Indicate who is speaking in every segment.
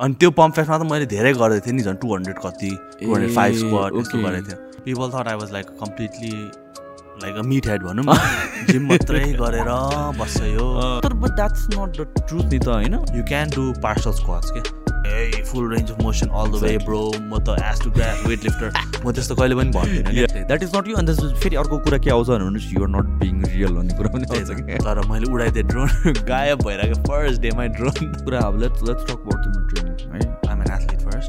Speaker 1: अनि त्यो पम्प फेस्टमा त मैले धेरै गरेको थिएँ नि झन् टु हन्ड्रेड कति टु हन्ड्रेड फाइभ स्क्वाड यस्तो. गरेको थिएँ। People thought I was like completely like a meat head भनौँ जिम मात्रै गरेर बस्छ यो
Speaker 2: तर but that's not the truth नि त होइन?
Speaker 1: You can do partial squats के a full range of motion all the way bro म त as to graph weight lifter म त्यस्तो कहिले पनि भन्दिनँ
Speaker 2: द्याट इज नट यु अन्त फेरि अर्को कुरा के आउँछ भने युआर नट बिङ रियल भन्ने कुरा पनि आउँछ
Speaker 1: तर मैले उडाइदिएँ ड्रोन गायब भइरहेको। फर्स्ट डेमै ड्रोन
Speaker 2: कुरा अब लेट्स लेट्स टक अबाउट तिम्रो
Speaker 1: training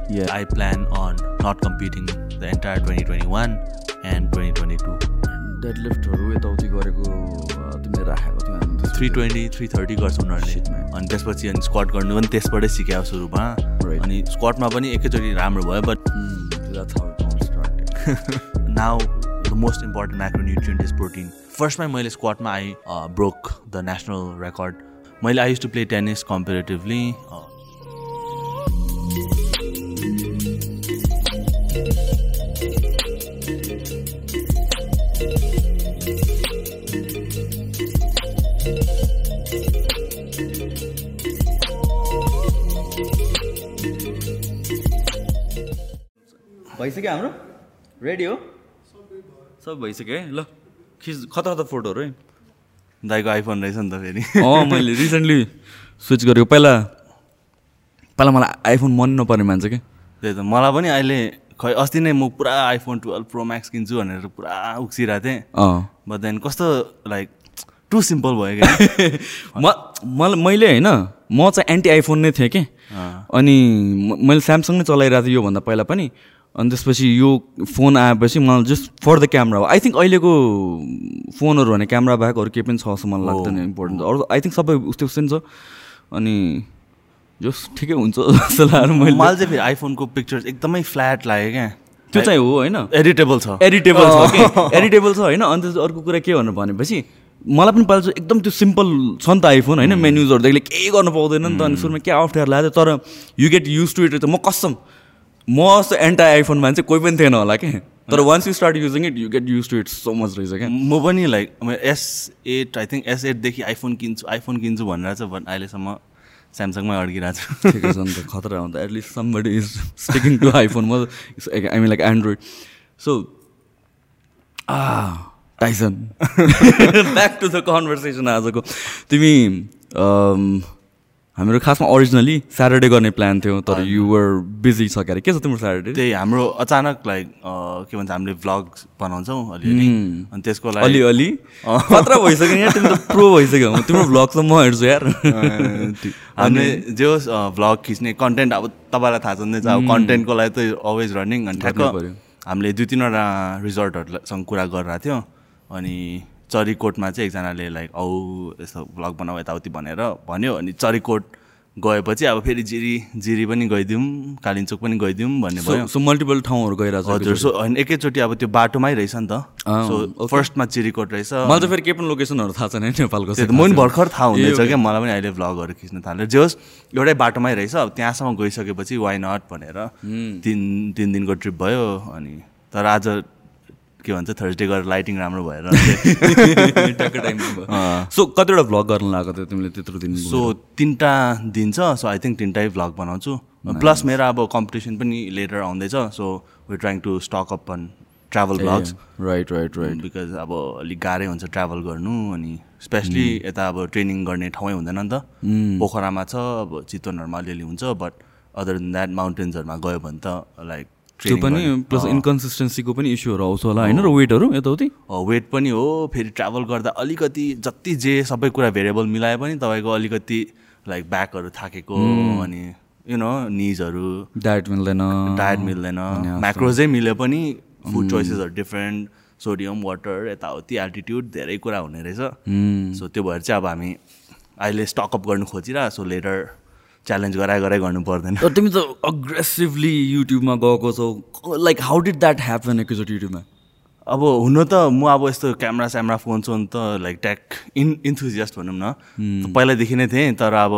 Speaker 2: Yeah.
Speaker 1: I plan on not competing the entire 2021 and 2022.
Speaker 2: Dead लिफ्टहरू यताउति गरेको तिमीले राखेको थियो हामी त्यसपछि।
Speaker 1: 320, 330 गर्छ उनीहरूले. अनि त्यसपछि अनि स्क्वाट गर्नु पनि त्यसबाटै सिक्यो सुरुमा. अनि स्क्वाटमा पनि एकैचोटि राम्रो भयो
Speaker 2: but that's how it all started.
Speaker 1: Now the most important macronutrient is protein फर्स्टमा मैले स्क्वाटमा I broke the national record मैले I use to play tennis comparatively
Speaker 2: भइसक्यो हाम्रो? रेडी हो? सब भइसक्यो है? ल खिच खतरा खतरा फोटोहरू है
Speaker 1: दाइको आइफोन रहेछ नि त फेरि।
Speaker 2: अँ मैले रिसेन्टली स्विच गरेको। पहिला पहिला मलाई आइफोन मन नपर्ने मान्छे क्या
Speaker 1: त्यही त मलाई पनि अहिले खै अस्ति नै म पुरा आइफोन टुवेल्भ प्रो म्याक्स किन्छु भनेर पुरा उक्सिरहेको थिएँ।
Speaker 2: अँ।
Speaker 1: बट देन कस्तो लाइक टु सिम्पल भयो क्या।
Speaker 2: म मलाई मैले होइन म चाहिँ एन्टी आइफोन नै थिएँ कि? अनि म- मैले स्यामसङ नै चलाइरहेको थिएँ योभन्दा पहिला पनि। अनि त्यसपछि यो फोन आएपछि मलाई just for the camera I think अहिलेको फोनहरू भने क्यामरा बाहेक अरू केही पनि छ जस्तो मलाई लाग्दैन इम्पोर्टेन्ट अरू आई थिङ्क सबै उस्तै उस्तै छ। अनि जस ठिकै हुन्छ जस्तो लाग्यो मैले।
Speaker 1: मलाई चाहिँ फेरि आइफोनको पिक्चर्स एकदमै फ्ल्याट लाग्यो क्या।
Speaker 2: त्यो चाहिँ हो होइन।
Speaker 1: एडिटेबल छ।
Speaker 2: एडिटेबल छ एडिटेबल छ होइन। अन्त चाहिँ अर्को कुरा के भन्नु भनेपछि मलाई पनि पहिला चाहिँ एकदम त्यो सिम्पल छ नि त आइफोन होइन। मेन्युजहरूदेखि केही गर्नु पाउँदैन नि त। अनि सुरुमा के अप्ठ्यारो लाग्यो। तर you get used to it म कसम। म जस्तो एन्टाई आइफोन मान्छे कोही पनि थिएन होला कि? तर once you start using it you get used to it so much रहेछ क्या?
Speaker 1: म पनि like S eight I think S एटदेखि iPhone किन्छु आइफोन किन्छु भनेर चाहिँ अहिलेसम्म स्यामसङमै अड्किरहेको छु।
Speaker 2: ठिकै छ नि त खतरा हुन्छ at least somebody is sticking to iPhone म I mean like Android so uh Tyson back to the conversation आजको। तिमी अम, हाम्रो खासमा ओरिजिनली स्याटरडे गर्ने प्लान थियो तर युवर बिजी छ क्यारे। के छ तिम्रो स्याटरडे
Speaker 1: त्यही हाम्रो अचानक लाइक के भन्छ हामीले भ्लग बनाउँछौँ अलिअलि। अनि त्यसको लागि
Speaker 2: अलिअलि खतरा भइसक्यो नि यार तिमी त प्रो भइसक्यो। तिम्रो भ्लग त म हेर्छु यार।
Speaker 1: हामीले जे होस् भ्लग खिच्ने कन्टेन्ट अब तपाईँलाई थाहा छँदै छ अब कन्टेन्टको लागि त अलवेज रनिङ अनि ठ्याक्क। हामीले दुई तिनवटा रिजोर्टहरूसँग कुरा गरिरहेको थियौँ। अनि चरीकोटमा चाहिँ एकजनाले लाइक औ यस्तो भ्लग बनाऊ यताउति भनेर भन्यो अनि चरीकोट गएपछि अब फेरि जिरी जिरी पनि गइदिउँ कालिम्चोक पनि गइदिउँ भन्ने भयो।
Speaker 2: सो मल्टिपल ठाउँहरू गइरहेको छ
Speaker 1: हजुर सो होइन एकैचोटि अब त्यो बाटोमै रहेछ नि त। सो. फर्स्टमा चिरीकोट रहेछ।
Speaker 2: मलाई चाहिँ फेरि केही पनि लोकेसनहरू थाहा छैन नेपालको
Speaker 1: त म पनि भर्खर थाहा हुँदैछ. क्या मलाई पनि अहिले भ्लगहरू खिच्न थालेँ जे होस् एउटै बाटोमै रहेछ अब त्यहाँसम्म गइसकेपछि वाइ नट भनेर तिन तिन दिनको ट्रिप भयो अनि तर आज के भन्छ थर्सडे गरेर लाइटिङ राम्रो भएर।
Speaker 2: सो कतिवटा भ्लग गर्न लागेको थियो तिमीले त्यत्रो दिन
Speaker 1: सो तिनवटा दिन छ सो आई थिङ्क तिनवटै भ्लग बनाउँछु। प्लस मेरो अब कम्पिटिसन पनि लेटर आउँदैछ so we trying to stock up on travel vlogs
Speaker 2: right right right
Speaker 1: because अब अलिक गाह्रै हुन्छ ट्राभल गर्नु अनि स्पेसली यता अब ट्रेनिङ गर्ने ठाउँै हुँदैन नि त। पोखरामा छ अब चितवनहरूमा अलिअलि हुन्छ बट अदर देन द्याट माउन्टेन्सहरूमा गयो भने त लाइक
Speaker 2: त्यो पनि प्लस इन्कन्सिस्टेन्सीको पनि इस्युहरू आउँछ होला होइन र वेटहरू यताउति?
Speaker 1: वेट पनि हो। फेरि ट्राभल गर्दा अलिकति जति जे सबै कुरा भेरिएबल मिलाए पनि तपाईँको अलिकति लाइक ब्याकहरू थाकेको अनि यु नो निजहरू
Speaker 2: डायट मिल्दैन।
Speaker 1: डायट मिल्दैन। म्याक्रोजै मिले पनि। फुड चोइसेसहरू डिफ्रेन्ट सोडियम वाटर यताउति एल्टिट्युड धेरै कुरा हुने रहेछ। सो त्यो भएर चाहिँ अब हामी अहिले स्टकअप गर्नु खोजिरह सो लेटर च्यालेन्ज गराए गराइ गर्नु पर्दैन।
Speaker 2: तिमी त अग्रेसिभली युट्युबमा गएको छौ। Like how did that happen एकैचोटि युट्युबमा
Speaker 1: अब हुन त म अब यस्तो क्यामरा स्यामरा फोन सोन त लाइक ट्याक इन इन्थुजियास्ट भनौँ न। पहिल्यैदेखि नै थिएँ तर अब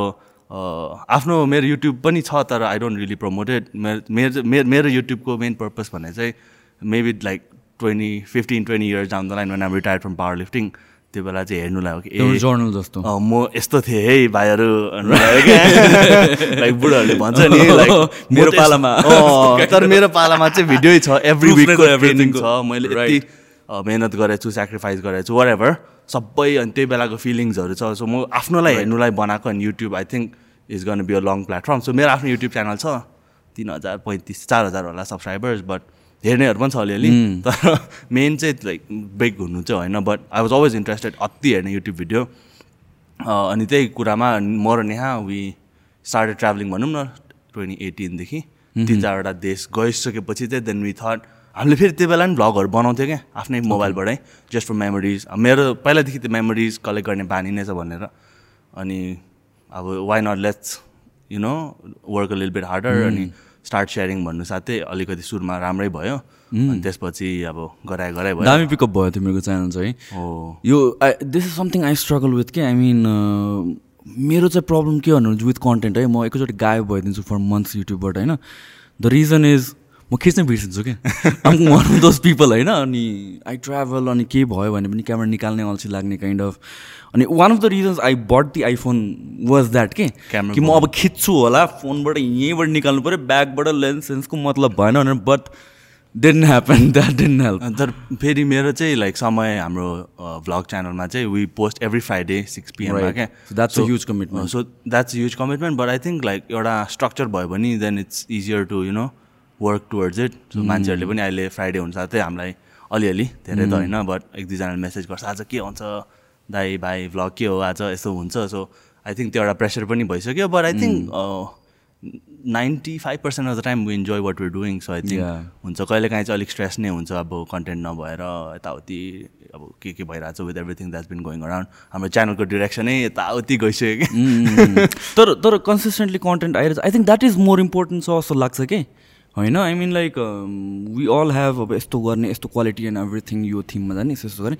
Speaker 1: आफ्नो मेरो युट्युब पनि छ तर आई डोन्ट रियली प्रमोटेड मेरो मेरो मेरो मेरो युट्युबको मेन पर्पज भने चाहिँ maybe like twenty fifteen twenty years down the line when I'm retired from power lifting त्यो बेला चाहिँ हेर्नुलाई हो कि ए
Speaker 2: जर्नल जस्तो।
Speaker 1: म यस्तो थिएँ है भाइहरू लाइक बुढाहरूले भन्छ नि लाइक
Speaker 2: मेरो पालामा।
Speaker 1: तर मेरो पालामा चाहिँ भिडियो छ एभ्री विकको
Speaker 2: everything
Speaker 1: छ। मैले. यति मेहनत गरेको छु सेक्रिफाइस गरेको छु वाट एभर सबै अनि त्यही बेलाको फिलिङ्सहरू छ। सो म आफ्नोलाई हेर्नुलाई बनाएको अनि YouTube I think is gonna be a long platform so मेरो आफ्नो युट्युब च्यानल छ तिन हजार पैँतिस चार हजार होला सब्सक्राइबर्स बट हेर्नेहरू पनि छ अलिअलि। तर मेन चाहिँ लाइक ब्रेक हुनु चाहिँ होइन but I was always interested अति हेर्ने युट्युब भिडियो अनि त्यही कुरामा म र नेहा वी स्टार्टेड ट्राभलिङ भनौँ न ट्वेन्टी एटिनदेखि तिन चारवटा देश गइसकेपछि चाहिँ देन वी थट हामीले फेरि त्यो बेला नि भ्लगहरू बनाउँथ्यो क्या आफ्नै मोबाइलबाटै जस्ट फर मेमोरिज मेरो पहिलादेखि त्यो मेमोरिज कलेक्ट गर्ने बानी नै छ भनेर। अनि अब why not let's you know work a lil bit harder अनि स्टार्ट सेयरिङ भन्नु साथै अलिकति सुरुमा राम्रै भयो। अनि त्यसपछि अब गराए गराए भयो।
Speaker 2: दामी पिकअप भयो तिमीहरूको च्यानल चाहिँ।
Speaker 1: हो।
Speaker 2: यो this is something I struggle with के? आई मिन मेरो चाहिँ प्रब्लम के भन्नु विथ कन्टेन्ट है? म एकैचोटि गायब भइदिन्छु फर मन्थ्स युट्युबबाट होइन? द रिजन इज म खिच्नै बिर्सिन्छु क्या। Um one of those people होइन? अनि आई ट्राभल अनि केही भयो भने पनि क्यामेरा निकाल्ने अल्छी लाग्ने काइन्ड अफ अनि one of the reasons I but the iPhone was that के? कि म अब खिच्छु होला फोनबाट यहीँबाट निकाल्नु पऱ्यो ब्यागबाट लेन्स सेन्सको मतलब भएन भनेर but didn't happen that didn't
Speaker 1: help तर फेरि मेरो चाहिँ लाइक समय हाम्रो भ्लग च्यानलमा चाहिँ we post every Friday six पिएममा. क्या।
Speaker 2: A huge commitment.
Speaker 1: So that's huge commitment but I think like एउटा स्ट्रक्चर भयो भने then it's easier to you know work towards it so मान्छेहरूले पनि अहिले फ्राइडे हुन्छ साथै हामीलाई अलिअलि धेरै त होइन बट एक दुईजनाले मेसेज गर्छ आज के हुन्छ? दाई भाइ भ्लग के हो? आज यस्तो हुन्छ। सो आई थिङ्क त्यो एउटा प्रेसर पनि भइसक्यो but I think ninety five percent of the time we enjoy what we doing so I
Speaker 2: think.
Speaker 1: हुन्छ। कहिले काहीँ चाहिँ अलिक स्ट्रेस नै हुन्छ अब कन्टेन्ट नभएर यताउति अब के के भइरहेको छ with everything that's been going around हाम्रो च्यानलको डिरेक्सनै यताउति गइसक्यो कि।
Speaker 2: तर तर कन्सिस्टेन्टली कन्टेन्ट आइरहेछ। I think that is more important छ जस्तो लाग्छ कि। होइन? I mean like we all have अब यस्तो गर्ने यस्तो क्वालिटी एन्ड एभ्रिथिङ यो थिममा जाने यस्तो यस्तो गर्ने.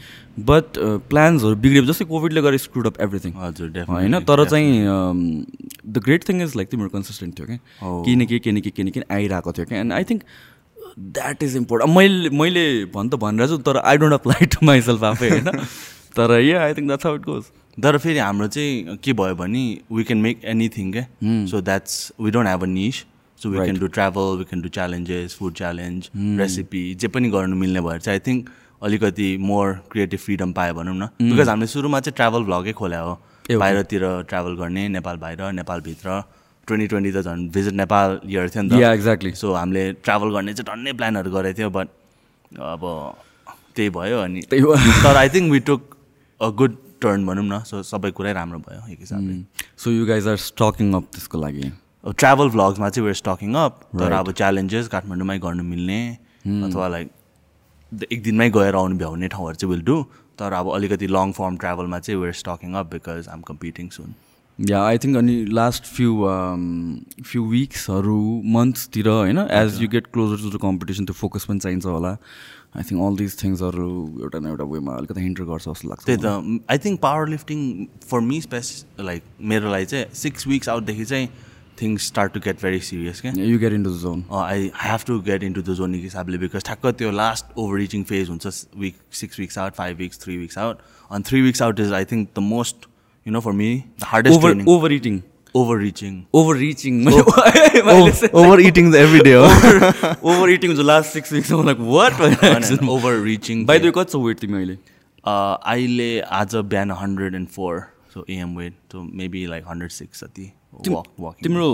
Speaker 2: बट प्लान्सहरू बिग्रियो जस्तै कोभिडले गरेर स्क्रुड अप एभ्रिथिङ
Speaker 1: हजुर
Speaker 2: होइन? तर चाहिँ the great thing is like तिमीहरू कन्सिस्टेन्ट थियो क्या
Speaker 1: हो।
Speaker 2: केही न केही केही न केही केही न केही आइरहेको थियो क्या and I think that is important मैले मैले भन् त भनिरहेको छु तर I don't apply to myself आफै होइन? तर yeah I think that's how it goes
Speaker 1: तर फेरि हाम्रो चाहिँ के भयो भने वी क्यान मेक एनिथिङ क्या so that's we don't have a niche so we can do travel we can do challenges food challenge recipe जे पनि गर्नु मिल्ने भएर चाहिँ आई थिङ्क अलिकति मोर क्रिएटिभ फ्रिडम पायो भनौँ न। बिकज हामीले सुरुमा चाहिँ ट्राभल भ्लगै खोल्या हो। बाहिरतिर ट्राभल गर्ने नेपाल बाहिर नेपालभित्र। ट्वेन्टी ट्वेन्टी त झन् भिजिट नेपाल इयर थियो नि त।
Speaker 2: एक्ज्याक्टली
Speaker 1: सो हामीले ट्राभल गर्ने चाहिँ टन्नै प्लानहरू गरेको थियो बट अब त्यही भयो अनि
Speaker 2: त्यही हो।
Speaker 1: तर I think we took a good turn भनौँ न। सो सबै कुरै राम्रो भयो एक हिसाबले।
Speaker 2: So you guys are stocking up त्यसको लागि।
Speaker 1: ट्राभल भ्लग्समा चाहिँ वेयर स्टकिङ अप तर अब च्यालेन्जेस काठमाडौँमै गर्नु मिल्ने अथवा लाइक एक दिनमै गएर आउनु भ्याउने ठाउँहरू चाहिँ विल डु तर अब अलिकति लङ फर्म ट्राभलमा चाहिँ we're stocking up because um competing soon
Speaker 2: yeah I think अनि लास्ट फ्यु फ्यु विक्सहरू मन्थ्सतिर होइन as you get closer to the competition त्यो फोकस पनि चाहिन्छ होला। आई थिङ्क अल दिज थिङ्सहरू एउटा न एउटा वेमा अलिकति हिन्टर गर्छ जस्तो लाग्छ
Speaker 1: त्यही त। I think power lifting for me space like मेरो लागि चाहिँ सिक्स विक्स आउटदेखि चाहिँ things start to get very serious क्या
Speaker 2: you get into the
Speaker 1: zone I have to get into the zone हिसाबले बिकज ठ्याक्क त्यो लास्ट ओभर रिचिङ फेज हुन्छ week six weeks out five weeks three weeks out अनि three weeks out is I
Speaker 2: think
Speaker 1: the
Speaker 2: most you
Speaker 1: know for
Speaker 2: me the
Speaker 1: hardest overeating overreaching overreaching overeating every
Speaker 2: day overeating हुन्छ last six weeks like
Speaker 1: what overreaching
Speaker 2: by the कति छ weight तिमी अहिले
Speaker 1: अहिले आज बिहान hundred and four so AM weight so maybe like hundred six जति
Speaker 2: तिम्रो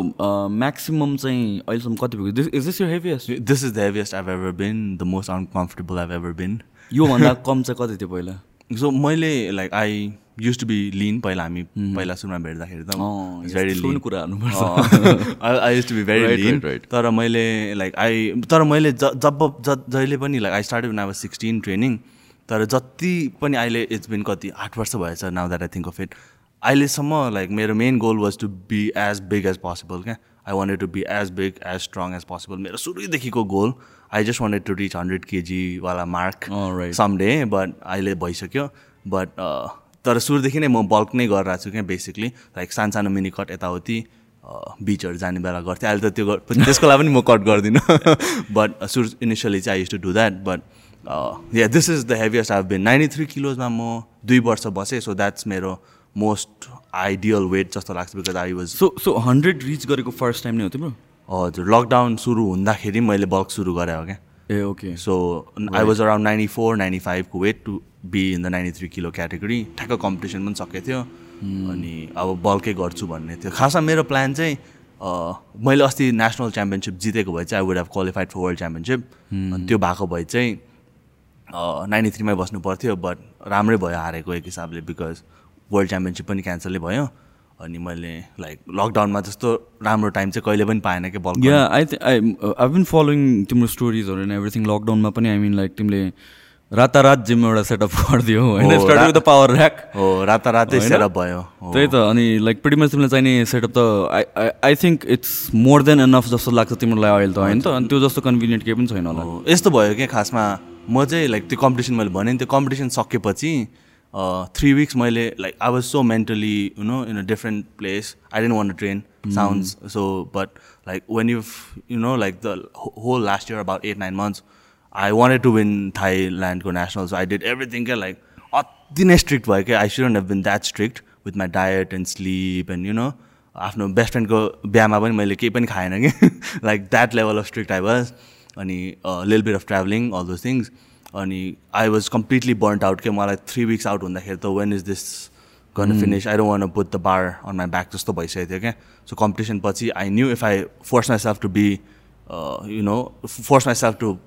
Speaker 2: म्याक्सिमम चाहिँ अहिलेसम्म कति पुग्यो? इज दिस यो heaviest
Speaker 1: this is the heaviest I've ever been the most uncomfortable I've ever been
Speaker 2: योभन्दा कम चाहिँ कति थियो पहिला?
Speaker 1: सो मैले like I used to be lean पहिला हामी पहिला सुरुमा भेट्दाखेरि त भेरी लिन
Speaker 2: कुरा हाल्नुपर्छ
Speaker 1: I used to be
Speaker 2: very
Speaker 1: lean
Speaker 2: right, right.
Speaker 1: तर मैले लाइक आई तर मैले ज जब ज जहिले पनि लाइक आई स्टार्ट अब सिक्सटिन ट्रेनिङ तर जति पनि अहिले इट्स बिन कति आठ वर्ष भएछ now that I think of it अहिलेसम्म लाइक मेरो main goal was to be as big as possible क्या I wanted to be as big as strong as possible मेरो सुरुदेखिको goal I just wanted to reach hundred केजीवाला mark. Someday but अहिले भइसक्यो। But तर सुरुदेखि नै म bulk नै गरिरहेको छु क्या बेसिकली लाइक सानसानो मिनी कट यताउति बिचहरू जाने बेला गर्थेँ। अहिले त त्यो त्यसको लागि पनि म कट गर्दिनँ। बट सुरु इनिसियली चाहिँ I used to do that but yeah this is the heaviest I been ninety three किलोजमा म दुई वर्ष बसेँ सो द्याट्स मेरो मोस्ट आइडियल वेट जस्तो लाग्छ because I was
Speaker 2: so so hundred reach गरेको फर्स्ट टाइम नै हो तिम्रो
Speaker 1: हजुर लकडाउन सुरु हुँदाखेरि मैले बल्क सुरु गरेँ हो क्या।
Speaker 2: ए okay
Speaker 1: so I was around ninety four ninety फाइभको weight to be in the ninety three kilo category ठ्याक्क कम्पिटिसन पनि सकेको थियो। अनि अब बल्कै गर्छु भन्ने थियो। खासमा मेरो प्लान चाहिँ मैले अस्ति नेसनल च्याम्पियनसिप जितेको भए चाहिँ I would have qualified for world championship अनि त्यो भएको भए चाहिँ नाइन्टी थ्रीमै बस्नु पर्थ्यो बट राम्रै भयो हारेको एक हिसाबले बिकज वर्ल्ड च्याम्पियनसिप पनि क्यान्सलै भयो। अनि मैले लाइक लकडाउनमा जस्तो राम्रो टाइम चाहिँ कहिले पनि पाएन क्या बल
Speaker 2: yeah I I I been following तिम्रो स्टोरिजहरू एन्ड एभ्रिथिङ लकडाउनमा पनि आई मिन लाइक तिमीले रातारात जिम एउटा सेटअप गरिदियो। होइन
Speaker 1: start
Speaker 2: with the power rack
Speaker 1: हो रातारातै? सेटअप भयो।
Speaker 2: त्यही त अनि लाइक मच तिमीलाई चाहिने सेटअप त I I think it's more than enough जस्तो लाग्छ तिमीलाई अहिले त होइन त? अनि त्यो जस्तो कन्भिनियन्ट केही पनि छैन होला।
Speaker 1: यस्तो भयो क्या खासमा। म चाहिँ लाइक त्यो कम्पिटिसन मैले भने त्यो कम्पिटिसन सकेपछि थ्री विक्स मैले like I was so mentally you know in a different place I didn't want train sounds so but like when you you know like the whole last year about eight nine months I wanted to win थाइल्यान्डको national so I did everything क्या like अति नै strict भयो क्या I shouldn't have been that strict with my diet and sleep and you know आफ्नो best फ्रेन्डको बिहामा पनि मैले केही पनि खाएन कि? Like that level of strict I was अनि लिल bit of travelling all those things अनि I was completely burnt out के मलाई थ्री विक्स आउट हुँदाखेरि त वेन इज दिस गर्न finish I don't want put the bar on my back जस्तो भइसकेको थियो क्या सो कम्पिटिसन पछि I knew if I force myself to be you know force myself to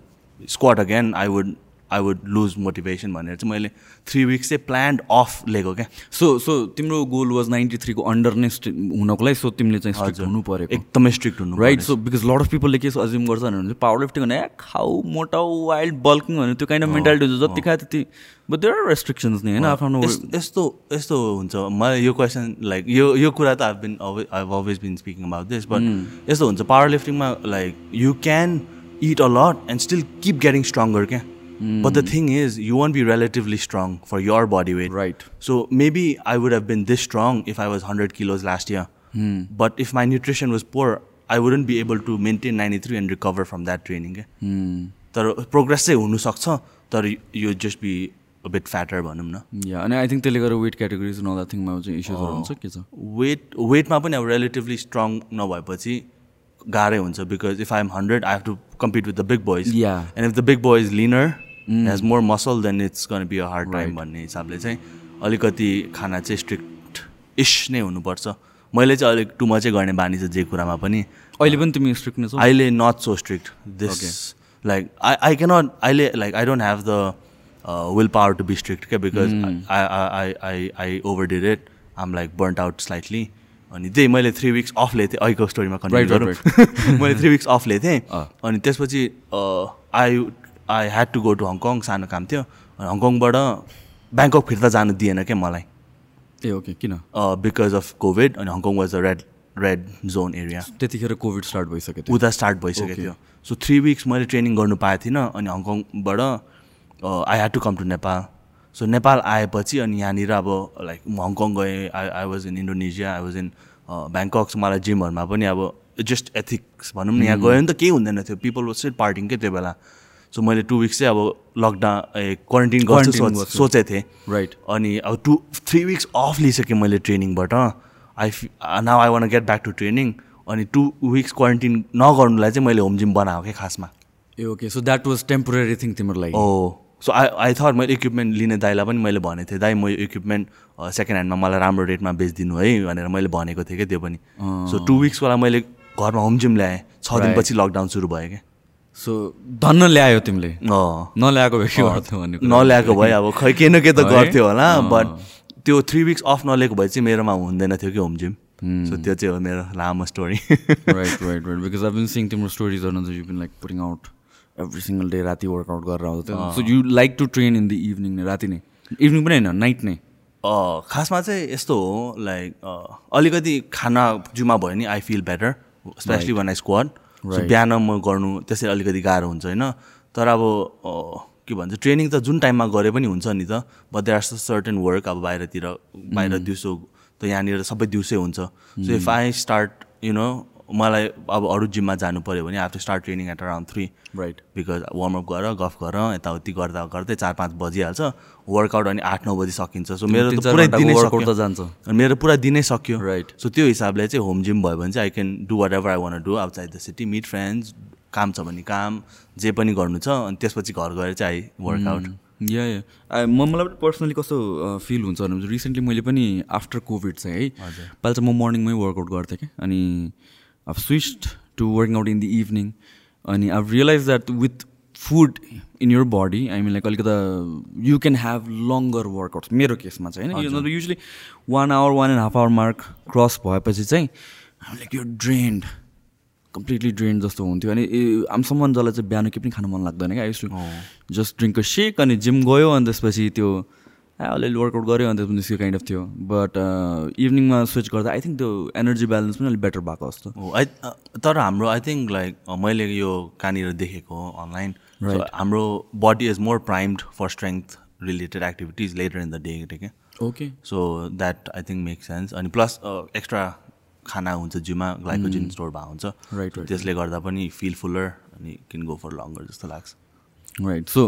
Speaker 1: squad again I would I would lose motivation भनेर चाहिँ मैले three weeks चाहिँ planned off लिएको क्या
Speaker 2: सो सो तिम्रो गोल वाज नाइन्टी थ्रीको under नै हुनको लागि सो तिमीले चाहिँ स्ट्रिक्ट हुनु परेको
Speaker 1: एकदमै स्ट्रिक्ट हुनु
Speaker 2: right so because lot of पिपलले के अज्युम गर्छ भने पावर लिफ्टिङ भने खाऊ मोटाउ वाइल्ड बल्किङ भने त्यो काइन्ड अफ मेन्टालिटी हुन्छ। जति खायो त्यति। बट देयर आर रेस्ट्रिक्सन्स नि होइन? आफ्नो
Speaker 1: यस- यस्तो यस्तो हुन्छ। मलाई यो क्वेसन लाइक यो यो कुरा त I been I always been speaking about this but यस्तो हुन्छ। Power लिफ्टिङमा like you can eat a lot and still keep getting stronger क्या but the thing is you won't be relatively strong for your body weight
Speaker 2: right
Speaker 1: So maybe I would have been this strong if I was 100 kilos last year. But if my nutrition was poor, I wouldn't be able to maintain 93 and recover from that training. क्या तर progress चाहिँ हुनसक्छ तर you just be a bit fatter भनौँ न।
Speaker 2: या अनि I think त्यसले गर्दा वेट क्याटेगोरिज नल थिङमा चाहिँ इस्युजहरू हुन्छ के छ?
Speaker 1: वेट वेटमा पनि अब रिलेटिभली स्ट्रङ नभएपछि गाह्रै हुन्छ because if I am hundred I have to compete with the big boys
Speaker 2: Yeah.
Speaker 1: And if the big boy is leaner has more muscle then it's gonna be a hard time भन्ने हिसाबले चाहिँ अलिकति खाना चाहिँ strict इस नै हुनुपर्छ। मैले चाहिँ अलिक टु मचै गर्ने बानी छ जे कुरामा पनि।
Speaker 2: अहिले पनि तिमी स्ट्रिक्ट नै छौ?
Speaker 1: अहिले not so strict this like I I cannot अहिले like I don't have the willpower to be strict क्या because I I I I overdid it um like burnt out slightly अनि त्यही मैले थ्री विक्स अफ लिएको थिएँ। अहिलेको स्टोरीमा
Speaker 2: right,
Speaker 1: गरौँ। मैले थ्री विक्स अफ लिएको थिएँ। अनि त्यसपछि I I had to go to Hong Kong सानो काम थियो। हङकङबाट ब्याङ्कक फिर्ता जानु दिएन क्या मलाई?
Speaker 2: ए ओके किन?
Speaker 1: बिकज अफ कोभिड अनि Hong Kong was a red red zone area
Speaker 2: त्यतिखेर कोभिड स्टार्ट भइसक्यो थियो
Speaker 1: उता स्टार्ट भइसकेको थियो सो थ्री विक्स मैले ट्रेनिङ गर्नु पाएको थिइनँ अनि हङकङबाट I had to come to Nepal so Nepal आएपछि अनि यहाँनिर अब लाइक म हङकङ गएँ I I was in Indonesia I was in Bangkok मलाई जिमहरूमा पनि अब जस्ट एथिक्स भनौँ न यहाँ गयो भने त केही हुँदैन थियो। पिपल वाज स्टिल पार्टिङ के त्यो बेला। सो मैले टु विक्स चाहिँ अब लकडाउन ए क्वारेन्टिन गर्छु। सोचेको थिएँ।
Speaker 2: राइट
Speaker 1: अनि अब टु थ्री विक्स अफ लिइसकेँ मैले ट्रेनिङबाट I now I want get back to training अनि टु विक्स क्वारेन्टिन नगर्नुलाई चाहिँ मैले होम जिम बनाएको क्या खासमा।
Speaker 2: ए okay so that was temporary thing तिम्रो लागि?
Speaker 1: Oh so I I thought मैले इक्विपमेन्ट लिने दाइलाई पनि मैले भनेको थिएँ दाइ म यो इक्विपमेन्ट सेकेन्ड ह्यान्डमा मलाई राम्रो रेटमा बेचिदिनु है भनेर मैले भनेको थिएँ क्या त्यो पनि। सो टु विक्सवाला मैले घरमा होम जिम ल्याएँ। छ दिनपछि लकडाउन सुरु भयो क्या।
Speaker 2: सो धन्न ल्यायो तिमीले। नल्याएको भए के गर्थ्यौ कुरा।
Speaker 1: नल्याएको भए अब खै के न के त? गर्थ्यो होला। बट त्यो थ्री विक्स अफ नलिएको भए चाहिँ मेरोमा हुँदैन थियो कि होम जिम सो त्यो चाहिँ हो मेरो लामो story
Speaker 2: right right right because I been seeing तिम्रो स्टोरिजहरू you been like putting out every single day राति वर्कआउट गरेर आउँछ so you like to train in the evening नै राति नै? इभिनिङ पनि होइन नाइट नै?
Speaker 1: खासमा चाहिँ यस्तो हो लाइक अलिकति खाना जुमा भयो नि I feel better especially when I
Speaker 2: squat.
Speaker 1: बिहान म गर्नु त्यसै अलिकति गाह्रो हुन्छ होइन? तर अब के भन्छ ट्रेनिङ त जुन टाइममा गरे पनि हुन्छ नि त। But they are certain work अब बाहिरतिर बाहिर दिउँसो त यहाँनिर सबै दिउँसै हुन्छ। So if I start you know मलाई अब अरू जिममा जानु पऱ्यो भने आफ्नो start training at around three
Speaker 2: right
Speaker 1: because warm up गर गफ गर यताउति गर्दा गर्दै चार पाँच बजिहाल्छ। वर्कआउट अनि आठ नौ बजी सकिन्छ। सो मेरो त पुरै दिनै
Speaker 2: त जान्छ।
Speaker 1: मेरो पुरा दिनै सक्यो।
Speaker 2: Right.
Speaker 1: सो त्यो हिसाबले चाहिँ होम जिम भयो भने चाहिँ I can do whatever I want do outside the city meet friends काम छ भने काम जे पनि गर्नु छ। अनि त्यसपछि घर गएर चाहिँ आई वर्कआउट
Speaker 2: या या म मलाई पनि पर्सनली कस्तो फिल हुन्छ भने रिसेन्टली मैले पनि आफ्टर कोभिड चाहिँ है पहिला चाहिँ म मर्निङमै वर्कआउट गर्थेँ कि अनि अब switch to working out in the evening अनि I realise that with food in your body I mean like अलिकता you can have longer workout मेरो केसमा चाहिँ होइन? Usually one hour one and half hour mark cross भएपछि चाहिँ like यो drained completely drain जस्तो हुन्थ्यो. अनि आम सम्म जसलाई चाहिँ बिहान केही पनि खानु मन लाग्दैन क्या। I used to just drink a shake अनि जिम गयो अनि त्यसपछि त्यो अलिअलि वर्कआउट गऱ्यो अनि त्यसपछि निस्क्यो काइन्ड अफ थियो। बट इभिनिङमा स्विच गर्दा आई थिङ्क त्यो एनर्जी ब्यालेन्स पनि अलिक बेटर भएको जस्तो।
Speaker 1: हो आई तर हाम्रो आई थिङ्क लाइक मैले यो कहाँनिर देखेको अनलाइन हाम्रो body is more primed for strength related activities later in the day क्या
Speaker 2: okay
Speaker 1: so that I think make sense अनि प्लस एक्स्ट्रा खाना हुन्छ जिउमा ग्लाइकोजिन स्टोर भएको हुन्छ।
Speaker 2: Right.
Speaker 1: त्यसले गर्दा पनि फिल फुल्लर अनि किन गो फर लङ्गर जस्तो लाग्छ।
Speaker 2: राइट सो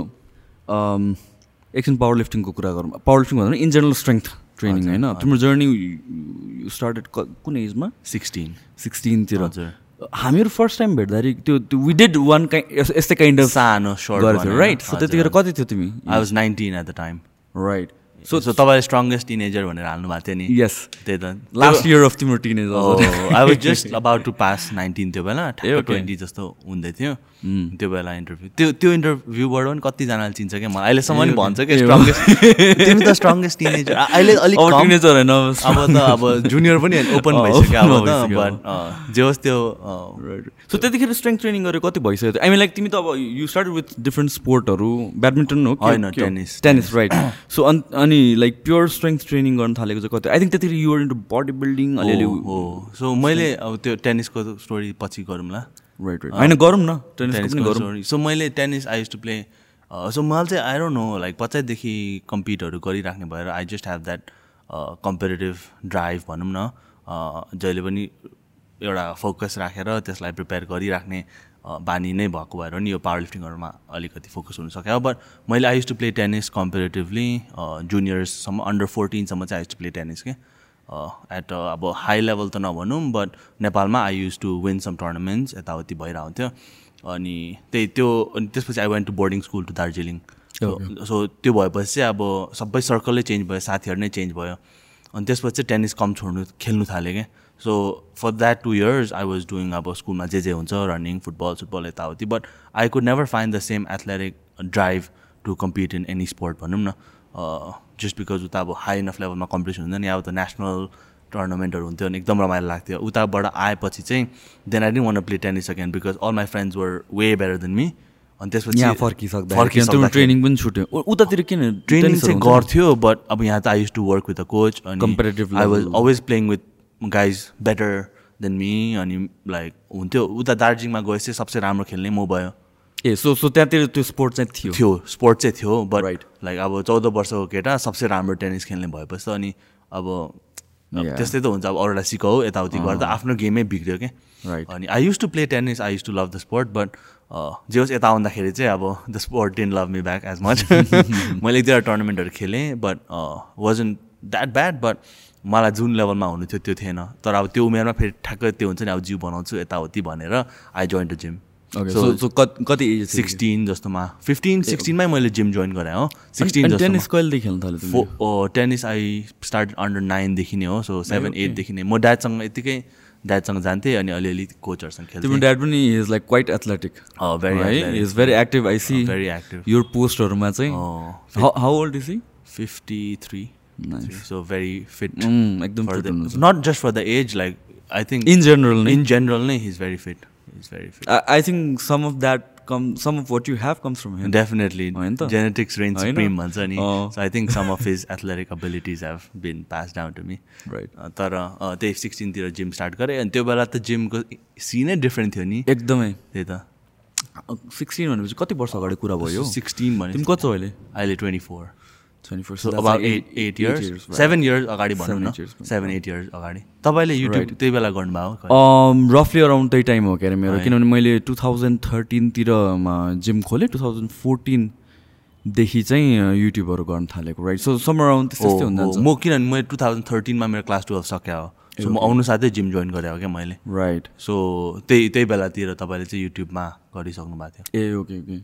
Speaker 2: एकछिन पावर लिफ्टिङको कुरा गरौँ। पावर लिफ्टिङ भन्दा इन जेनरल स्ट्रेङ्थ ट्रेनिङ होइन। तिम्रो जर्नी यु स्टार्टेड कुन एजमा
Speaker 1: सिक्सटिन
Speaker 2: सिक्सटिनतिर हामीहरू फर्स्ट टाइम भेट्दाखेरि त्यो वी डिड वान काइन्ड यस्तै काइन्ड अफ
Speaker 1: सानो सर्ट
Speaker 2: गरेको राइट सो त्यतिखेर कति थियो तिमी?
Speaker 1: I was nineteen at the time
Speaker 2: right
Speaker 1: so so तपाईँले स्ट्रङ्गेस्ट टिनेजर भनेर हाल्नु भएको थियो नि?
Speaker 2: यस
Speaker 1: त्यही त।
Speaker 2: लास्ट इयर अफ तिम्रो teenage
Speaker 1: I was just about to pass nineteen त्यो बेला. ट्वेन्टी जस्तो हुँदै थियो। त्यो बेला इन्टरभ्यू त्यो त्यो इन्टरभ्यूबाट पनि कतिजनाले चिन्छ क्या मलाई। अहिलेसम्म पनि भन्छ कि स्ट्रङ्गेस्ट तिमी त स्ट्रङ्गेस्ट टिनेजर अहिले अलिक।
Speaker 2: टिनेजर होइन
Speaker 1: अब त अब जुनियर पनि ओपन भइसक्यो अब बट जे होस् त्यो
Speaker 2: सो त्यतिखेर स्ट्रेङ्थ ट्रेनिङ गरेर कति भइसक्यो आई मिन लाइक तिमी त अब यु स्टार्ट विथ डिफ्रेन्ट स्पोर्टहरू ब्याडमिन्टन हो
Speaker 1: होइन, tennis,
Speaker 2: tennis right so on अनि लाइक प्योर स्ट्रेङ्थ ट्रेनिङ गर्न थालेको चाहिँ कति? आई थिङ्क त्यतिखेर युआर इन्टु बडी बिल्डिङ अलिअलि
Speaker 1: हो सो मैले अब त्यो टेनिसको स्टोरी पछि गरौँला।
Speaker 2: राइट राइट होइन गरौँ न। टेनिसको पनि गरौँ.
Speaker 1: सो मैले tennis I used to play so मैले चाहिँ आई डोन्ट नो लाइक बच्चादेखि कम्पिटहरू गरिराख्ने भएर I just have that competitive drive भनौँ न। Uh, जहिले पनि एउटा फोकस राखेर त्यसलाई प्रिपेयर गरिराख्ने uh, बानी नै भएको भएर नि यो पावर लिफ्टिङहरूमा अलिकति फोकस हुन सक्यो। बट मैले I used to play tennis comparatively जुनियर्ससम्म under फोर्टिनसम्म चाहिँ I used to play tennis के। एट अब हाई लेभल त नभनौँ बट नेपालमा I used to win some tournaments यताउति भइरहेको हुन्थ्यो अनि त्यही त्यो अनि त्यसपछि I went to boarding school to Darjeeling so त्यो भएपछि चाहिँ अब सबै सर्कलै चेन्ज भयो साथीहरू नै चेन्ज भयो। अनि त्यसपछि चाहिँ टेनिस कम छोड्नु खेल्नु थालेँ क्या so for that two years I was doing अब स्कुलमा जे जे हुन्छ रनिङ फुटबल फुटबल यताउति। But I could never find the same athletic drive to compete in any sport भनौँ न। जस्ट बिकज उता अब हाई इनफ लेभलमा कम्पिटिसन हुन्छ नि अब त नेसनल टुर्नामेन्टहरू हुन्थ्यो अनि एकदम रमाइलो लाग्थ्यो। उताबाट आएपछि चाहिँ then I didn't want play tennis again because all my friends were way better than me अनि त्यसपछि
Speaker 2: यहाँ फर्किसक्दा
Speaker 1: फर्किसक्दाखेरि
Speaker 2: ट्रेनिङ पनि छुट्यो। उतातिर किन
Speaker 1: ट्रेनिङ चाहिँ? गर्थ्यो बट अब यहाँ त I used to work with a coach अनि
Speaker 2: Competitive
Speaker 1: I
Speaker 2: was.
Speaker 1: Always playing with guys better than me अनि लाइक हुन्थ्यो। उता दार्जिलिङमा गएपछि सबसे राम्रो खेल्ने म भयो।
Speaker 2: ए सो सो त्यहाँतिर त्यो स्पोर्ट चाहिँ थियो
Speaker 1: थियो स्पोर्ट चाहिँ थियो बट
Speaker 2: Right.
Speaker 1: लाइक अब चौध वर्षको केटा सबसे राम्रो टेनिस खेल्ने भएपछि त अनि अब. त्यस्तै त हुन्छ अब अरूलाई सिकाऊ यताउति गर्दा आफ्नो गेमै बिग्रियो क्या
Speaker 2: Right.
Speaker 1: अनि I used to play tennis I used to love the sport but जे होस् यता आउँदाखेरि चाहिँ अब the sport didn't love me back as much मैले एक दुईवटा टुर्नामेन्टहरू खेलेँ but wasn't that bad but मलाई जुन लेभलमा हुनु थियो त्यो थिएन तर अब त्यो उमेरमा फेरि ठ्याक्कै त्यो हुन्छ नि अब जिउ बनाउँछु यताउति भनेर I join to
Speaker 2: gym So- so कति एज
Speaker 1: सिक्सटिन जस्तोमा। फिफ्टिन सिक्सटिनमै मैले जिम जोइन गरेँ हो। सिक्सटिन
Speaker 2: टेनिस कहिलेदेखि खेल्न थाल्यो
Speaker 1: टेनिस आई स्टार्ट अन्डर नाइनदेखि नै हो सो सेभेन एटदेखि नै म ड्याडसँग यत्तिकै ड्याडसँग जान्थेँ अनि अलिअलि कोचहरूसँग
Speaker 2: तिम्रो
Speaker 1: खेल्थेँ
Speaker 2: ड्याड पनि is like quite athletic
Speaker 1: very athletic.
Speaker 2: Is very active I see
Speaker 1: very active.
Speaker 2: Your पोस्टहरूमा चाहिँ। How old
Speaker 1: is he
Speaker 2: fifty
Speaker 1: three. So very
Speaker 2: fit एकदम। Not just
Speaker 1: for the age like I think in general
Speaker 2: in general नै
Speaker 1: his very fit is very fit
Speaker 2: I think some of that come some of what you have comes from him
Speaker 1: definitely
Speaker 2: होइन त?
Speaker 1: Genetics
Speaker 2: range?
Speaker 1: Supreme भन्छ नि। So I think some of his athletic abilities have been pass down to me
Speaker 2: right
Speaker 1: तर अँ, त्यही सिक्सटिनतिर gym start गरेँ अनि त्यो बेला त जिमको सिनै डिफ्रेन्ट थियो नि?
Speaker 2: एकदमै।
Speaker 1: त्यही त।
Speaker 2: सिक्सटिन भनेपछि कति वर्ष अगाडि कुरा भयो?
Speaker 1: सिक्सटिन भने
Speaker 2: कति छौ अहिले?
Speaker 1: अहिले twenty four
Speaker 2: 24 so
Speaker 1: about
Speaker 2: eight eight years.
Speaker 1: Seven years अगाडि भनौँ न? सेभेन एट इयर्स अगाडि। तपाईँले युट्युब त्यही बेला गर्नुभयो?
Speaker 2: Um, रफली अराउन्ड त्यही टाइम हो के अरे मेरो किनभने मैले टु थाउजन्ड थर्टिनतिरमा जिम खोलेँ। टु थाउजन्ड फोर्टिनदेखि चाहिँ युट्युबहरू गर्न थालेको राइट सो समर अराउन्ड त्यस्तै
Speaker 1: हो,
Speaker 2: हुन
Speaker 1: हो।
Speaker 2: जान्छ
Speaker 1: म किनभने मैले टु थाउजन्ड थर्टिनमा मेरो क्लास टुवेल्भ सक्या हो। सो म आउनु साथै जिम जोइन गरेँ हो क्या मैले।
Speaker 2: राइट
Speaker 1: सो त्यही त्यही बेलातिर तपाईँले चाहिँ युट्युबमा गरिसक्नु भएको थियो।
Speaker 2: ए ओके ओके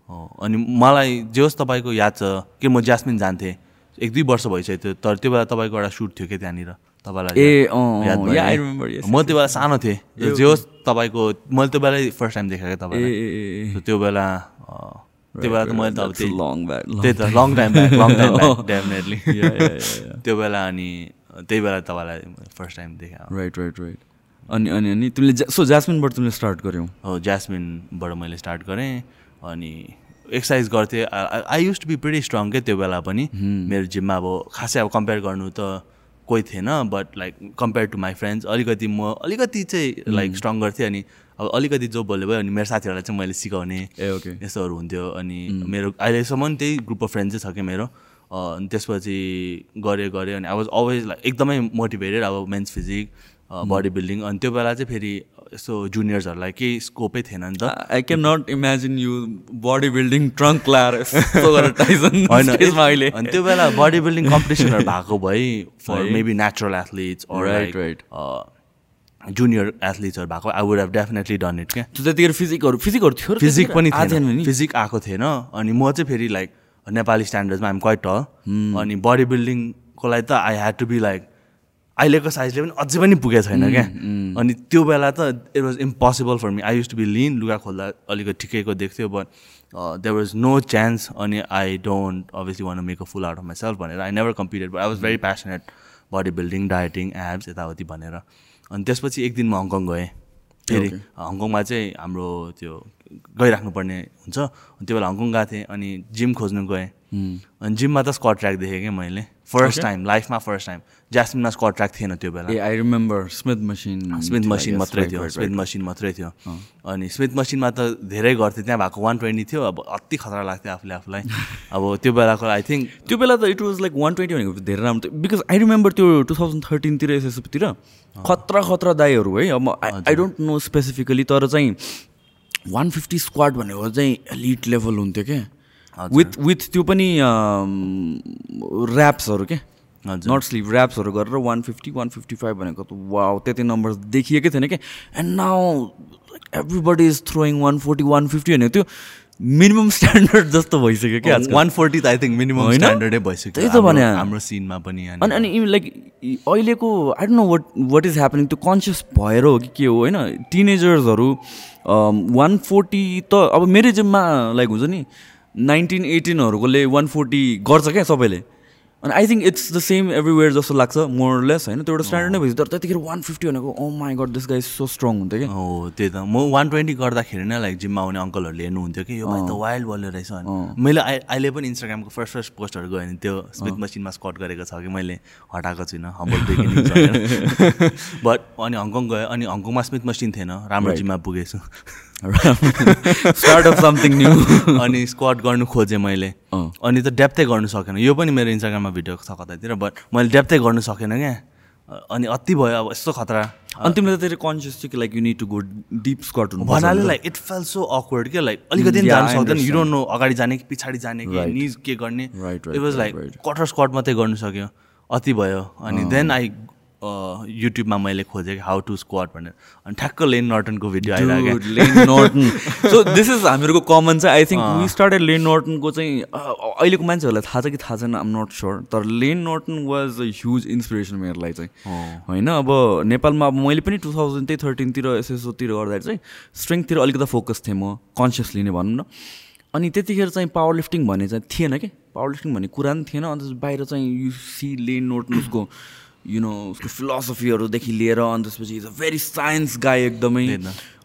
Speaker 1: अनि मलाई जे होस् तपाईँको याद छ कि म ज्यास्मिन जान्थेँ। एक दुई वर्ष भइसक्यो थियो तर त्यो बेला तपाईँको एउटा सुट थियो क्या त्यहाँनिर? तपाईँलाई
Speaker 2: ए
Speaker 1: म त्यो बेला सानो थिएँ। जे होस् तपाईँको मैले त्यो बेला फर्स्ट टाइम देखेँ क्या
Speaker 2: ए
Speaker 1: तपाईँलाई।
Speaker 2: ए
Speaker 1: So त्यो बेला त्यो बेला त मैले त अब त्यही
Speaker 2: लङ
Speaker 1: त्यही त long time
Speaker 2: long time definitely
Speaker 1: त्यो बेला अनि त्यही बेला तपाईँलाई फर्स्ट टाइम देखेँ
Speaker 2: राइट राइट राइट अनि अनि अनि तिमीले सो जास्मिनबाट तिमीले स्टार्ट गर्यौ
Speaker 1: हो ज्यास्मिनबाट मैले स्टार्ट गरेँ। अनि एक्सर्साइज गर्थेँ। I used to be pretty strong क्या त्यो बेला पनि। मेरो जिममा अब खासै अब कम्पेयर गर्नु त कोही थिएन but like compare to my friends अलिकति म अलिकति चाहिँ लाइक स्ट्रङ गर्थेँ अनि अब अलिकति जो बोल्यो भयो अनि मेरो साथीहरूलाई चाहिँ मैले सिकाउने
Speaker 2: ए ओके
Speaker 1: यस्तोहरू हुन्थ्यो अनि मेरो अहिलेसम्म त्यही ग्रुप अफ फ्रेन्ड चाहिँ छ क्या मेरो। अनि त्यसपछि गरेँ गरेँ अनि आई वाज अलवेज लाइक एकदमै मोटिभेटेड अब मेन्स फिजिक बडी बिल्डिङ अनि त्यो बेला चाहिँ फेरि यस्तो जुनियर्सहरूलाई केही स्कोपै थिएन नि त।
Speaker 2: I can not imagine you body building trunk लाएर
Speaker 1: होइन
Speaker 2: अहिले।
Speaker 1: अनि त्यो बेला बडी बिल्डिङ कम्पिटिसनहरू भएको भए for maybe natural athletes
Speaker 2: Right, right.
Speaker 1: Junior एथलिट्सहरू भएको I would have definitely done it क्या।
Speaker 2: त्यतिखेर फिजिकहरू फिजिकहरू थियो
Speaker 1: फिजिक पनि थिएन। फिजिक आएको थिएन। अनि म चाहिँ फेरि लाइक नेपाली स्ट्यान्डर्ड्समा आइम क्वाइट अनि बडी बिल्डिङको लागि त I had to be like अहिलेको साइजले पनि अझै पनि पुगेको छैन क्या। अनि त्यो बेला त it was impossible for me I used to be lean लुगा खोल्दा अलिकति ठिकैको देख्थ्यो but there was no chance अनि I don't obviously want make a fool out of myself भनेर I never competed but I was very passionate body building dieting abs यताउति भनेर। अनि त्यसपछि एक दिन म हङकङ गएँ। फेरि हङकङमा चाहिँ हाम्रो त्यो गइराख्नुपर्ने हुन्छ। त्यो बेला हङकङ गएको थिएँ अनि जिम खोज्नु गएँ। अनि जिममा त स्कट ट्र्याक देखेँ क्या मैले। फर्स्ट टाइम लाइफमा फर्स्ट टाइम ज्यास्मिनमा स्कट ट्र्याक थिएन त्यो बेला।
Speaker 2: ए I remember Smith machine
Speaker 1: Smith machine मात्रै थियो स्मिथ मसिन मात्रै थियो। अनि स्मिथ मसिनमा त धेरै गर्थेँ त्यहाँ भएको वान ट्वेन्टी थियो अब अति खतरा लाग्थ्यो आफूले आफूलाई। अब त्यो बेलाको आई थिङ्क
Speaker 2: त्यो बेला त it was like one twenty भनेको धेरै राम्रो थियो। बिकज आई रिमेम्बर त्यो टु थाउजन्ड थर्टिनतिर एसएसपीतिर खतरा खतरा दाईहरू है। अब आई डोन्ट नो स्पेसिफिकली तर चाहिँ वान फिफ्टी स्क्वाड भनेको चाहिँ एलिट लेभल हुन्थ्यो क्या विथ विथ त्यो पनि ऱ्याप्सहरू के?
Speaker 1: हजुर।
Speaker 2: नट स्लिभ ऱ्याप्सहरू गरेर one fifty one fifty five भनेको त वा त्यति नम्बर देखिएकै थिएन क्या and now everybody is throwing one forty one fifty भनेको त्यो मिनिमम स्ट्यान्डर्ड जस्तो भइसक्यो क्या
Speaker 1: वान फोर्टी त आई थिङ्क मिनिमम? स्ट्यान्डर्डै भइसक्यो।
Speaker 2: त्यही त भने।
Speaker 1: हाम्रो- सिनमा पनि अनि।
Speaker 2: अनि लाइक अहिलेको I don't know what what is happening त्यो कन्सियस भएर हो कि के हो होइन? टिनेजर्सहरू वान फोर्टी त अब मेरो जिममा लाइक हुन्छ नि नाइन्टिन एटिनहरूकोले वान फोर्टी गर्छ क्या सबैले। अनि I think it's the same everywhere जस्तो लाग्छ मोरलेस होइन? त्यो एउटा स्ट्यान्डर्ड नै भइसक्यो। तर त्यतिखेर वान फिफ्टी भनेको ओ my god this guy so strong हुन्थ्यो क्या।
Speaker 1: हो त्यही त। म वान ट्वेन्टी गर्दाखेरि नै लाइक जिममा आउने अङ्कलहरूले हेर्नुहुन्थ्यो कि यो त वाइल्ड बल्यो रहेछ अनि। मैले अहिले पनि इन्स्टाग्रामको फर्स्ट फर्स्ट पोस्टहरू गयो भने त्यो स्मिथ मसिनमा स्कट गरेको छ कि मैले हटाएको छुइनँ हम्बल बट अनि हङकङ गयो अनि हङकङमा स्मिथ मसिन थिएन राम्रो जिममा पुगेछु।
Speaker 2: स्टार्ट अफ समथिङ न्यू
Speaker 1: अनि स्क्वाड गर्नु खोजेँ मैले। अनि त डेप्थै गर्नु सकेन। यो पनि मेरो इन्स्टाग्राममा भिडियो छ कतातिर बट मैले डेप्थै गर्नु सकेन क्या। अनि अति भयो अब यस्तो खतरा।
Speaker 2: अनि तिमीलाई त कन्सियस थियो कि like you need to go deep squat हुनु
Speaker 1: भन्नाले like it felt so awkward क्या लाइक अलिकति
Speaker 2: Yeah,
Speaker 1: जानु सक्दैन। यु. डोन्ट नो अगाडि जाने कि पछाडि जाने कि. निज के गर्ने।
Speaker 2: It
Speaker 1: was
Speaker 2: like.
Speaker 1: Quarter squat मात्रै गर्नु सक्यो। अति भयो। अनि देन आई युट्युबमा मैले खोजेँ हाउ टु स्क्वाड भनेर। अनि ठ्याक्क लेन नर्टनको भिडियो आइरहेको
Speaker 2: Layne Norton so this is हामीहरूको कमन चाहिँ I think we started Layne नर्टनको चाहिँ अहिलेको मान्छेहरूलाई थाहा छ कि थाहा छैन आम नट स्योर तर Layne Norton was a huge inspiration मेरो लागि चाहिँ होइन अब नेपालमा अब मैले पनि टु थाउजन्ड त्यही थर्टिनतिर एसएसओतिर गर्दाखेरि चाहिँ स्ट्रेङ्थतिर अलिकति फोकस थिएँ म कन्सियसली नै भनौँ न। अनि त्यतिखेर चाहिँ पावर लिफ्टिङ भन्ने चाहिँ थिएन कि। पावर लिफ्टिङ भन्ने कुरा पनि थिएन अन्त बाहिर चाहिँ यु सी लेन नोर्टन उसको यु नो उसको फिलोसफीहरूदेखि लिएर अनि त्यसपछि is a very science guy एकदमै।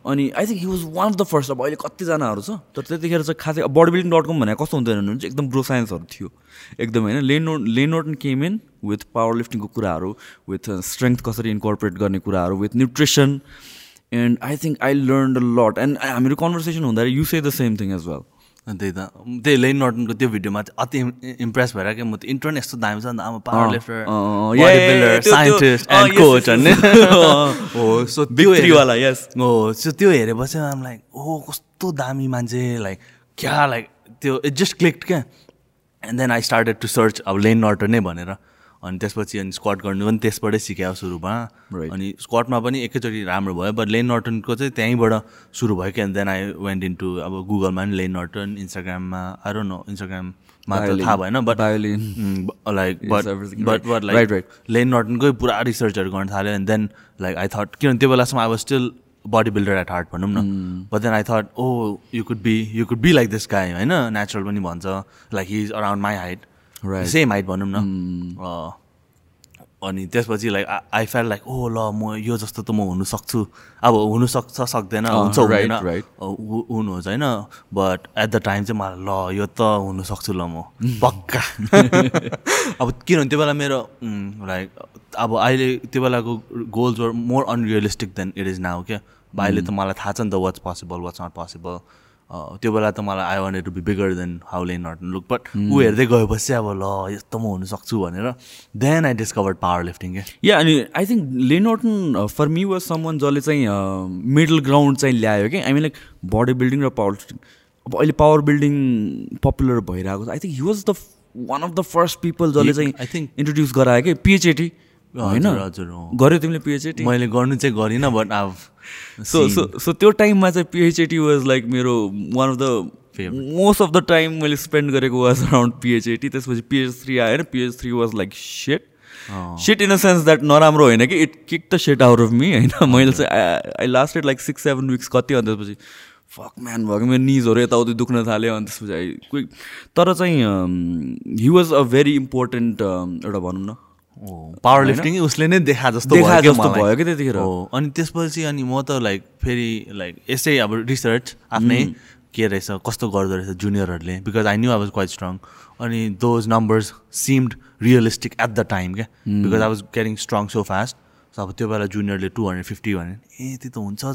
Speaker 2: अनि I think he was one of the first अब अहिले कतिजनाहरू छ। तर त्यतिखेर चाहिँ खासै बडी बिल्डिङ डट कम भनेको कस्तो हुँदैन भने चाहिँ एकदम ब्रो साइन्सहरू थियो। एकदम होइन। Layne Layne Norton came in with power लिफ्टिङको कुराहरू विथ स्ट्रेङ्थ कसरी इन्कर्पोरेट गर्ने कुराहरू with nutrition and I think I learn a lot and हामीहरू कन्भर्सेसन हुँदाखेरि you say the same thing as well
Speaker 1: त्यही त। त्यही लेन नर्टनको त्यो भिडियोमा चाहिँ अति इम्प्रेस भएर क्या म त इन्टरनेट यस्तो दामी छ नि त। I'm a
Speaker 2: power
Speaker 1: lifter
Speaker 2: scientist
Speaker 1: and
Speaker 2: coach.
Speaker 1: हो सो त्यो
Speaker 2: three
Speaker 1: हेरे-
Speaker 2: वाला, yes.
Speaker 1: हो सो त्यो हेरेपछि आम लाइक ओ कस्तो दामी मान्छे लाइक क्या लाइक त्यो इट जस्ट क्लिक क्या. And then I started to search अब लेन नर्टन नै भनेर। अनि त्यसपछि अनि स्क्वाड गर्नु पनि त्यसबाटै सिक्यो सुरुमा. अनि स्क्वाडमा पनि एकैचोटि राम्रो भयो बट लेन नर्टनको चाहिँ त्यहीँबाट सुरु भयो क्या then I went in to अब गुगलमा पनि लेन नर्टन इन्स्टाग्राममा आरो नो इन्स्टाग्राममा त. थाहा भएन but.
Speaker 2: Like
Speaker 1: but.
Speaker 2: But.
Speaker 1: But
Speaker 2: like.
Speaker 1: Layne नर्टनकै पुरा रिसर्चहरू गर्न थाल्यो and then like I thought किनभने त्यो बेलासम्म I was still body builder at heart भनौँ न but then I thought oh you could be you could be like this guy होइन नेचुरल पनि भन्छ like he is around my
Speaker 2: height.
Speaker 1: Same height भनौँ न। अँ, अनि त्यसपछि like I felt like oh ल म यो जस्तो त म हुनु सक्छु अब हुनु सक्छ सक्दैन हुन्छ हुँदैन। होइन। बट एट द टाइम चाहिँ मलाई ल यो त हुनु सक्छु ल म। पक्का। अब किनभने त्यो बेला मेरो लाइक अब अहिले त्यो बेलाको goals were more unrealistic than it is now क्या? अहिले त मलाई थाहा छ नि त what's possible what's not possible त्यो बेला त मलाई I wanted to be bigger than how Layne not look but ऊ हेर्दै गएपछि अब ल यस्तो म हुनु सक्छु भनेर then I discovered power lifting क्या
Speaker 2: या अनि I think Layne Norton for me was some one जसले चाहिँ मिडल ग्राउन्ड चाहिँ ल्यायो कि? I mean like body building र पावर लिफ्टिङ अब अहिले पावर बिल्डिङ पपुलर भइरहेको छ. I think he was the one of the first people जसले चाहिँ
Speaker 1: I think-
Speaker 2: इन्ट्रोड्युस गरायो कि? पिएचएटी होइन। गऱ्यो तिमीले पिएचएटी
Speaker 1: मैले गर्नु चाहिँ गरिनँ बट अब
Speaker 2: सो सो सो त्यो टाइममा चाहिँ पिएचएटी वाज लाइक मेरो one of
Speaker 1: the.
Speaker 2: Most of the time मैले स्पेन्ड गरेको वाज अराउन्ड पिएचएटी त्यसपछि पिएच थ्री आयो PH three was like set set in a. Sense that नराम्रो होइन कि it kick the set out of me होइन? मैले चाहिँ I lasted like six seven weeks कति अनि त्यसपछि फक म्यान भएको मेरो निजहरू यताउति दुख्न थाल्यो अनि त्यसपछि आई क्विक तर चाहिँ he was a very important एउटा भनौँ न
Speaker 1: पावर लिफ्टिङ उसले नै देखा जस्तो
Speaker 2: जस्तो। भयो क्या त्यतिखेर।
Speaker 1: हो। अनि त्यसपछि अनि म त लाइक फेरि लाइक यसै अब रिसर्च आफ्नै के रहेछ कस्तो गर्दो रहेछ जुनियरहरूले because I knew I was quite strong अनि those numbers seemed realistic at the time क्या। Because I was getting strong so fast so अब त्यो बेला जुनियरले टू हन्ड्रेड फिफ्टी भने ए त्यो त हुन्छ।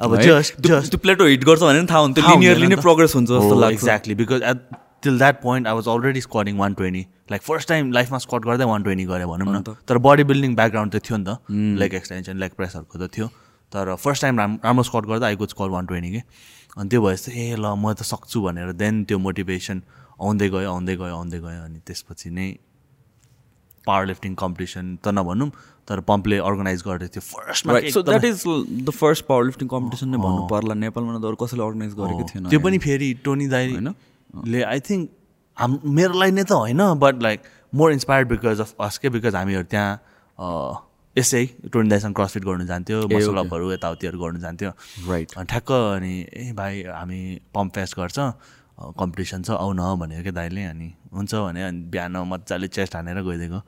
Speaker 1: अब? जस्ट जस्ट
Speaker 2: त्यो प्लेटो हिट गर्छ भने थाहा हुन्छ लिनियरली नै प्रोग्रेस हुन्छ जस्तो लाग्छ।
Speaker 1: Exactly because at till that point I was already squatting one twenty like first time लाइफमा स्क्वाड गर्दै वान ट्वेन्टी गरेँ भनौँ न। तर बडी बिल्डिङ ब्याकग्राउन्ड त थियो नि त। लेग एक्सटेन्सन लेग प्रेसहरूको त थियो। तर फर्स्ट टाइम राम राम्रो स्क्वाड गर्दा I could score one twenty के। अनि त्यो भएपछि ए ल म त सक्छु भनेर देन त्यो मोटिभेसन आउँदै गयो आउँदै गयो आउँदै गयो। अनि त्यसपछि नै पावर लिफ्टिङ कम्पिटिसन त नभनौँ तर पम्पले अर्गनाइज गर्दै थियो। फर्स्टमा
Speaker 2: right so that is the first power lifting competition नै भन्नु पर्ला। नेपालमा त अरू कसैले अर्गनाइज गरेको थिएन
Speaker 1: त्यो पनि फेरि टोनी दाई
Speaker 2: होइन?
Speaker 1: ले आई थिङ्क हाम मेरो लागि नै त होइन but like more inspired because of us के बिकज हामीहरू त्यहाँ यसै टोनी दाईसँग क्रसफिट गर्नु जान्थ्यो मसलअपहरू यताउतिहरू गर्नु जान्थ्यो।
Speaker 2: राइट
Speaker 1: ठ्याक्क अनि ए भाइ हामी पम्प फेस्ट गर्छ कम्पिटिसन छ आउ न भनेर क्या दाइले। अनि हुन्छ भने अनि बिहान मजाले चेस्ट हानेर गइदिएको।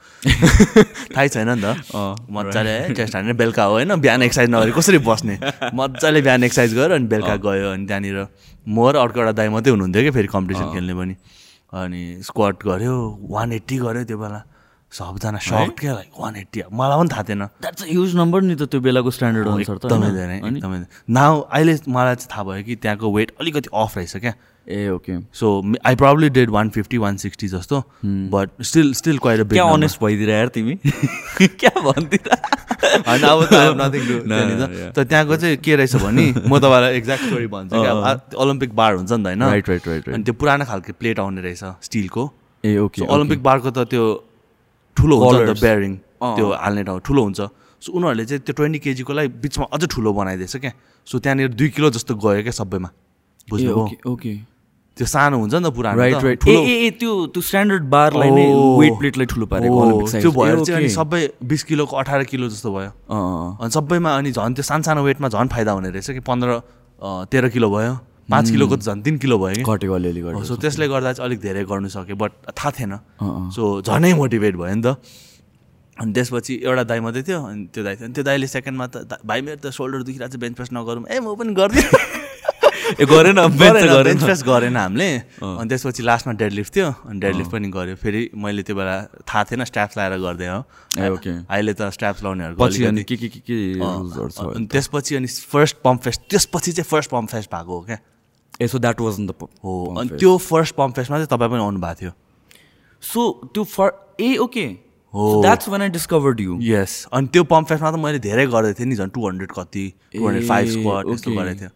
Speaker 1: थाहै छैन नि त। मजाले चेस्ट हानेर बेलुका हो होइन? बिहान एक्सर्साइज नगरी कसरी बस्ने? मजाले बिहान एक्सर्साइज गऱ्यो अनि बेलुका गयो अनि त्यहाँनिर म र अर्को एउटा दाइ मात्रै हुनुहुन्थ्यो कि फेरि कम्पिटिसन खेल्ने पनि। अनि स्क्वाड गऱ्यो वान एट्टी गऱ्यो त्यो बेला। सबजना सर्ट क्या लाइक वान एट्टी मलाई पनि थाहा थिएन।
Speaker 2: द्याट्स अ ह्युज नम्बर नि त त्यो बेलाको स्ट्यान्डर्ड अनुसार त
Speaker 1: एकदमै? धेरै? एकदमै नाउ अहिले मलाई चाहिँ थाहा भयो कि त्यहाँको वेट अलिकति अफ रहेछ क्या।
Speaker 2: ए okay
Speaker 1: so I probably dead one fifty one sixty जस्तो बट स्टिल स्टिल क्वाइट
Speaker 2: क्या अनेस्ट भइदिएर यार तिमी? क्या भनिदिएर
Speaker 1: होइन अब त त्यहाँको चाहिँ के रहेछ भने म तपाईँलाई एक्ज्याक्ट स्टोरी भन्छु कि अब ओलम्पिक बार हुन्छ नि त होइन?
Speaker 2: Right, right, right.
Speaker 1: अनि त्यो पुरानो खालको प्लेट आउने रहेछ स्टिलको
Speaker 2: ए ओके
Speaker 1: सो ओलम्पिक बारको त त्यो ठुलो हुन्छ त. बेयरिङ। त्यो हाल्ने ठाउँ ठुलो हुन्छ। सो उनीहरूले चाहिँ त्यो ट्वेन्टी केजीकोलाई बिचमा अझ ठुलो बनाइदिएछ क्या। सो त्यहाँनिर दुई किलो जस्तो गयो क्या सबैमा। बुझ्नुभयो?
Speaker 2: ओके ओके
Speaker 1: त्यो सानो हुन्छ नि त पुरानो
Speaker 2: राइट
Speaker 1: त,
Speaker 2: राइट ए
Speaker 1: ठुलो।
Speaker 2: ए ए, त्यो त्यो स्ट्यान्डर्ड बारलाई नै। वेट प्लेटलाई ठुलो पारेको size।
Speaker 1: त्यो भएर चाहिँ अनि। सबै बिस किलोको अठार किलो जस्तो भयो। अनि सबैमा अनि झन् त्यो सानसानो वेटमा झन् फाइदा हुने रहेछ कि पन्ध्र तेह्र किलो भयो। पाँच किलोको त झन् तिन किलो भयो।
Speaker 2: घटेको अलिअलि
Speaker 1: हो,
Speaker 2: घटेको
Speaker 1: सो त्यसले गर्दा चाहिँ अलिक धेरै गर्नु सक्यो बट थाहा थिएन। सो झनै मोटिभेट भयो नि त। अनि त्यसपछि एउटा दाइ मात्रै थियो अनि त्यो दाइ थियो। अनि त्यो दाइले सेकेन्डमा त "दा- भाइ मेरो त सोल्डर दुखिरहेको छ बेन्च प्रेस नगरौँ। ए म पनि गरिदिएँ
Speaker 2: ए गरेन गरेन
Speaker 1: प्रेस गरेन। हामीले। अनि त्यसपछि लास्टमा डेडलिफ्ट थियो अनि डेडलिफ्ट पनि गऱ्यो। फेरि मैले त्यो बेला थाहा थिएन स्ट्याप्स लगाएर गरिदिएँ हो। अहिले त स्ट्याप्स लाउनेहरूको
Speaker 2: पछि अनि
Speaker 1: अलिकति-
Speaker 2: के के के के रुल्सहरू छ
Speaker 1: अनि त्यसपछि अनि फर्स्ट पम्प फेस्ट त्यसपछि चाहिँ फर्स्ट पम्प फेस्ट भएको हो क्या।
Speaker 2: ए सो द्याट वाज द
Speaker 1: हो। अनि त्यो फर्स्ट पम्प फेस्टमा चाहिँ तपाईँ पनि आउनु भएको थियो।
Speaker 2: सो त्यो फर ए ओके
Speaker 1: हो।
Speaker 2: That's one I discovered you
Speaker 1: yes अनि त्यो पम्प फेस्टमा त मैले धेरै गरेको थिएँ नि झन् टु हन्ड्रेड कति टु हन्ड्रेड फाइभ स्क्वाड यस्तो गरेको थिएँ।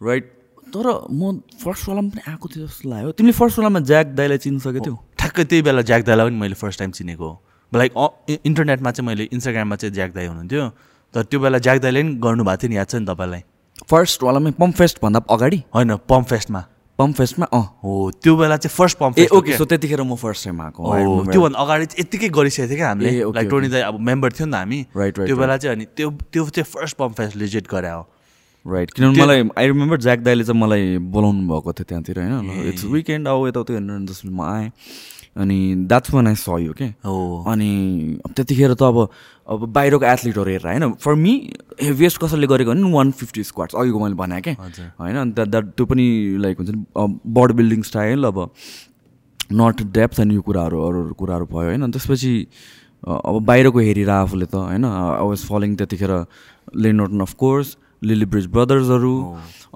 Speaker 2: राइट तर म फर्स्टवालामा पनि आएको थियो जस्तो लाग्यो। तिमीले फर्स्टवालामा ज्याक दाईलाई चिन्न सकेको थियौ?
Speaker 1: ठ्याक्कै त्यही बेला ज्याक दाईलाई पनि मैले फर्स्ट टाइम चिनेको हो। लाइक इन्टरनेटमा चाहिँ मैले इन्स्टाग्राममा चाहिँ ज्याक दाई हुनुहुन्थ्यो। तर त्यो बेला ज्याक दाईले पनि गर्नुभएको थियो नि याद छ नि तपाईँलाई?
Speaker 2: फर्स्टवालामै पम्प फेस्टभन्दा अगाडि?
Speaker 1: होइन पम्प फेस्टमा।
Speaker 2: पम्प फेस्टमा अँ।
Speaker 1: हो त्यो बेला चाहिँ फर्स्ट पम्प
Speaker 2: ए
Speaker 1: फेस्ट
Speaker 2: ओके सो त्यतिखेर म फर्स्ट टाइम आएको
Speaker 1: हो. त्योभन्दा अगाडि चाहिँ यत्तिकै गरिसकेको थियो क्या हामीले। लाइक टोनी दाई अब मेम्बर थियो नि त हामी।
Speaker 2: Right,
Speaker 1: त्यो बेला चाहिँ अनि त्यो त्यो चाहिँ फर्स्ट पम्प फेस्ट लिजिट गरे हो।
Speaker 2: राइट किनभने मलाई आई रिमेम्बर ज्याक दाईले चाहिँ मलाई बोलाउनु भएको थियो त्यहाँतिर होइन इट्स विकेन्ड आऊ यताउति अनि त्यसपछि म आएँ अनि that's one I saw you के
Speaker 1: हो
Speaker 2: अनि त्यतिखेर त अब अब बाहिरको एथलिटहरू हेरेर होइन फर मी हेभिएस्ट कसैले गरेको भने वान फिफ्टी स्क्वाड्स अघिको मैले भने क्या
Speaker 1: हजुर।
Speaker 2: होइन अनि द्याट त्यो पनि लाइक हुन्छ नि बडी बिल्डिङ स्टाइल अब नट डेप्थ अनि यो कुराहरू अरू अरू कुराहरू भयो होइन त्यसपछि अब बाहिरको हेरेर आफूले त होइन आई वाज फलोइङ त्यतिखेर Layne Norton of course Lilliebridge ब्रदर्सहरू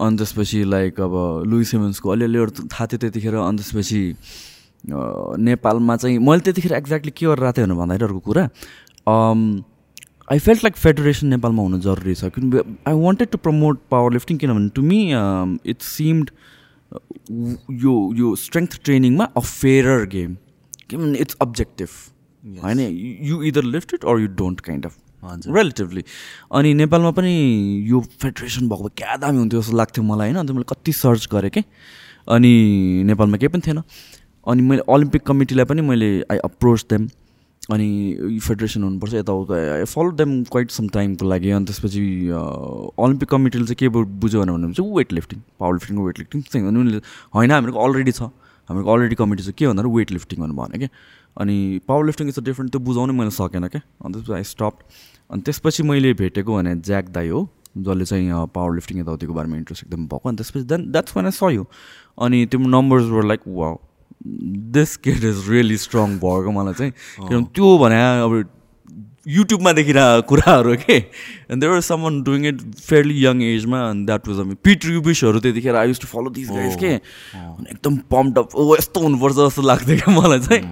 Speaker 2: अनि त्यसपछि लाइक अब लुई सिमेन्सको अलिअलि अरू थाहा थियो त्यतिखेर अनि त्यसपछि नेपालमा चाहिँ मैले त्यतिखेर एक्ज्याक्टली के गरेर थिएँ भनेर भन्दाखेरि अर्को कुरा। आई फेल्ट लाइक फेडरेसन नेपालमा हुनु जरुरी छ किनभने I wanted to promote power lifting किनभने टु मी इट सिम्ड यो यो स्ट्रेङ्थ ट्रेनिङमा अ फेयर गेम किनभने इट्स अब्जेक्टिभ होइन? You either lift it or you don't kind
Speaker 1: of
Speaker 2: relatively अनि नेपालमा पनि यो फेडरेसन भएको भए क्या दामी हुन्थ्यो जस्तो लाग्थ्यो मलाई होइन। अन्त मैले कति सर्च गरेँ कि? अनि नेपालमा केही पनि थिएन। अनि मैले ओलम्पिक कमिटीलाई पनि मैले आई अप्रोच देम अनि यो फेडरेसन हुनुपर्छ यताउता I follow them quite some टाइमको लागि। अनि त्यसपछि ओलम्पिक कमिटीले चाहिँ के बुझ्यो भने चाहिँ weight lifting power lifting weight lifting चाहिँ उनीहरूले होइन हामीहरूको अलरेडी छ। हामीहरूको अलरेडी कमिटी छ। के भन्दा वेट लिफ्टिङ भनेर भने क्या अनि पावर लिफ्टिङ इज डिफ्रेन्ट त्यो बुझाउनै मैले सकेन क्या अनि त्यसपछि आई स्टप अनि त्यसपछि मैले भेटेको भने ज्याक दाई हो जसले चाहिँ पावर लिफ्टिङ यताउतिको बारेमा इन्ट्रेस्ट एकदम भएको। अनि त्यसपछि then that's one I saw you अनि त्यो numbers were like wow this kid is really strong भएको मलाई चाहिँ। किनभने त्यो भने अब युट्युबमा देखिरह कुराहरू के? And they were someone doing it fairly young एजमा एन्ड द्याट वाज अमी पिट रिबिसहरू त्यतिखेर I use to follow this guys के? अनि एकदम पम्प अप ओ यस्तो हुनुपर्छ जस्तो लाग्थ्यो क्या मलाई चाहिँ।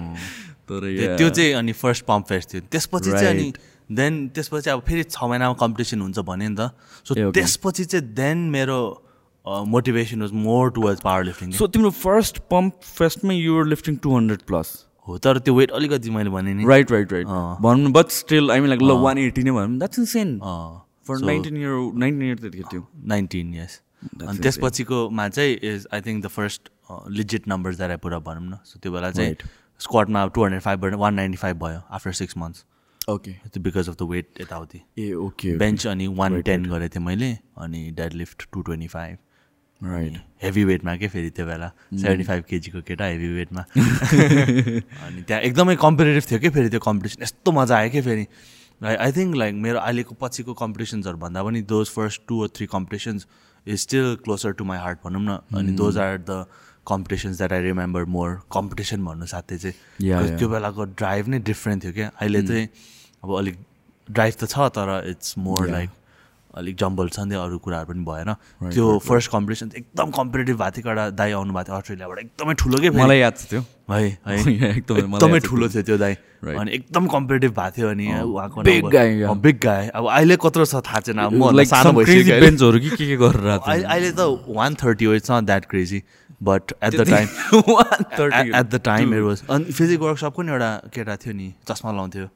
Speaker 2: तर
Speaker 1: त्यो- चाहिँ अनि फर्स्ट पम्प फेस्ट थियो। त्यसपछि चाहिँ अनि. देन त्यसपछि अब फेरि छ महिनामा कम्पिटिसन हुन्छ भने नि त। सो. त्यसपछि चाहिँ देन मेरो motivation was more towards power lifting
Speaker 2: so तिम्रो first pump फेस्टमै you're lifting two hundred plus
Speaker 1: हो तर त्यो वेट अलिकति मैले भने नि।
Speaker 2: राइट राइट राइट
Speaker 1: अँ।
Speaker 2: भनौँ but still I mean like ल वान एटी नै भनौँ द्याट्स इन सेन
Speaker 1: अँ, for
Speaker 2: nineteen year nineteen year त्यतिखेर थियो।
Speaker 1: नाइन्टिन यस अनि त्यसपछिकोमा चाहिँ is I think the first legit numbers that पुरा भनौँ न। सो त्यो बेला चाहिँ. स्क्वाडमा टु हन्ड्रेड फाइभबाट वान नाइन्टी फाइभ भयो आफ्टर सिक्स मन्थ्स
Speaker 2: ओके
Speaker 1: त्यो बिकज अफ द वेट यताउति
Speaker 2: ए ओके
Speaker 1: बेन्च अनि वान टेन गरेको थिएँ मैले अनि dead lift two twenty five
Speaker 2: right
Speaker 1: heavy वेटमा के फेरि त्यो बेला? सेभेन्टी फाइभ केजीको केटा हेभी वेटमा अनि त्यहाँ एकदमै कम्पिटेटिभ थियो कि फेरि त्यो कम्पिटिसन यस्तो मजा आयो कि फेरि? लाइक आई थिङ्क लाइक मेरो अहिलेको पछिको कम्पिटिसन्सहरू भन्दा पनि those first two three competitions is still closer to my heart भनौँ न। अनि those are the competitions that I remember more competition भन्नु साथै चाहिँ. त्यो बेलाको ड्राइभ नै डिफ्रेन्ट थियो क्या। अहिले चाहिँ अब अलिक ड्राइभ त छ तर इट्स मोर लाइक अलिक जम्बल छ नि त अरू कुराहरू पनि भएन। त्यो फर्स्ट कम्पिटिसन एकदम कम्पिटेटिभ भएको थियो एउटा दाई आउनु भएको थियो अस्ट्रेलियाबाट। एकदमै ठुलो के।
Speaker 2: मलाई याद छ त्यो।
Speaker 1: है है।
Speaker 2: एकदमै छ
Speaker 1: ठुलो थियो त्यो दाई. अनि एकदम कम्पिटेटिभ भएको थियो अनि उहाँको
Speaker 2: guy, yeah.
Speaker 1: अँ, big guy अब अहिले कत्रो छ थाहा छैन। अब म सानो भइसक्यो अहिले। त one thirty it's not that crazy but at the
Speaker 2: time
Speaker 1: at the time it was अनि फिजिक वर्कसपको नि एउटा केटा थियो नि? चस्मा लाउँथ्यो।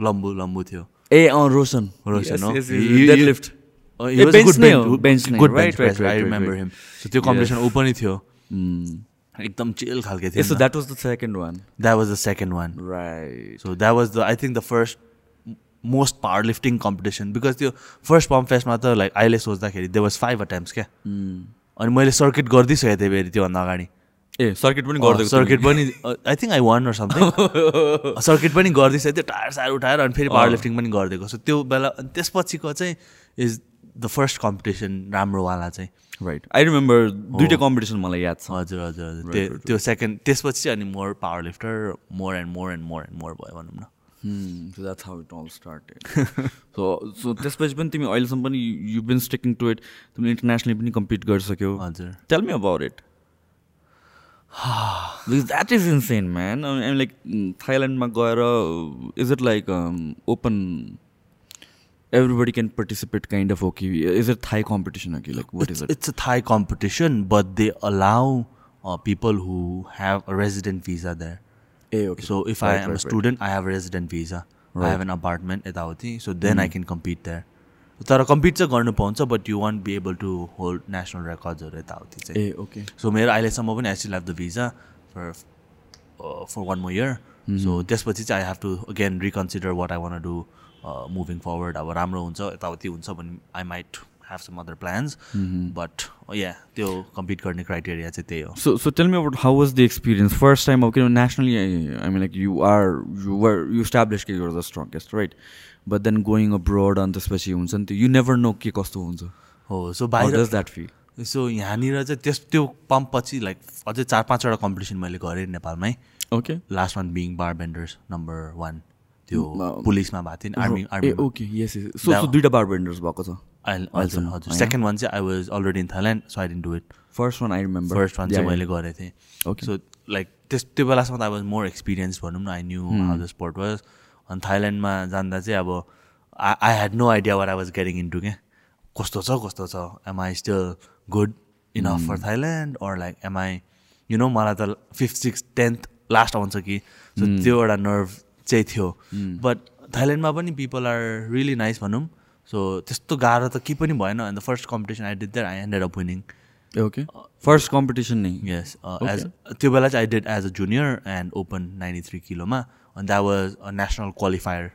Speaker 1: लम्बु लम्बु थियो।
Speaker 2: ए अँ रोशन।
Speaker 1: रोशन हो।
Speaker 2: डेड लिफ्ट ए,
Speaker 1: he was a
Speaker 2: bench
Speaker 1: good
Speaker 2: नै
Speaker 1: bench-
Speaker 2: हो, bench नै।
Speaker 1: good
Speaker 2: Right,
Speaker 1: bench
Speaker 2: right,
Speaker 1: presser,
Speaker 2: right,
Speaker 1: I
Speaker 2: right,
Speaker 1: remember
Speaker 2: right.
Speaker 1: him. So त्यो कम्पिटिसन ऊ पनि थियो।
Speaker 2: Hmm.
Speaker 1: एकदम चिल खालके थियो
Speaker 2: so that was the second one
Speaker 1: that was the second one
Speaker 2: right
Speaker 1: so that was the I think the first most power lifting competition because त्यो first pump फेस्टमा त लाइक अहिले सोच्दाखेरि दे वाज फाइभ अटेम्प्स क्या। अनि मैले circuit गरिदिइसकेको थिएँ फेरि त्योभन्दा अगाडि।
Speaker 2: ए सर्किट पनि गरिदिएको
Speaker 1: सर्किट पनि I think I won something circuit पनि गरिदिइसकेको थियो टायर सायर उठाएर अनि फेरि पावर लिफ्टिङ पनि गरिदिएको सो त्यो बेला अनि त्यसपछिको चाहिँ इज द फर्स्ट कम्पिटिसन राम्रोवाला चाहिँ।
Speaker 2: राइट आई रिमेम्बर दुइटै कम्पिटिसन मलाई याद छ।
Speaker 1: हजुर हजुर हजुर। त्यो त्यो सेकेन्ड त्यसपछि चाहिँ अनि more power lifter more and more and more and more भयो भनौँ न।
Speaker 2: So that's how it all started so so त्यसपछि पनि तिमी अहिलेसम्म पनि you been sticking to it तिमीले इन्टरनेसनली पनि कम्पिट गरिसक्यौ
Speaker 1: हजुर
Speaker 2: tell me about it because that is insane man I'm like थाइल्यान्डमा गएर is it like open everybody can participate kind of okay is it thai competition okay like what is
Speaker 1: it's,
Speaker 2: it
Speaker 1: it's a Thai competition, but they allow uh, people who have a resident visa there.
Speaker 2: Right,
Speaker 1: am
Speaker 2: right,
Speaker 1: a
Speaker 2: right.
Speaker 1: student, I have a resident visa. I
Speaker 2: Right.
Speaker 1: have an apartment यताउति so then I can compete there. तर compete चाहिँ गर्नु पाउँछ but you want be able to hold national रेकर्ड्सहरू यताउति चाहिँ
Speaker 2: eh okay
Speaker 1: so मेरो अहिलेसम्म पनि I still have the visa for for one more year so त्यसपछि चाहिँ I have to again reconsider what I want do moving forward अब राम्रो हुन्छ यताउति हुन्छ भने I might have some other plans but yeah त्यो कम्पिट गर्ने क्राइटेरिया चाहिँ त्यही हो
Speaker 2: So, so tell me about how was the experience? First time, okay, nationally, I, I mean, like you are, you were, you established that you're the strongest, right? But then going abroad on त्यसपछि हुन्छ नि त्यो you never know के कस्तो हुन्छ
Speaker 1: हो so बाहिर
Speaker 2: that feel?
Speaker 1: So यहाँनिर चाहिँ त्यस त्यो पम्प पछि लाइक अझै चार पाँचवटा कम्पिटिसन मैले गरेँ नेपालमै
Speaker 2: Okay.
Speaker 1: Last one being bar benders number one त्यो
Speaker 2: Mm,
Speaker 1: पुलिसमा भएको थियो नि
Speaker 2: army army okay yes
Speaker 1: so
Speaker 2: so दुइटा बार बेन्डर्स भएको छ
Speaker 1: हजुर हजुर. सेकेन्ड वान चाहिँ I was already in Thailand so I didn't do it
Speaker 2: first one I remember
Speaker 1: first one चाहिँ मैले गरेको थिएँ
Speaker 2: Okay.
Speaker 1: सो लाइक त्यस त्यो बेलासम्म त आई वाज मोर एक्सपिरियन्स भनौँ न I knew how the sport was अनि थाइल्यान्डमा जाँदा चाहिँ अब I I had no idea what I was getting into क्या कस्तो छ कस्तो छ am I still good enough for Thailand or like um I you know मलाई त फिफ्थ सिक्स टेन्थ लास्ट आउँछ कि सो त्यो एउटा नर्भ चाहिँ थियो बट थाइल्यान्डमा पनि पिपल आर रियली नाइस भनौँ सो त्यस्तो गाह्रो त केही पनि भएन. The first competition I did there I ended up winning
Speaker 2: okay first competition नै?
Speaker 1: यस एज त्यो बेला चाहिँ I did as a junior and open ninety three किलोमा अनि that was a national qualifier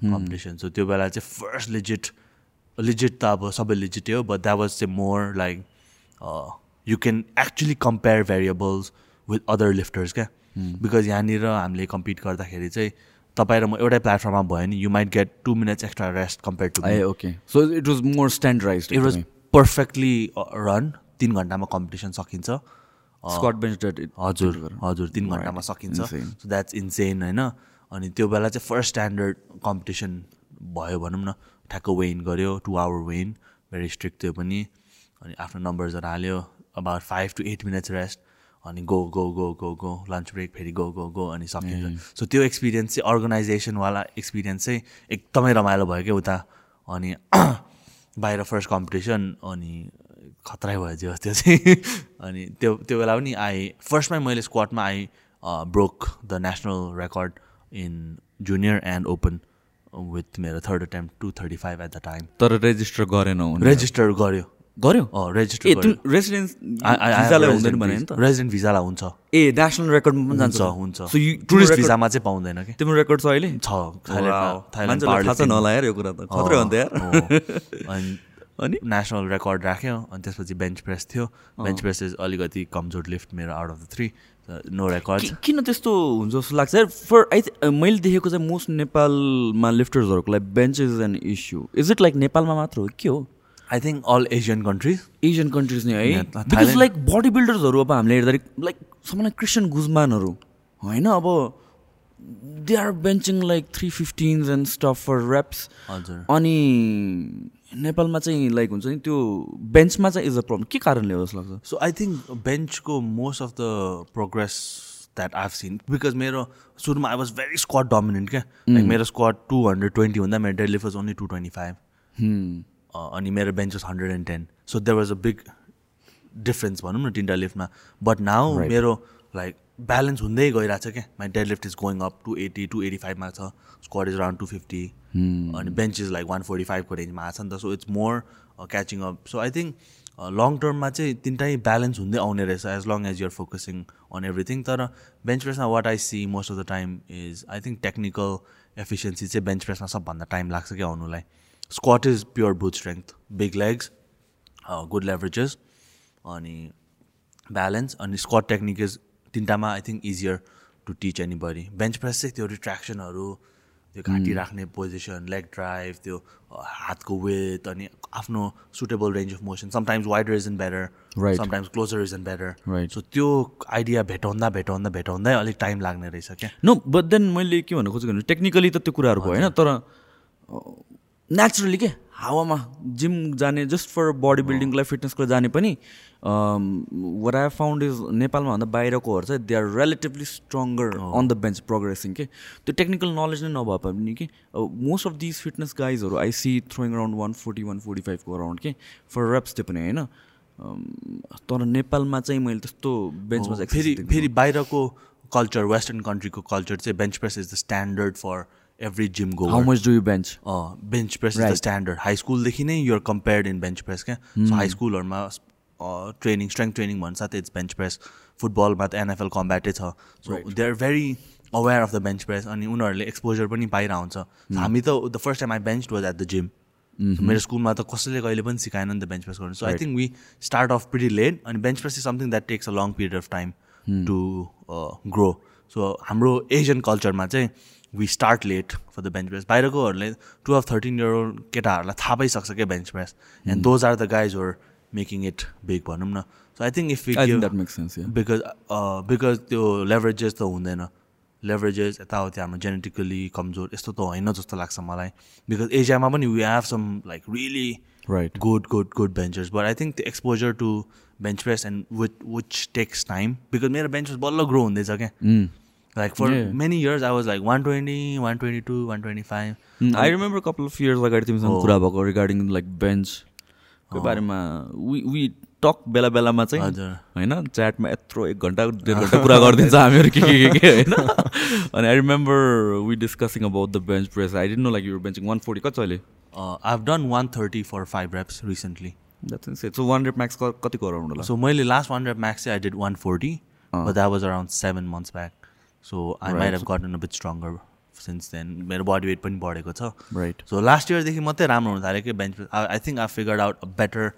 Speaker 1: competition so त्यो बेला चाहिँ first legit legit त अब सबै लिजिटै हो बट द्याट वाज चाहिँ more like you can actually compare variables with other lifters क्या? बिकज यहाँनिर हामीले कम्पिट गर्दाखेरि चाहिँ तपाईँ र म एउटै प्लेटफर्ममा भयो नि you might get two minutes extra rest compare to
Speaker 2: A okay so it was more standardize
Speaker 1: it was perfectly run तिन घन्टामा कम्पिटिसन सकिन्छ।
Speaker 2: स्कट बेन्च डेट
Speaker 1: हजुर हजुर तिन घन्टामा सकिन्छ. सो द्याट्स इन्सेन होइन? अनि त्यो बेला चाहिँ फर्स्ट स्ट्यान्डर्ड कम्पिटिसन भयो भनौँ न। ठ्याक्क वेइन गऱ्यो two hour weigh in very strict त्यो पनि। अनि आफ्नो नम्बर्सहरू हाल्यो। About five to eight minutes rest अनि go go go go go lunch break फेरि गो गो गो अनि सकिन्छ। सो त्यो एक्सपिरियन्स चाहिँ अर्गनाइजेसनवाला एक्सपिरियन्स चाहिँ एकदमै रमाइलो भयो क्या उता। अनि बाहिर फर्स्ट कम्पिटिसन अनि खतरै भयो त्यो त्यो चाहिँ। अनि त्यो त्यो बेला पनि आई फर्स्टमै मैले स्क्वाडमा I broke the national record in junior and open with मेरो third attempt two thirty five at the time
Speaker 2: तर रेजिस्टर गरेन
Speaker 1: रेजिस्टर गर्यो।
Speaker 2: गर्यो?
Speaker 1: रेजिस्टर
Speaker 2: रेसिडेन्स भिजालाई हुँदैन भने नि त?
Speaker 1: रेजिडेन्ट भिजालाई हुन्छ।
Speaker 2: ए नेसनल रेकर्डमा पनि जान्छ
Speaker 1: हुन्छ
Speaker 2: you-
Speaker 1: टुरिस्ट भिजामा चाहिँ पाउँदैन कि?
Speaker 2: तिम्रो रेकर्ड छ अहिले?
Speaker 1: छ थाइल्यान्डमा- थाइल्यान्ड
Speaker 2: मान्छेलाई थाहा छ
Speaker 1: powerlifting-
Speaker 2: नला यार यो कुरा त। खत्रै हो नि त यार।
Speaker 1: अनि
Speaker 2: अनि?
Speaker 1: नेसनल रेकर्ड राख्यो अनि त्यसपछि बेन्च प्रेस थियो। बेन्च प्रेस इज अलिकति कमजोर लिफ्ट मेरो out of the three no
Speaker 2: record किन त्यस्तो हुन्छ जस्तो लाग्छ? यार फर आई मैले देखेको चाहिँ मोस्ट नेपालमा लिफ्टर्सहरूको लागि bench is an issue is it like नेपालमा मात्र हो? कि हो?
Speaker 1: I think all Asian countries
Speaker 2: Asian countries नै है? बिकज लाइक बडी बिल्डर्सहरू अब हामीले हेर्दाखेरि लाइक समलाई क्रिस्चियन गुजमानहरू होइन? अब they are benching like three fifteens and stuff for reps
Speaker 1: हजुर।
Speaker 2: अनि नेपालमा चाहिँ लाइक हुन्छ नि त्यो बेन्चमा चाहिँ इज अ प्रब्लम के कारणले हो जस्तो लाग्छ?
Speaker 1: So I think बेन्चको most of the progress that I've seen because मेरो सुरुमा I was very squat dominant क्या? लाइक मेरो स्क्वाड टू हन्ड्रेड ट्वेन्टी हुँदा मेरो lift was only two twenty five अनि मेरो bench was hundred and ten so there was a big difference भनौँ न तिनवटा लिफ्टमा बट नाउ मेरो लाइक ब्यालेन्स हुँदै गइरहेको छ क्या. My dead lift is going up two eighty two eighty फाइभमा छ squat is around two fifty अनि bench is like one forty फाइभको रेन्जमा आएको छ नि त. So it's more catching up so I think long टर्ममा चाहिँ तिनटै ब्यालेन्स हुँदै आउने रहेछ as long as you're focusing on everything तर bench प्रेसमा what I see most of the time is I think technical efficiency चाहिँ बेन्च प्रेसमा सबभन्दा time लाग्छ क्या आउनुलाई. Squat is pure brute strength big legs good leverages अनि balance अनि squat technique is तिनवटामा I think easier to teach anybody bench press चाहिँ त्यो रिट्र्याक्सनहरू त्यो घाँटी राख्ने पोजिसन लेग ड्राइभ त्यो हातको वेथ अनि आफ्नो suitable range of motion sometimes wider is
Speaker 2: in
Speaker 1: better. Sometimes closer is in
Speaker 2: better.
Speaker 1: So त्यो आइडिया भेटाउँदा भेटाउँदा भेटाउँदै अलिक टाइम लाग्ने रहेछ क्या?
Speaker 2: नो बट देन मैले के भन्न खोजेको टेक्निकली त त्यो कुराहरू भयो होइन तर नेचुरली के हावामा जिम जाने जस्ट फर बडी बिल्डिङको लागि फिटनेसको लागि जाने पनि वाट आई फाउन्ड इज नेपालमा भन्दा बाहिरकोहरू चाहिँ they are relatively stronger on the bench progressing के। त्यो टेक्निकल नलेज नै नभए पनि कि most of these fitness गाइजहरू I see throwing around one forty one forty फाइभको अराउन्ड के फर रेप्स त्यो पनि होइन। तर नेपालमा चाहिँ मैले त्यस्तो बेन्चमा चाहिँ
Speaker 1: फेरि फेरि बाहिरको कल्चर वेस्टर्न कन्ट्रीको कल्चर चाहिँ bench press is the standard for every gym go
Speaker 2: how much do you bench
Speaker 1: bench press is the standard high स्कुलदेखि नै you're compared in bench press क्या सो हाई स्कुलहरूमा ट्रेनिङ स्ट्रेङ्थ ट्रेनिङ भन्छ साथै it's bench press फुटबलमा त NFL कम्ब्याटै छ so they are very aware of the bench press अनि उनीहरूले एक्सपोजर पनि पाइरहेको हुन्छ हामी त the first time I bench was at the gym मेरो स्कुलमा त कसैले कहिले पनि सिकाएन नि त बेन्च प्रेस गर्नु। So I think we start off pretty late अनि bench press is something that takes a long period of time to grow so हाम्रो एसियन कल्चरमा चाहिँ we start late for the bench press बाहिरकोहरूले twelve thirteen year old केटाहरूलाई थाहा पाइसक्छ क्या bench press and those are the guys were making it big भनौँ न. So
Speaker 2: I think
Speaker 1: if
Speaker 2: that makes sense
Speaker 1: because because त्यो leverages त हुँदैन. लेभरेजेस यताउति हाम्रो जेनेटिकली कमजोर यस्तो त होइन जस्तो लाग्छ मलाई. बिकज एसियामा पनि we have some like really
Speaker 2: right
Speaker 1: good good good benchers but I think त्यो exposure to bench press and with which takes time because मेरो बेन्च प्रेस बल्ल ग्रो हुँदैछ क्या. Like for
Speaker 2: Yeah.
Speaker 1: Many years I was like one twenty one twenty two one twenty five
Speaker 2: I remember couple of years अगाडि तिमीसँग कुरा भएको regarding like बेन्चको बारेमा we we talk बेला बेलामा चाहिँ
Speaker 1: हजुर।
Speaker 2: होइन च्याटमा यत्रो एक घन्टा डेढ घन्टा कुरा गरिदिन्छ हामीहरू के के के होइन? अनि I remember we discussing about the bench press I didn't know like your benching one forty कति अहिले?
Speaker 1: I have done one thirty for five reps
Speaker 2: recently so one rep max कतिको अराउन्ड होला?
Speaker 1: So मैले last one rep max I did 140, but that was around seven months back. So I might have gotten a bit stronger since then. मेरो body weight पनि बढेको छ।
Speaker 2: Right
Speaker 1: so last इयरदेखि मात्रै राम्रो हुन थाल्यो कि bench press I think I figured out a better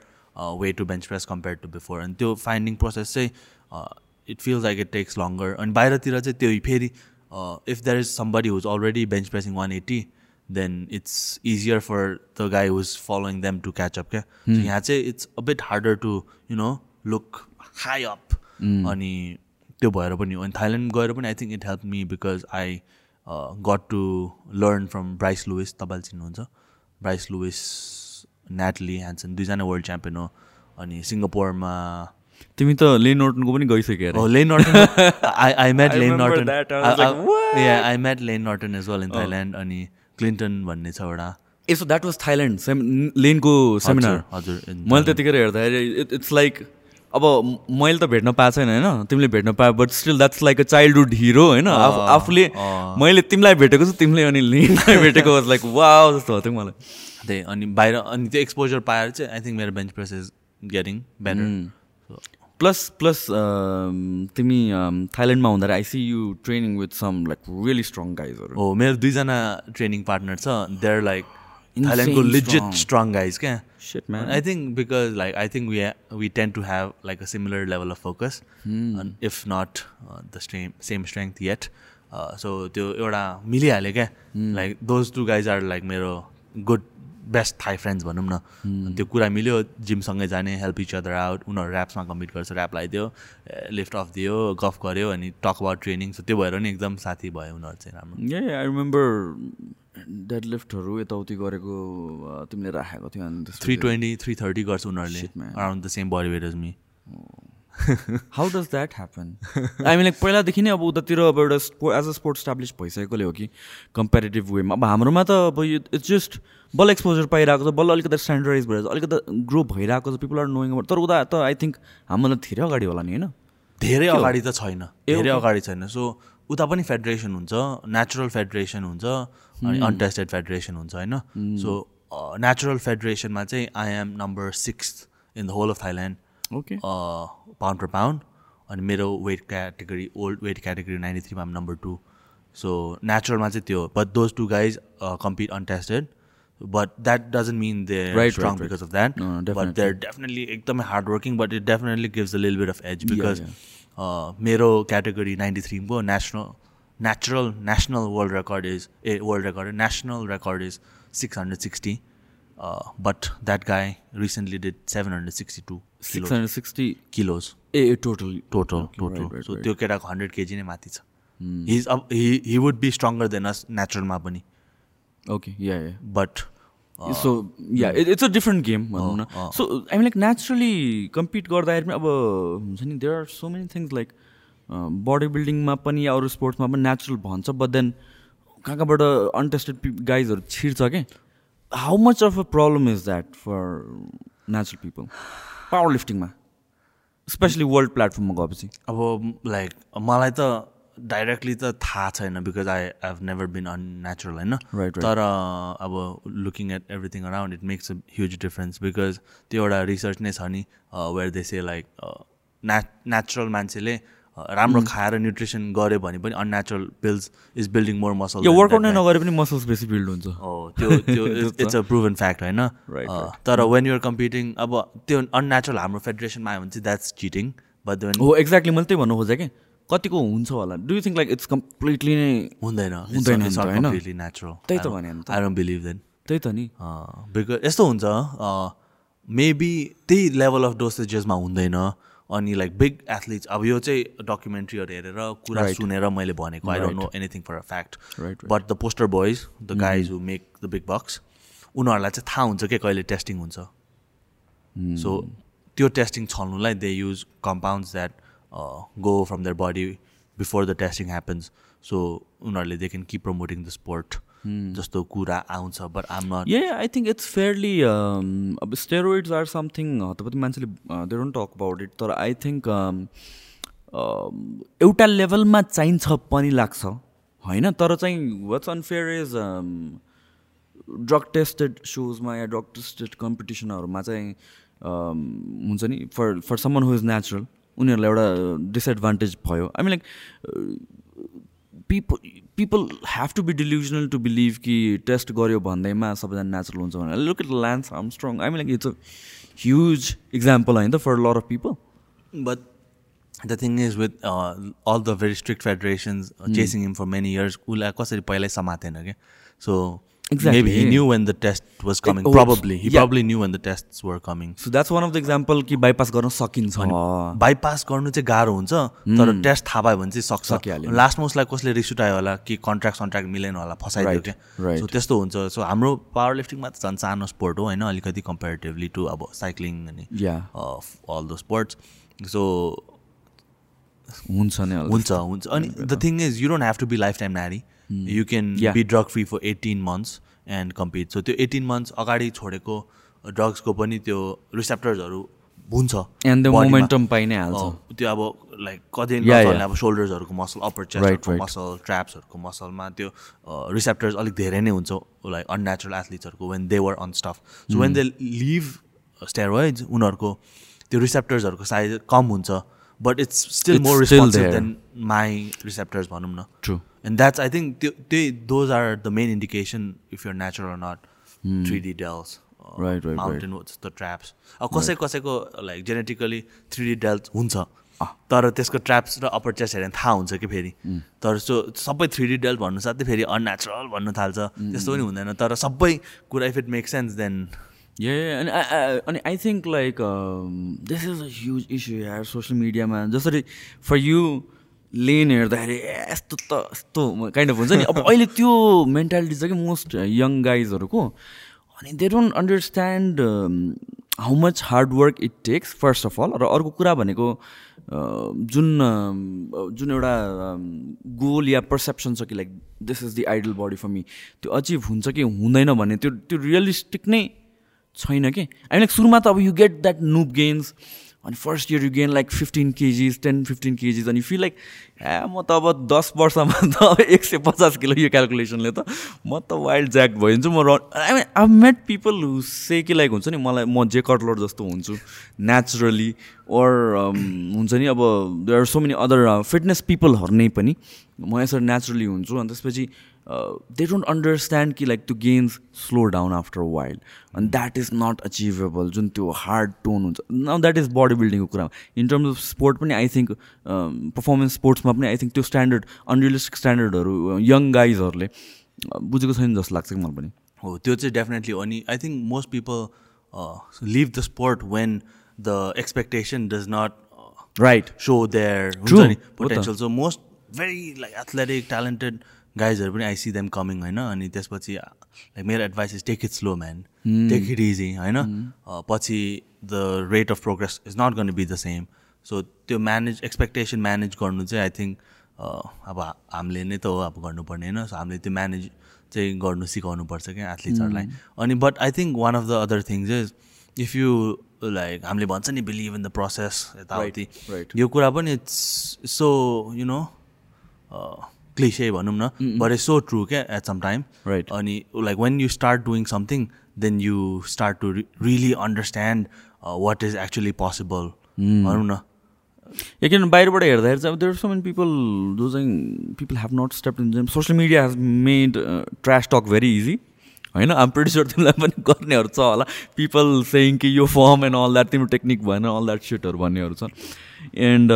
Speaker 1: way to bench press compare to before अनि त्यो फाइन्डिङ प्रोसेस चाहिँ it feels like it takes longer अनि बाहिरतिर चाहिँ त्यो फेरि if there is somebody who's already bench pressing one eighty then it's easier for the guy who's following them to catch up क्या So यहाँ चाहिँ it's a bit harder to you know look high up अनि त्यो भएर पनि हो अनि Thailand गएर पनि I think it help me because I got to learn from Bryce Lewis तपाईँले चिन्नुहुन्छ ब्राइस लुइस नेटली ह्यान्सन दुईजना वर्ल्ड च्याम्पियन हो अनि सिङ्गापुरमा
Speaker 2: तिमी त लेन नोर्टनको पनि गइसक्यो अरे
Speaker 1: Oh,
Speaker 2: remember
Speaker 1: Norton.
Speaker 2: that. I was like, what?
Speaker 1: yeah, I met Lane Norton as well in Thailand. अनि क्लिन्टन भन्ने छ एउटा
Speaker 2: ए so that was Thailand same लेनको seminar
Speaker 1: हजुर in
Speaker 2: मैले त्यतिखेर हेर्दाखेरि इट्स लाइक अब मैले त भेट्न पाएको छैन होइन? तिमीले भेट्न पायो but still that's like a childhood hero होइन? आफू आफूले मैले तिमीलाई भेटेको छु तिमीले अनि लिनलाई भेटेको वाज लाइक वा जस्तो भएको थियो मलाई।
Speaker 1: त्यही अनि बाहिर अनि त्यो एक्सपोजर पाएर चाहिँ आई थिङ्क मेरो bench press is getting better
Speaker 2: plus plus तिमी थाइल्यान्डमा हुँदाखेरि I see you training with some like really strong गाइजहरू
Speaker 1: हो मेरो दुईजना ट्रेनिङ पार्टनर छ देयर लाइक थाइल्यान्डको लिजिट
Speaker 2: strong.
Speaker 1: स्ट्रङ गाइज क्या
Speaker 2: Shit, man.
Speaker 1: I think because like I think we ha- we tend to have like a similar level of focus, and if not uh, the same same strength yet. Uh, so त्यो एउटा मिलिहाल्यो क्या like those two guys are like मेरो good best Thai friends भनौँ न। अनि त्यो कुरा मिल्यो जिमसँगै जाने हेल्प इच अदर आउट उनीहरू ऱ्याप्समा कम्पिट गर्छ ऱ्याप लगाइदियो लिफ्ट अफ दियो गफ गऱ्यो अनि टक अबाउट ट्रेनिङ सो त्यो भएर नि एकदम साथी भयो उनीहरू चाहिँ राम्रो।
Speaker 2: ए आई रिमेम्बर डेड लिफ्टहरू यताउति गरेको तिमीले राखेको थियो अनि
Speaker 1: थ्री ट्वेन्टी थ्री थर्टी गर्छ उनीहरूले. Around the same body weight as me
Speaker 2: how does that happen I mean like पहिलादेखि नै अब उतातिर अब एउटा स्पो एज अ स्पोर्ट स्टाब्लिस भइसकेकोले हो कि कम्पेरिटिभ वेमा अब हाम्रोमा त अब इट्स जस्ट बल्ल एक्सपोजर पाइरहेको छ बल्ल अलिकति स्ट्यान्डर्डाइज भएर अलिकति ग्रो भइरहेको छ पिपल आर नोइङ तर उता त आई थिङ्क हामीलाई धेरै अगाडि होला नि होइन?
Speaker 1: धेरै अगाडि त छैन। धेरै अगाडि छैन। सो उता पनि फेडरेसन हुन्छ नेचुरल फेडरेसन हुन्छ। अनि अनटेस्टेड फेडरेसन हुन्छ होइन? सो नेचुरल फेडरेसनमा चाहिँ I am number six in the whole of Thailand
Speaker 2: okay
Speaker 1: pound per pound अनि मेरो weight category old weight category ninety थ्रीमा am number two so नेचुरलमा चाहिँ त्यो but those two guys compete untested but that doesn't mean they
Speaker 2: Right, right,
Speaker 1: strong
Speaker 2: right.
Speaker 1: Because of that
Speaker 2: No, no,
Speaker 1: but there definitely एकदमै hard working but it definitely gives a लिल bit of edge because
Speaker 2: yeah.
Speaker 1: मेरो category ninety थ्रीको national natural national world record is a world record national record is 660 uh, but that guy recently did 762
Speaker 2: six
Speaker 1: kilos,
Speaker 2: a total
Speaker 1: total. Total
Speaker 2: right, right,
Speaker 1: so
Speaker 2: right.
Speaker 1: त्यो केटाको hundred KG नै माथि छ. His अब he would be stronger than us नेचुरलमा पनि.
Speaker 2: Okay yeah yeah
Speaker 1: but
Speaker 2: so yeah it's a different game भनौँ न so I like naturally compete गर्दाखेरि पनि अब हुन्छ नि there are so many things like body बिल्डिङमा पनि अरू स्पोर्ट्समा पनि नेचुरल भन्छ बट देन कहाँ कहाँबाट अनटेस्टेड गाइजहरू छिर्छ क्या how much of a problem is that for natural people power लिफ्टिङमा especially world प्लेटफर्ममा गएपछि।
Speaker 1: अब लाइक मलाई त डाइरेक्टली त थाहा छैन because I have never been unnatural होइन?
Speaker 2: Right, right.
Speaker 1: तर अब looking at everything around it makes a huge difference because त्यो एउटा रिसर्च नै छ नि where they say like natural मान्छेले राम्रो खाएर न्युट्रिसन गऱ्यो भने पनि unnatural pills is building more muscle
Speaker 2: यो वर्कआउट नै नगरे पनि मसल्स बेसी बिल्ड हुन्छ।
Speaker 1: हो त्यो त्यो इट्स अ प्रुभन फ्याक्ट होइन? तर वेन युआर कम्पिटिङ अब त्यो अननेचुरल हाम्रो फेडरेसनमा आयो भने चाहिँ द्याट्स चिटिङ बट वेन
Speaker 2: हो एक्ज्याक्टली मैले त्यही भन्नु खोजेँ कि कतिको हुन्छ होला? Do you think like it's completely नै
Speaker 1: हुँदैन
Speaker 2: हुँदैन
Speaker 1: नेचुरल
Speaker 2: त्यही त भने।
Speaker 1: आई डोन्ट बिलिभ देन
Speaker 2: त्यही त नि।
Speaker 1: बिकज यस्तो हुन्छ मेबी त्यही लेभल अफ डोसेजेसमा हुँदैन अनि लाइक बिग एथलिट्स अब यो चाहिँ डकुमेन्ट्रीहरू हेरेर कुरा. सुनेर मैले भनेको I don't know anything for
Speaker 2: a fact.
Speaker 1: But the poster boys the guys who make the big bucks उनीहरूलाई चाहिँ थाहा हुन्छ कि कहिले टेस्टिङ हुन्छ। सो त्यो testing छल्नुलाई they use compounds that go from their body before the testing happens so उनीहरूले they can keep promoting the sport जस्तो कुरा आउँछ but I'm not
Speaker 2: uh I think it's fairly अब स्टेरोइड्स आर समथिङ हतपति मान्छेले they don't talk about it तर I think एउटा लेभलमा चाहिन्छ पनि लाग्छ होइन? तर चाहिँ what's unfair is drug tested सोजमा या ड्रग टेस्टेड कम्पिटिसनहरूमा चाहिँ um, हुन्छ नि for for someone who is natural उनीहरूलाई एउटा डिसएडभान्टेज भयो. I mean like people people have to be delusional to believe कि टेस्ट गऱ्यो भन्दैमा सबैजना नेचुरल हुन्छ भनेर। Look at Lance Armstrong I mean like it's a huge example होइन त for lot of people
Speaker 1: But the thing is, with uh, all the very strict federations uh, chasing him for many years, उसलाई कसरी पहिल्यै समातेन क्या So
Speaker 2: Exactly.
Speaker 1: maybe he knew when the test was coming.
Speaker 2: oh,
Speaker 1: probably he
Speaker 2: yeah.
Speaker 1: probably knew when the tests were coming.
Speaker 2: So that's one of the example कि bypass गर्न सकिन्छ
Speaker 1: bypass गर्नु चाहिँ गाह्रो हुन्छ तर टेस्ट थाहा भयो भने चाहिँ सक्छ। लास्टमा उसलाई कसले रिस उठायो होला कि कन्ट्र्याक्ट सन्ट्र्याक्ट मिलेन होला फसाइदियो क्या. सो त्यस्तो हुन्छ सो हाम्रो पावर लिफ्टिङमा त झन् सानो स्पोर्ट हो होइन अलिकति कम्पेरिटिभली टु अब साइक्लिङ अनि
Speaker 2: Yeah.
Speaker 1: All the sports so
Speaker 2: हुन्छ नि
Speaker 1: हुन्छ हुन्छ अनि the thing is you don't have to be lifetime natty you
Speaker 2: can.
Speaker 1: Be drug free for eighteen months and compete so त्यो एटिन मन्थ्स अगाडि छोडेको ड्रग्सको पनि त्यो रिसेप्टर्सहरू हुन्छ
Speaker 2: एन्ड द। मोमेन्टम पाइ नै हाल्छ
Speaker 1: त्यो अब लाइक कति नचल्ने. अब सोल्डर्सहरूको मसल अप्पर चेस्टहरूको. मसल ट्र्याप्सहरूको मसलमा त्यो रिसेप्टर्स अलिक धेरै नै हुन्छ like unnatural एथलिट्सहरूको when they were on stuff so when they leave steroids उनीहरूको त्यो रिसेप्टर्सहरूको साइज कम हुन्छ but it's still
Speaker 2: It's
Speaker 1: more
Speaker 2: still responsive.
Speaker 1: Than my receptors भनौँ न
Speaker 2: True.
Speaker 1: And that's I think त्यो त्यही those are the main indication if your natural or not
Speaker 2: three D delts.
Speaker 1: Mountain जस्तो ट्र्याप्स अब कसै कसैको like genetically three D delts हुन्छ तर त्यसको ट्र्याप्स र अप्पर चेस्ट हेऱ्यो भने थाहा हुन्छ कि फेरि। तर सो सबै थ्री डी डेल्ट भन्नु साथै फेरि अननेचुरल भन्नु थाल्छ त्यस्तो पनि हुँदैन। तर सबै कुरा if it make sense
Speaker 2: then अनि अनि I think like this is a huge issue यार सोसियल मिडियामा जसरी फर यु लेन हेर्दाखेरि यस्तो त यस्तो काइन्ड अफ हुन्छ नि अब अहिले त्यो मेन्टालिटी छ कि मोस्ट यङ गाइजहरूको अनि they don't understand how much hard work it takes first of all र अर्को कुरा भनेको uh, जुन um, जुन एउटा गोल या पर्सेप्सन छ कि like this is the ideal body for me त्यो अचिभ हुन्छ कि हुँदैन भन्ने त्यो त्यो रियलिस्टिक नै छैन कि? आई लाइक सुरुमा त अब you get that noob gains अनि first year you gain like fifteen KGs ten fifteen KGs अनि फिल लाइक ए म त अब दस वर्षमा त एक सय पचास किलो यो क्यालकुलेसनले त म त वाइल्ड ज्याक भइन्छु म र I mean I met people who say कि लाइक हुन्छ नि मलाई म जे कटलर जस्तो हुन्छु नेचुरली ओर हुन्छ नि अब there are so many other fitness पिपलहरू नै पनि म यसरी नेचुरली हुन्छु अनि त्यसपछि दे डोन्ट अन्डरस्ट्यान्ड कि लाइक त्यो gains slow down after while अनि द्याट इज नट अचिभेबल जुन त्यो हार्ड टोन हुन्छ। न द्याट इज बडी बिल्डिङको कुरामा इन टर्म्स अफ स्पोर्ट पनि आई थिङ्क पर्फर्मेन्स स्पोर्ट्समा पनि आई थिङ्क त्यो स्ट्यान्डर्ड अनरियलिस्टिक स्ट्यान्डर्डहरू यङ गाइजहरूले बुझेको छैन जस्तो लाग्छ कि मलाई पनि।
Speaker 1: हो त्यो चाहिँ डेफिनेटली अनि I think most people live the sport
Speaker 2: when
Speaker 1: the expectation
Speaker 2: does
Speaker 1: not right
Speaker 2: so there.
Speaker 1: Potential so most very like athletic talented गाइजहरू पनि आई सी देम कमिङ होइन? अनि त्यसपछि लाइक मेरो advice is take it slow man take it easy होइन? Uh, पछि the rate of progress is not gonna be the same so त्यो manage expectation manage गर्नु चाहिँ आई थिङ्क अब हामीले नै त हो अब गर्नुपर्ने होइन? सो हामीले त्यो म्यानेज चाहिँ गर्नु सिकाउनुपर्छ क्या एथलिट्सहरूलाई अनि but I think one of the other things is if you like हामीले भन्छ नि बिलिभ इन द प्रोसेस यताउति. यो कुरा पनि it's so you know cliche भनौँ न बट इज सो ट्रु क्या एट सम टाइम
Speaker 2: Right.
Speaker 1: अनि like when you start doing something then you start to really understand what is actually possible भनौँ न।
Speaker 2: या किनभने बाहिरबाट हेर्दाखेरि चाहिँ अब देयर सो मेनी पिपल जो चाहिँ people have not step in gym social media has made trash talk very easy होइन आम प्रिटिसर तिमीलाई पनि गर्नेहरू छ होला। पिपल सेङ कि यो फर्म एन्ड अल द्याट तिम्रो टेक्निक भएन अल द्याट सिटहरू भन्नेहरू छन् and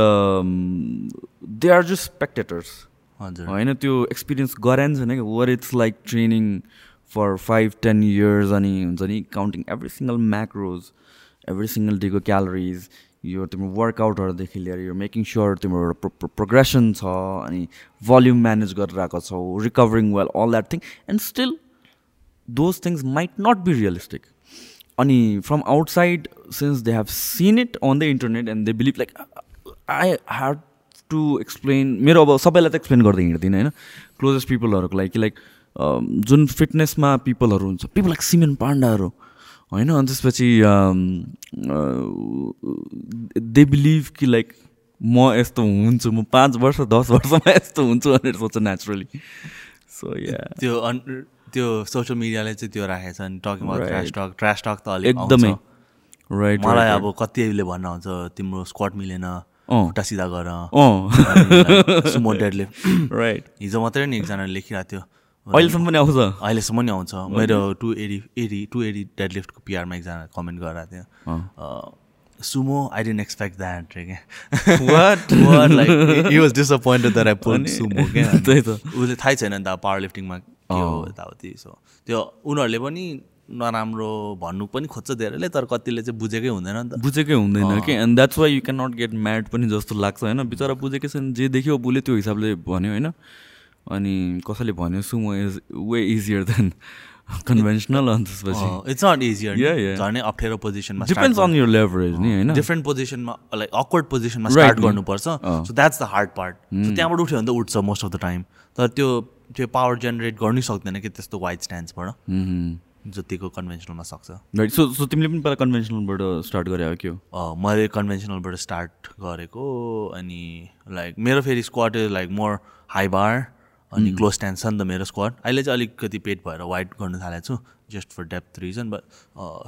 Speaker 2: they are just
Speaker 1: spectators
Speaker 2: होइन त्यो एक्सपिरियन्स गराएन छैन कि where it's like training for five ten years अनि हुन्छ नि counting every single macros every single डेको क्यालोरिज यो तिम्रो वर्कआउटहरूदेखि लिएर यो मेकिङ स्योर तिम्रो एउटा प्रोग्रेसन छ अनि भल्युम म्यानेज गरेर आएको छौ recovering well all that thing and still those things might not be realistic अनि from outside since they have seen it on the internet and they believe like I have to explain मेरो अब सबैलाई त explain गर्दै हिँड्दिनँ होइन closest पिपलहरूको लागि कि like जुन फिटनेसमा पिपलहरू हुन्छ पिपल लाइक सिमेन पाण्डाहरू होइन अनि त्यसपछि दे बिलिभ कि लाइक म यस्तो हुन्छु म पाँच वर्ष दस वर्षमा यस्तो हुन्छु भनेर सोच्छ नेचुरली सो या
Speaker 1: त्यो अन त्यो सोसियल मिडियाले चाहिँ त्यो राखेको छ अनि
Speaker 2: talking.
Speaker 1: Trash talk trash talk त अलिक
Speaker 2: एकदमै। राइट
Speaker 1: मलाई अब कतिले भन्न हुन्छ तिम्रो स्क्वाड मिलेन। खुट्टा सिधा गर। सुमो डेडलिफ्ट
Speaker 2: राइट
Speaker 1: हिजो मात्रै नि एकजनाले लेखिरहेको थियो।
Speaker 2: अहिलेसम्म पनि आउँछ?
Speaker 1: अहिलेसम्म नि आउँछ। मेरो two eighty eighty two eighty डेडलिफ्टको पिआरमा एकजना कमेन्ट गरिरहेको थियो। Sumo I didn't expect that रे क्या।
Speaker 2: What?
Speaker 1: Like he was disappointed I put sumo क्या।
Speaker 2: त्यही त।
Speaker 1: उसले थाहै छैन नि त पावर लिफ्टिङमा के हो यताउति सो त्यो उनीहरूले पनि नराम्रो भन्नु पनि खोज्छ धेरैले तर कतिले चाहिँ बुझेकै हुँदैन नि त।
Speaker 2: बुझेकै हुँदैन कि? And that's why you can not get mad पनि जस्तो लाग्छ होइन? बिचरा बुझेकै छैन। जे देख्यो बुले त्यो हिसाबले भन्यो होइन? अनि कसैले भन्यो sumo is way easier than conventional अनि त्यसपछि।
Speaker 1: It's
Speaker 2: not easier.
Speaker 1: झनै अप्ठ्यारो पोजिसनमा
Speaker 2: डिपेन्ड्स अन यर लेभरेज नि होइन?
Speaker 1: डिफ्रेन्ट पोजिसनमा लाइक अक्वर्ड पोजिसनमा स्टार्ट. गर्नुपर्छ। So that's the hard part so त्यहाँबाट उठ्यो भने त उठ्छ मोस्ट अफ द टाइम तर त्यो त्यो पावर जेनेरेट गर्नै सक्दैन कि त्यस्तो वाइड स्ट्यान्ड्सबाट जतिको कन्भेन्सनलमा सक्छ।
Speaker 2: राइट सो सो तिमीले पनि पहिला कन्भेन्सनलबाट स्टार्ट गरे हो? के
Speaker 1: मैले कन्भेन्सनलबाट स्टार्ट गरेको अनि लाइक मेरो फेरि squat is like more high bar अनि क्लोज स्ट्यान्ड छ नि त मेरो स्क्वाड अहिले चाहिँ अलिकति पेट भएर वाइड गर्नु थालेको छु just for depth reason but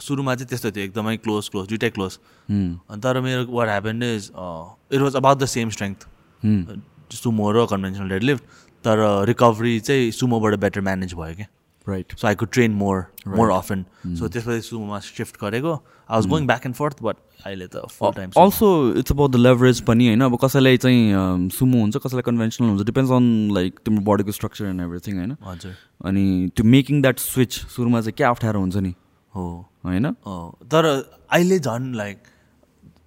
Speaker 1: सुरुमा चाहिँ त्यस्तो थियो एकदमै क्लोज क्लोज दुइटै क्लोज अनि तर मेरो what happen is it was about the same strength sumo र कन्भेन्सनल डेडलिफ्ट तर रिकभरी चाहिँ सुमोबाट बेटर म्यानेज भयो क्या
Speaker 2: right
Speaker 1: so I could train more more often so त्यसपछि सुमोमा सिफ्ट गरेको I was going back and forth but अहिले त full time
Speaker 2: also it's about the leverage पनि होइन अब कसैलाई चाहिँ सुमो हुन्छ कसैलाई कन्भेन्सनल हुन्छ डिपेन्ड्स अन लाइक तिम्रो बडीको स्ट्रक्चर एन्ड एभ्रिथिङ होइन
Speaker 1: हजुर
Speaker 2: अनि त्यो मेकिङ द्याट स्विच सुरुमा चाहिँ क्या अप्ठ्यारो हुन्छ नि
Speaker 1: हो
Speaker 2: होइन
Speaker 1: तर अहिले झन् like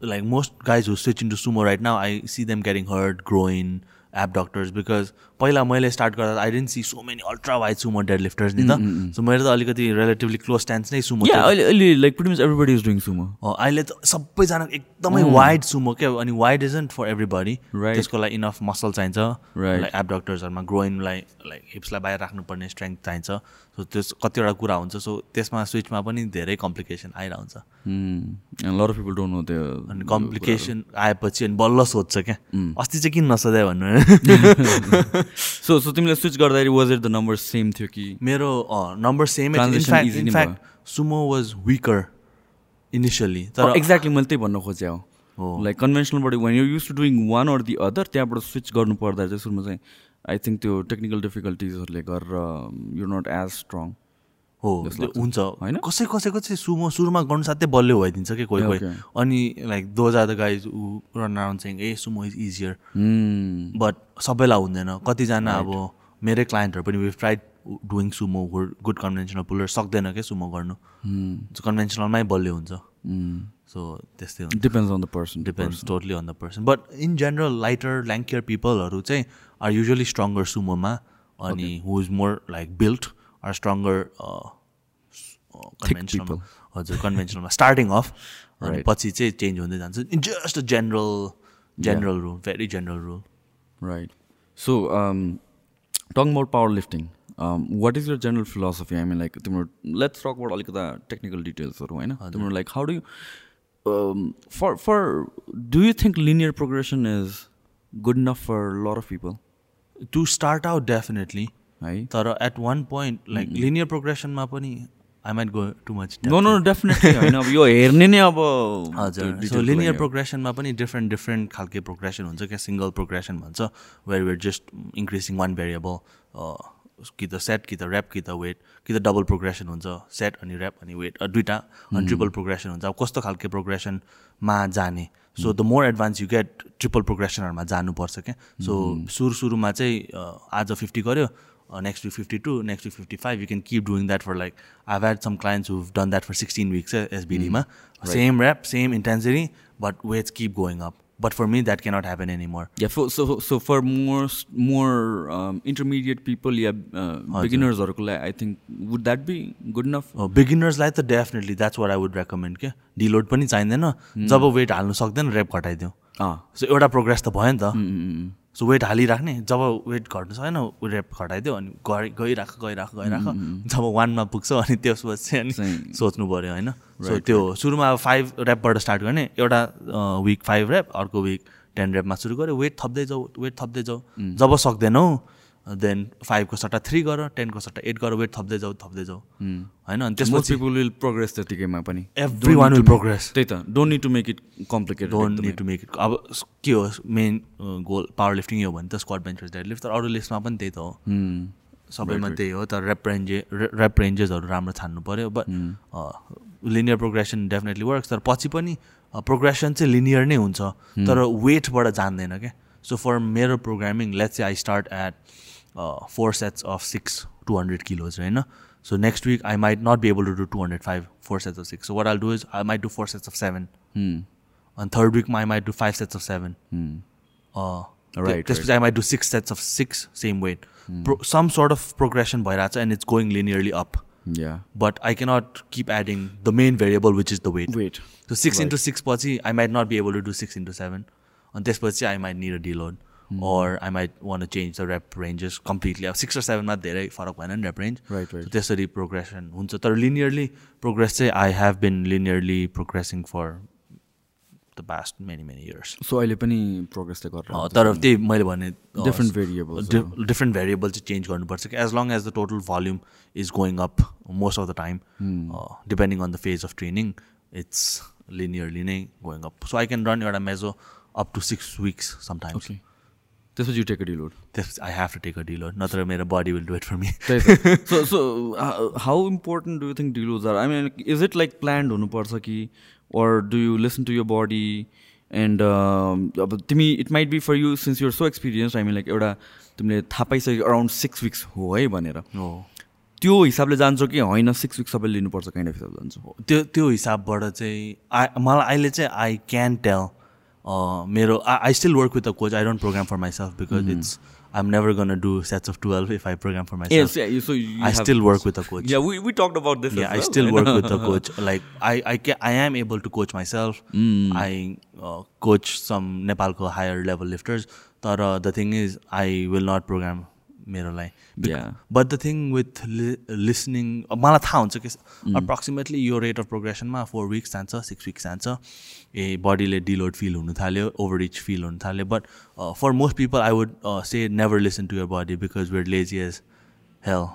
Speaker 1: like most guys who switch in to sumo right now I see them getting hurt groin adductors because पहिला मैले स्टार्ट गर्दा I didn't see so many ultra wide sumo deadlifters नि त। सो मेरो त अलिकति रिलेटिभली क्लोज स्ट्यान्स नै Sumo
Speaker 2: yeah अहिले अहिले like much everybody is doing
Speaker 1: sumo अहिले त सबैजना एकदमै वाइड सुमो क्या अनि wide isn't for everybody
Speaker 2: Right.
Speaker 1: त्यसको लागि इनफ मसल चाहिन्छ. लाइक एप डक्टर्सहरूमा ग्रोइनलाई लाइक हिप्सलाई बाहिर राख्नुपर्ने स्ट्रेङ्थ चाहिन्छ। सो त्यस कतिवटा कुरा हुन्छ। सो त्यसमा स्विचमा पनि धेरै कम्प्लिकेसन आइरहन्छ।
Speaker 2: अफ पिपल डोन्ट नो त्यो
Speaker 1: अनि कम्प्लिकेसन आएपछि अनि बल्ल सोध्छ क्या। अस्ति चाहिँ किन नसोध्यो भन्नु।
Speaker 2: सो सो तिमीले स्विच गर्दाखेरि was it the number same थियो कि?
Speaker 1: मेरो number
Speaker 2: same in fact
Speaker 1: in fact sumo was weaker initially तर
Speaker 2: एक्ज्याक्टली मैले त्यही भन्न खोजेँ
Speaker 1: हो।
Speaker 2: हो। Like कन्भेन्सनलबाट when you use to doing one or the other त्यहाँबाट स्विच गर्नु पर्दा चाहिँ सुरुमा चाहिँ आई थिङ्क त्यो टेक्निकल डिफिकल्टिजहरूले गरेर यु नट एज स्ट्रङ
Speaker 1: हो हुन्छ।
Speaker 2: होइन?
Speaker 1: कसै कसैको चाहिँ सुमो सुरुमा गर्नु साथै बलियो भइदिन्छ कि कोही कोही. अनि like those are the guys who run around चाहिँ ए sumo is easier
Speaker 2: Hmm.
Speaker 1: But सबैलाई हुँदैन। कतिजना अब मेरै क्लाइन्टहरू पनि we've tried doing sumo good conventional puller सक्दैन क्या सुमो गर्नु। कन्भेन्सनलमै बलियो हुन्छ।
Speaker 2: Hmm.
Speaker 1: सो त्यस्तै हुन्छ।
Speaker 2: Depends on the person
Speaker 1: depends totally on the person but in general lighter lankier पिपलहरू चाहिँ आर युजली स्ट्रङ्गर सुमोमा अनि who is more like built are stronger conventional
Speaker 2: people.
Speaker 1: हजुर कन्भेन्सनलमा स्टार्टिङ अफ अनि
Speaker 2: Right.
Speaker 1: पछि चाहिँ चेन्ज हुँदै जान्छ in just a general general rule very general rule
Speaker 2: Right. So, um, talking about powerlifting, um, what is your general philosophy? I mean, like, तिम्रो let's talk about अलिकता technical detailsहरू होइन तिम्रो like, how do you, um, for, for, do you think linear progression is good enough for a lot of people?
Speaker 1: To start out definitely
Speaker 2: है।
Speaker 1: तर at one point like linear प्रोग्रेसनमा पनि I might go too much
Speaker 2: no no definitely होइन अब यो हेर्ने नै अब
Speaker 1: हजुर। सो लिनियर प्रोग्रेसनमा पनि डिफ्रेन्ट डिफ्रेन्ट खालके प्रोग्रेसन हुन्छ क्या? सिङ्गल प्रोग्रेसन भन्छ where where just increasing one variable कि त सेट कि त ऱ्याप कि त वेट कि त डबल प्रोग्रेसन हुन्छ सेट अनि ऱ्याप अनि वेट दुइटा अनि ट्रिपल प्रोग्रेसन हुन्छ। अब कस्तो खालके प्रोग्रेसनमा जाने? So the more advance you get triple प्रोग्रेसनहरूमा जानुपर्छ क्या? सो सुरु सुरुमा चाहिँ आज फिफ्टी गऱ्यो next week fifty two next week fifty five you can keep doing that for like I had some clients who done that for sixteen weeks एसबिडीमा same rep same intensity but weights keep going up but for me that cannot happen any more
Speaker 2: Yeah, for, so so for more more um, intermediate people, yeah, uh, beginners I think would that be good enough?
Speaker 1: बिगिनर्सलाई त definitely that's what I would recommend क्या deload पनि चाहिँदैन। जब weight हाल्नु सक्दैन rep घटाइदिउँ।
Speaker 2: Ah,
Speaker 1: so एउटा प्रोग्रेस त भयो नि त। सो वेट हालिराख्ने जब वेट घट्नु सकेन रेप घटाइदियो अनि गइ गइराख गइराख गइराख जब वानमा पुग्छ अनि त्यसपछि चाहिँ अनि सोच्नु पऱ्यो होइन? सो त्यो सुरुमा अब फाइभ ऱ्यापबाट स्टार्ट गर्ने एउटा विक फाइभ ऱ्याप अर्को विक टेन ऱ्यापमा सुरु गऱ्यो वेट थप्दै जाऊ वेट थप्दै जाऊ। जब सक्दैनौ देन फाइभको सट्टा थ्री गर टेनको सट्टा एट गर वेट थप्दै जाऊ थप्दै जाउ होइन? अनि त्यसपछि
Speaker 2: will progress त्यतिकैमा पनि।
Speaker 1: एभ्री वान विल प्रोग्रेस
Speaker 2: त्यही त। Don't need to make it complicated
Speaker 1: don't need to make it अब के हो? मेन गोल पावर लिफ्टिङ हो भने त स्क्वाड बेन्चर्स डेड लिफ्ट तर अरू लिफ्टमा पनि त्यही त हो। सबैमा त्यही हो तर रेप रेन्जे रेप रेन्जेसहरू राम्रो छान्नु पऱ्यो but linear progression definitely works तर पछि पनि प्रोग्रेसन चाहिँ लिनियर नै हुन्छ। तर वेटबाट जान्दैन क्या सो फर मेरो programming let's I start at Uh, four sets of six 200 kilos, right? So next week I might not be able to do 205, four sets of six. So what I'll do is I might do four sets of seven. Hmm. On third week I might do five sets of seven. Hmm.
Speaker 2: Uh,
Speaker 1: right. This. I might do six sets of six, same weight. Hmm. Some sort of progression by that, and it's going
Speaker 2: linearly
Speaker 1: up. Yeah. But I cannot keep adding the main variable, which is
Speaker 2: the
Speaker 1: weight. Weight. So six into six, I might not be able to do six into seven. On this, I might need a deload. I might want to change the rep ranges completely. अब six र सेभेनमा धेरै फरक भएन नि rep range
Speaker 2: Right, right.
Speaker 1: त्यसरी progression हुन्छ तर लिनियरली प्रोग्रेस चाहिँ I have been linearly progressing for the past many many years
Speaker 2: so अहिले पनि प्रोग्रेस चाहिँ गरेर
Speaker 1: तर त्यही मैले भने
Speaker 2: Different variables,
Speaker 1: डिफ्रेन्ट भेरिएबल चाहिँ चेन्ज गर्नुपर्छ कि as long as the total volume is going up most of the time depending on the phase of training it's linearly नै going up so I can run एउटा meso up to six weeks sometimes
Speaker 2: okay त्यसपछि you take a deload
Speaker 1: त्यसपछि I have to take a deload नत्र मेरो body will do it
Speaker 2: for me so so how important do you think deloads are I mean is it like planned हुनुपर्छ कि or do you listen to your body? And um, अब तिमी it might be for you since your so experience I mean like एउटा तिमीले थाहा पाइसक्यो around six weeks हो है भनेर।
Speaker 1: हो।
Speaker 2: त्यो हिसाबले जान्छौ कि होइन सिक्स विक्स सबैले लिनुपर्छ काइन्ड अफ हिसाबले जान्छौ।
Speaker 1: त्यो त्यो हिसाबबाट चाहिँ आई मलाई अहिले चाहिँ आई क्यान टेल मेरो I still work with a coach I don't program for myself because it's I am never gonna do sets of twelve if I program for
Speaker 2: Yes, yeah, so
Speaker 1: I still work with a coach.
Speaker 2: Yeah, we, we talked about this.
Speaker 1: yeah,
Speaker 2: as
Speaker 1: I
Speaker 2: well,
Speaker 1: still work with the coach. Like I, I can, I am able to coach myself. I uh, coach some Nepalko higher level lifters. But uh, the thing is, I will not program मेरोलाई
Speaker 2: Yeah.
Speaker 1: But the thing with listening मलाई थाहा हुन्छ कि approximately यो रेट अफ प्रोग्रेसनमा four weeks जान्छ सिक्स विक्स जान्छ ए बडीले डिलोड फिल हुनु थाल्यो ओभर रिच फिल हुनु थाल्यो but for most people I would say never listen to your body because we're lazy as hell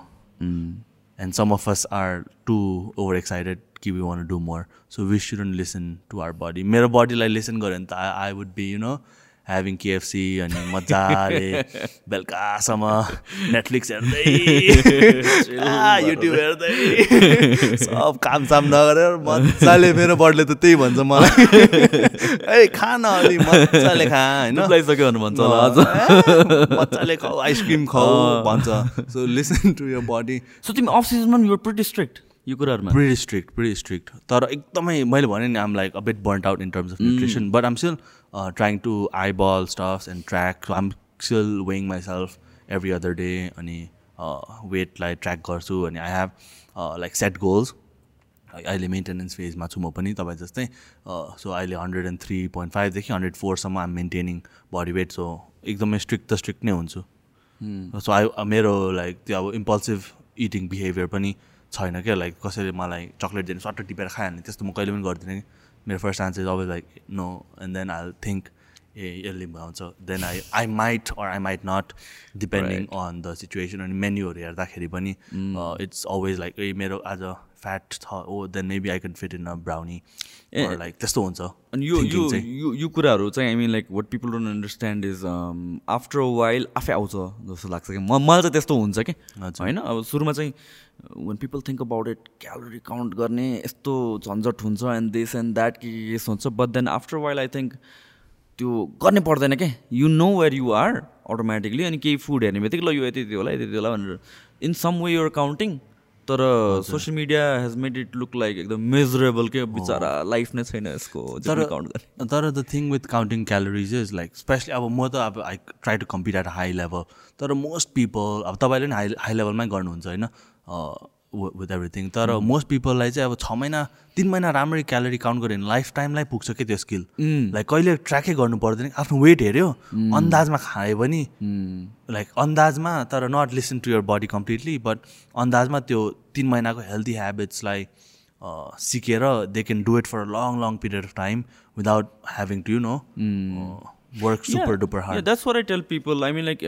Speaker 1: and some of us are too overexcited कि we want to do more. So we shouldn't listen to our body. मेरो बडीलाई listen गऱ्यो भने त I would be you know having KFC अनि मजाले बेलुकासम्म Netflix हेर्दै युट्युब हेर्दै। सब काम साम नगरेर मजाले मेरो बर्थडे त त्यही भन्छ मलाई। ए खान अलि मजाले खा होइन?
Speaker 2: भन्छ होला अझ
Speaker 1: मजाले खाऊ आइसक्रिम खाऊ भन्छ। So listen to your body
Speaker 2: so तिमी अफ सिजनमा युआर प्रिटी स्ट्रिक्ट यो कुराहरूमा?
Speaker 1: प्रिटी स्ट्रिक्ट प्रिटी स्ट्रिक्ट तर एकदमै मैले भने नि आम like a bit burnt out in terms of nutrition but um still trying to eyeball stuffs and track um still weighing myself every other day अनि वेटलाई track गर्छु अनि I have like set goals अहिले maintenance फेजमा छु म पनि तपाईँ जस्तै सो अहिले हन्ड्रेड एन्ड थ्री पोइन्ट फाइभदेखि हन्ड्रेड फोरसम्म आम मेन्टेनिङ बडी वेट सो एकदमै स्ट्रिक्ट त स्ट्रिक्ट नै हुन्छु। सो आई मेरो लाइक त्यो अब इम्पल्सिभ इटिङ बिहेभियर पनि छैन क्या? लाइक कसैले मलाई चक्लेट दिनु सट्ट टिपेर खाइहाल्ने त्यस्तो म कहिले पनि गर्दिनँ कि। मेरो first answer is always like no and then I think uh यसले भन्छ then I I might or I might not depending on the situation अनि मेन्युहरू हेर्दाखेरि पनि इट्स अलवेज लाइक ए मेरो आज फ्याट छ ओ then maybe I can fit in a brownie like त्यस्तो हुन्छ
Speaker 2: अनि यो यो। यो कुराहरू चाहिँ I mean like what people don't understand is after a while आफै आउँछ जस्तो लाग्छ कि म मलाई चाहिँ त्यस्तो हुन्छ कि। होइन अब सुरुमा चाहिँ when people think about it calorie count गर्ने यस्तो झन्झट हुन्छ एन्ड दिस एन्ड द्याट के के के सोच्छ but then after while I think त्यो गर्नै पर्दैन क्या you know where you are automatically अनि केही फुड हेर्ने बित्तिकै ल यो यति यति होला यति यति होला भनेर। In some way you're counting तर social media has made it look like एकदम मेजरेबल के? बिचरा लाइफ नै छैन यसको
Speaker 1: तर
Speaker 2: काउन्ट गर्ने।
Speaker 1: तर the thing with counting calories is like especially अब म त अब I try to compete at high level तर मोस्ट पिपल अब तपाईँले पनि हाई हाई लेभलमै गर्नुहुन्छ होइन? विथ एभ्रिथिङ तर मोस्ट पिपललाई चाहिँ अब छ महिना तिन महिना राम्ररी क्यालोरी काउन्ट गऱ्यो भने लाइफ टाइमलाई पुग्छ क्या त्यो स्किल लाइक कहिले ट्र्याकै गर्नु पर्दैन आफ्नो वेट हेऱ्यो अन्दाजमा खायो भने लाइक अन्दाजमा तर not listen to your body completely but अन्दाजमा त्यो तिन महिनाको हेल्दी ह्याबिट्सलाई सिकेर they can do it for a long long period of time without having to you know work super duper hard
Speaker 2: that's what I tell people I mean like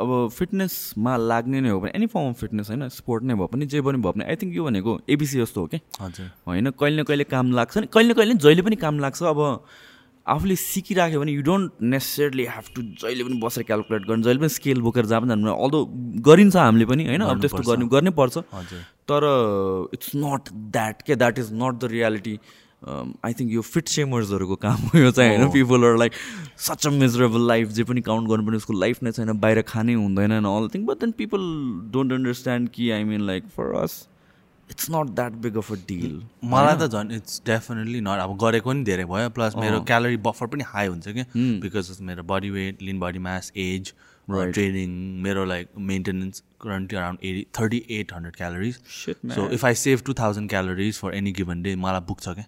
Speaker 2: अब फिटनेसमा लाग्ने नै हो भने एनी फर्म अफ फिटनेस होइन sport नै भए पनि जे पनि भए पनि आई थिङ्क यो भनेको एबिसी जस्तो हो कि?
Speaker 1: हजुर।
Speaker 2: होइन कहिले न कहिले काम लाग्छ नि कहिले न कहिले जहिले पनि काम लाग्छ। अब आफूले सिकिराख्यो भने you don't necessarily have to जहिले पनि बसेर क्यालकुलेट गर्नु जहिले पनि स्केल बोकेर जहाँ पनि जानु अल्दो गरिन्छ हामीले पनि होइन अब त्यस्तो गर्ने गर्नै पर्छ। तर इट्स नट द्याट के that is not the reality I think यो फिट सेमर्सहरूको काम हो यो चाहिँ होइन? पिपलहरू like such a miserable life जे पनि काउन्ट गर्नुपर्ने उसको लाइफ नै छैन बाहिर खानै हुँदैन all thing but then people don't understand कि I mean like for us it's not that big of a deal
Speaker 1: मलाई त झन् इट्स डेफिनेटली नट अब गरेको पनि धेरै भयो प्लस मेरो क्यालोरी बफर पनि हाई हुन्छ क्या बिकज अफ मेरो body weight lean body mass as training मेरो like maintenance currently around eighty thirty eight hundred calories
Speaker 2: Shit,
Speaker 1: so if I save two thousand calories for any given day मलाई पुग्छ क्या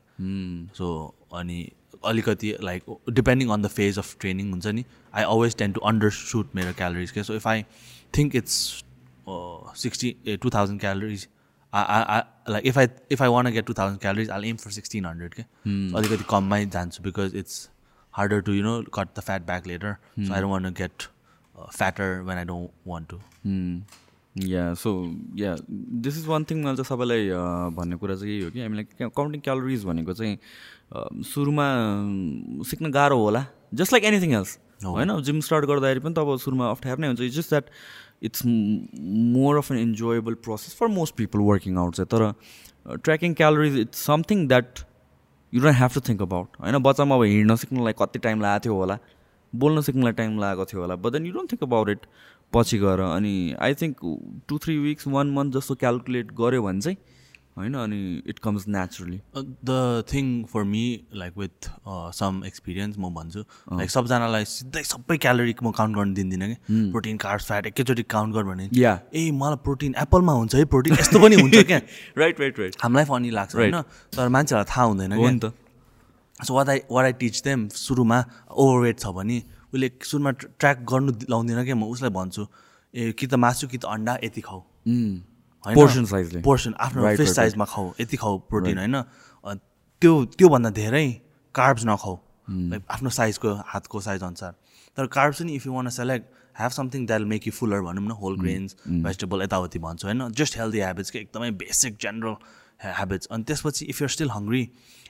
Speaker 1: so अनि अलिकति like depending on the phase of training हुन्छ नि I always tend to under shoot मेरो calories क्या so if I think it's sixty uh two thousand calories like if I if I want get two thousand calories I am for sixteen hundred क्या अलिकति कममै जान्छु because it's harder to you know cut the fat back later so I don't want get fatter when I don't want to
Speaker 2: yeah so yeah this is one thing मैले चाहिँ सबैलाई a, भन्ने कुरा चाहिँ यही हो कि हामीलाई काउन्टिङ क्यालोरिज भनेको चाहिँ अ, सुरुमा अम, सिक्न गाह्रो होला जस्ट लाइक एनिथिङ एल्स होइन? जिम स्टार्ट गर्दाखेरि पनि त अब सुरुमा अप्ठ्यारो नै हुन्छ। It's just that it's more of an enjoyable process for most people working out चाहिँ। तर tracking calories it's something that you don't have to think about होइन? बच्चामा अब हिँड्न सिक्नलाई कति टाइम लागेको थियो होला। बोल्न सिक्नलाई टाइम लागेको थियो होला। But then you don't think about it पछि गएर। अनि I think two three weeks one month जस्तो क्यालकुलेट गऱ्यो भने चाहिँ होइन अनि it comes naturally
Speaker 1: the thing for me like with some experience म भन्छु लाइक सबजनालाई सिधै सबै क्यालोरी म काउन्ट गर्न दिँदिनँ कि। प्रोटिन कार्ब फ्याट एकैचोटि काउन्ट गर भने।
Speaker 2: या
Speaker 1: ए मलाई प्रोटिन एप्पलमा हुन्छ है प्रोटिन यस्तो पनि हुन्छ क्या।
Speaker 2: राइट राइट राइट
Speaker 1: हामीलाई फनी लाग्छ होइन? तर मान्छेहरूलाई थाहा हुँदैन
Speaker 2: नि त।
Speaker 1: So what I what I teach them सुरुमा ओभरवेट छ भने उसले सुरुमा ट्र्याक गर्नु लाउँदिनँ क्या म उसलाई भन्छु ए कि त मासु कि त अन्डा यति खाऊ। होइन?
Speaker 2: Portion size ले।
Speaker 1: पोर्सन आफ्नो फिस साइजमा खाऊ यति खाऊ प्रोटिन होइन? त्यो त्योभन्दा धेरै कार्ब्स नखाऊ। लाइक आफ्नो साइजको हातको साइज अनुसार। तर कार्ब्स पनि if you want select have something that make you fuller भनौँ न होल ग्रेन्स भेजिटेबल यताउति भन्छु होइन? जस्ट हेल्दी ह्याबिट्स के एकदमै बेसिक जेनरल ह्याबिट्स अनि त्यसपछि if you're still hungry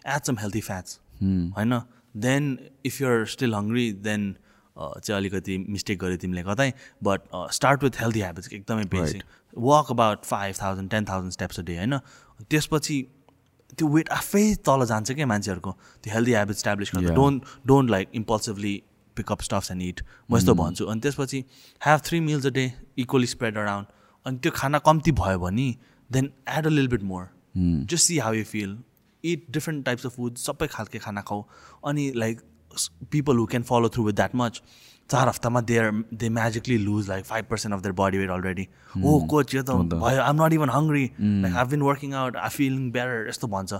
Speaker 1: add some healthy fats होइन? Then if you're still hungry then चाहिँ अलिकति मिस्टेक गर्यो तिमीले कतै but start with healthy habits एकदमै basic walk about five thousand ten thousand steps a day होइन? त्यसपछि त्यो वेट आफै तल जान्छ क्या मान्छेहरूको। त्यो हेल्दी ह्याबिट इस्टाब्लिस गर्दा don't don't like impulsively pick up stuffs and it म यस्तो भन्छु। अनि त्यसपछि have three meals a day equally spread around अनि त्यो खाना कम्ती भयो भने देन एड अ लिल bit more just see how you feel it different types of food सबै खालको खाना खाऊ। अनि like people who can follow through with that much चार हप्तामा they are they magically lose like five percent of their body weight already oh coach यो त भयो I'm not even hungry like I been working out I feeling better यस्तो भन्छ।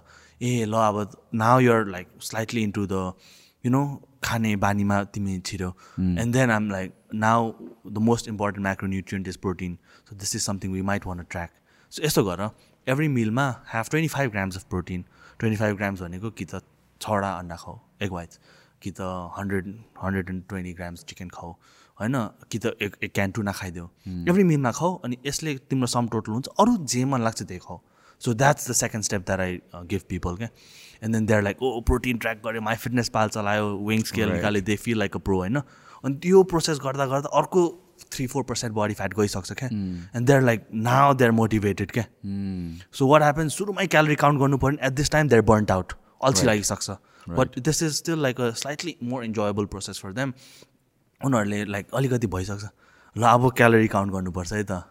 Speaker 1: ए ल अब now you're like slightly into the you know खाने बानीमा तिमी छिरो and then I'm like now the most important macronutrient is protein so this is something we might want track so यस्तो गर एभ्री मिलमा have twenty five grams of protein twenty five grams भनेको कि त छवटा अन्डा खाऊ एक वाइज कि त hundred hundred and twenty grams chicken खाऊ होइन? कि त एक एक क्यान टुना खाइदेऊ। एभ्री मिलमा खाऊ अनि यसले तिम्रो सम टोटल हुन्छ। अरू जे मन लाग्छ त्यही खाऊ। So that's the second step that I give people क्या and then they're like oh protein track गऱ्यो माई फिटनेस पाल चलायो विङ स्केल निकाल्यो they feel like a pro होइन? अनि त्यो प्रोसेस गर्दा गर्दा अर्को three four percent body fat गइसक्छ क्या? And they're like now they're motivated क्या? सो वाट ह्यापन्स सुरुमै क्यालोरी काउन्ट गर्नु पऱ्यो at this time they're burnt out अल्छी लागिसक्छ. But this is still like a slightly more enjoyable process for them उनीहरूले like अलिकति भइसक्छ। ल अब क्यालोरी काउन्ट गर्नुपर्छ है त।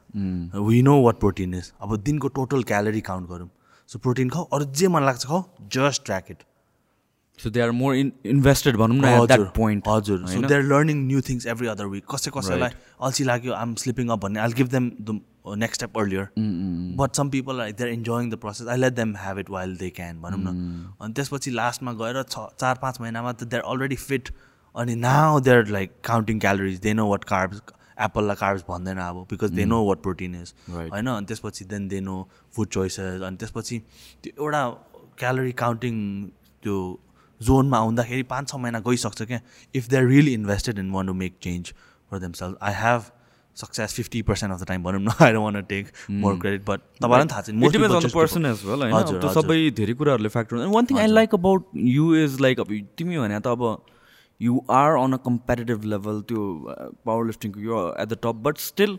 Speaker 1: We know what protein is अब दिनको टोटल क्यालोरी काउन्ट गरौँ। सो प्रोटिन खाऊ। अरू जे मन लाग्छ खाऊ just track it
Speaker 2: so they are more in invested भनौँ न द्याट पोइन्ट
Speaker 1: हजुर so they are learning new things every other week कसै कसैलाई अल्छी लाग्यो आम स्लिपिङ अप भन्ने I give them the next step earlier but some people like they are enjoying the process I let them have it while they can भनौँ न। अनि त्यसपछि लास्टमा गएर छ चार पाँच महिनामा त दे आर अलरेडी फिट अनि now they are like counting calories they know what carbs एप्पललाई carbs भन्दैन अब because they know what protein is होइन? अनि त्यसपछि then they know food choices अनि त्यसपछि त्यो एउटा क्यालोरी काउन्टिङ त्यो जोनमा आउँदाखेरि पाँच छ महिना गइसक्छ क्या। If they are really invested in want to make change for them self I have success fifty percent of the time भनौँ न I don't want take more credit but तपाईँलाई थाहा छ
Speaker 2: पर्सन एज वेल होइन? त्यो सबै धेरै कुराहरूले factor one thing I like about you is like अब तिमी भने त अब you are on a competitive level त्यो पावर लिफ्टिङको यो at the top but still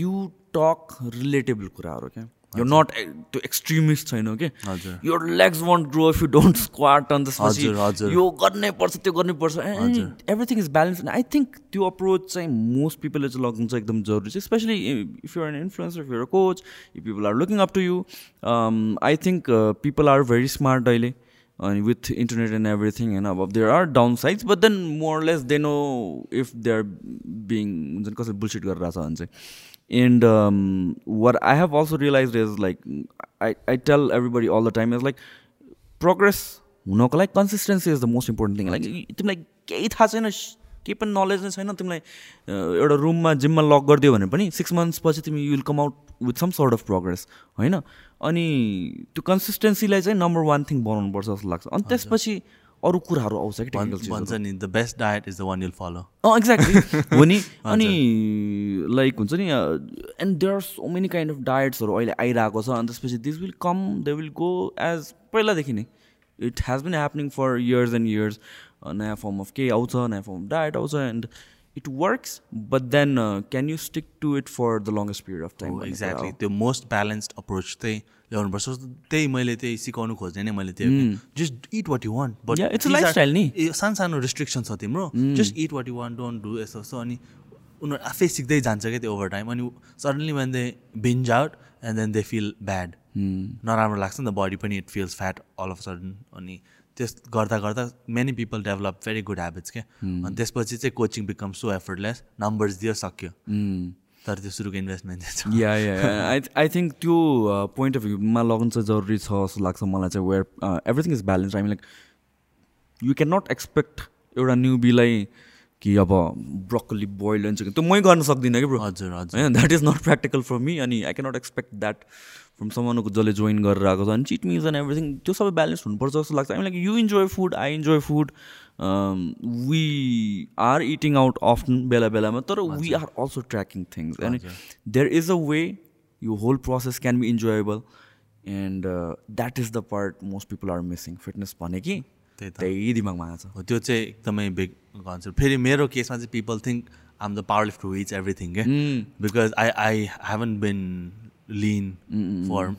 Speaker 2: you talk relatable कुराहरू क्या? यो नट त्यो एक्सट्रिमिस्ट छैन कि यो legs won't grow if you don't squat अनि त्यसपछि यो गर्नै पर्छ त्यो गर्नै पर्छ everything is balance I think त्यो अप्रोच चाहिँ मोस्ट पिपलले चाहिँ लगाउनु चाहिँ एकदम जरुरी छ especially if you're an influencer if you're coach if people are looking up to you I think people are very smart अहिले अनि विथ इन्टरनेट एन्ड एभ्रिथिङ होइन अब there are downsides but then more less they know if they are being हुन्छ नि कसरी bullshit गरेर छ भने चाहिँ। And um, what i have also realized is like I, I tell everybody all the time is like progress हुनको लागि consistency is the most important thing like तिमीलाई केही थाहा छैन केही पनि नलेज नै छैन तिमीलाई एउटा रुममा जिममा लक गरिदियो भने पनि सिक्स मन्थ्स पछि तिमी you will come out with some sort of progress होइन अनि त्यो कन्सिस्टेन्सीलाई चाहिँ नम्बर वान थिङ बनाउनुपर्छ जस्तो लाग्छ अनि त्यसपछि अरू कुराहरू आउँछ कि
Speaker 1: भन्छ नि the best diet is the one you'll follow
Speaker 2: uh exactly हो नि? अनि लाइक हुन्छ नि and there are so many kind of डायट्सहरू अहिले आइरहेको छ अनि त्यसपछि this will come they will go as पहिलादेखि नै। It has been happening for years and years नयाँ फर्म अफ केही आउँछ नयाँ फर्म अफ डायट आउँछ and it works but then can you stick to it for the longest period of time
Speaker 1: exactly त्यो most balanced approach चाहिँ ल्याउनुपर्छ त्यही मैले त्यही सिकाउनु खोज्ने नै मैले त्यही just eat what you want
Speaker 2: but it's lifestyle नि
Speaker 1: सानो सानो रिस्ट्रिक्सन छ तिम्रो। Just eat what you want don't do यस्तो यस्तो अनि उनीहरू आफै सिक्दै जान्छ क्या त्यो ओभर टाइम अनि suddenly when they binge out and then they feel bad नराम्रो लाग्छ नि त बडी पनि it feels fat all of sudden अनि त्यस गर्दा गर्दा many people develop very good habits क्या अनि त्यसपछि चाहिँ coaching become so effortless numbers दियो सक्यो। तर त्यो सुरुको investment
Speaker 2: yeah yeah I I think त्यो पोइन्ट अफ भ्यूमा लगन चाहिँ जरुरी छ जस्तो लाग्छ मलाई चाहिँ where everything is balance I mean like you can not expect एउटा न्यु बिलाई कि अब ब्रोकली बोइल हुन्छ त्यो मै गर्न सक्दिनँ कि ब्रो।
Speaker 1: हजुर हजुर।
Speaker 2: होइन that is not practical for me अनि I cannot expect that from समनको जसले जोइन गरेर आएको छ अनि चिट मिज एन्ड एभ्रिथिङ त्यो सबै ब्यालेन्स हुनुपर्छ जस्तो लाग्छ। I like you enjoy food I enjoy food we are eating out often बेला बेलामा तर we are also tracking things अनि देयर इज अ वे यो whole process can be enjoyable and that is the part most people are missing fitness भने कि
Speaker 1: त्यही
Speaker 2: दिमागमा आएको छ।
Speaker 1: हो त्यो चाहिँ एकदमै बिग कन्सेप्ट फेरि मेरो केसमा चाहिँ people think um the power lift which everything क्या because I I haven't been lean for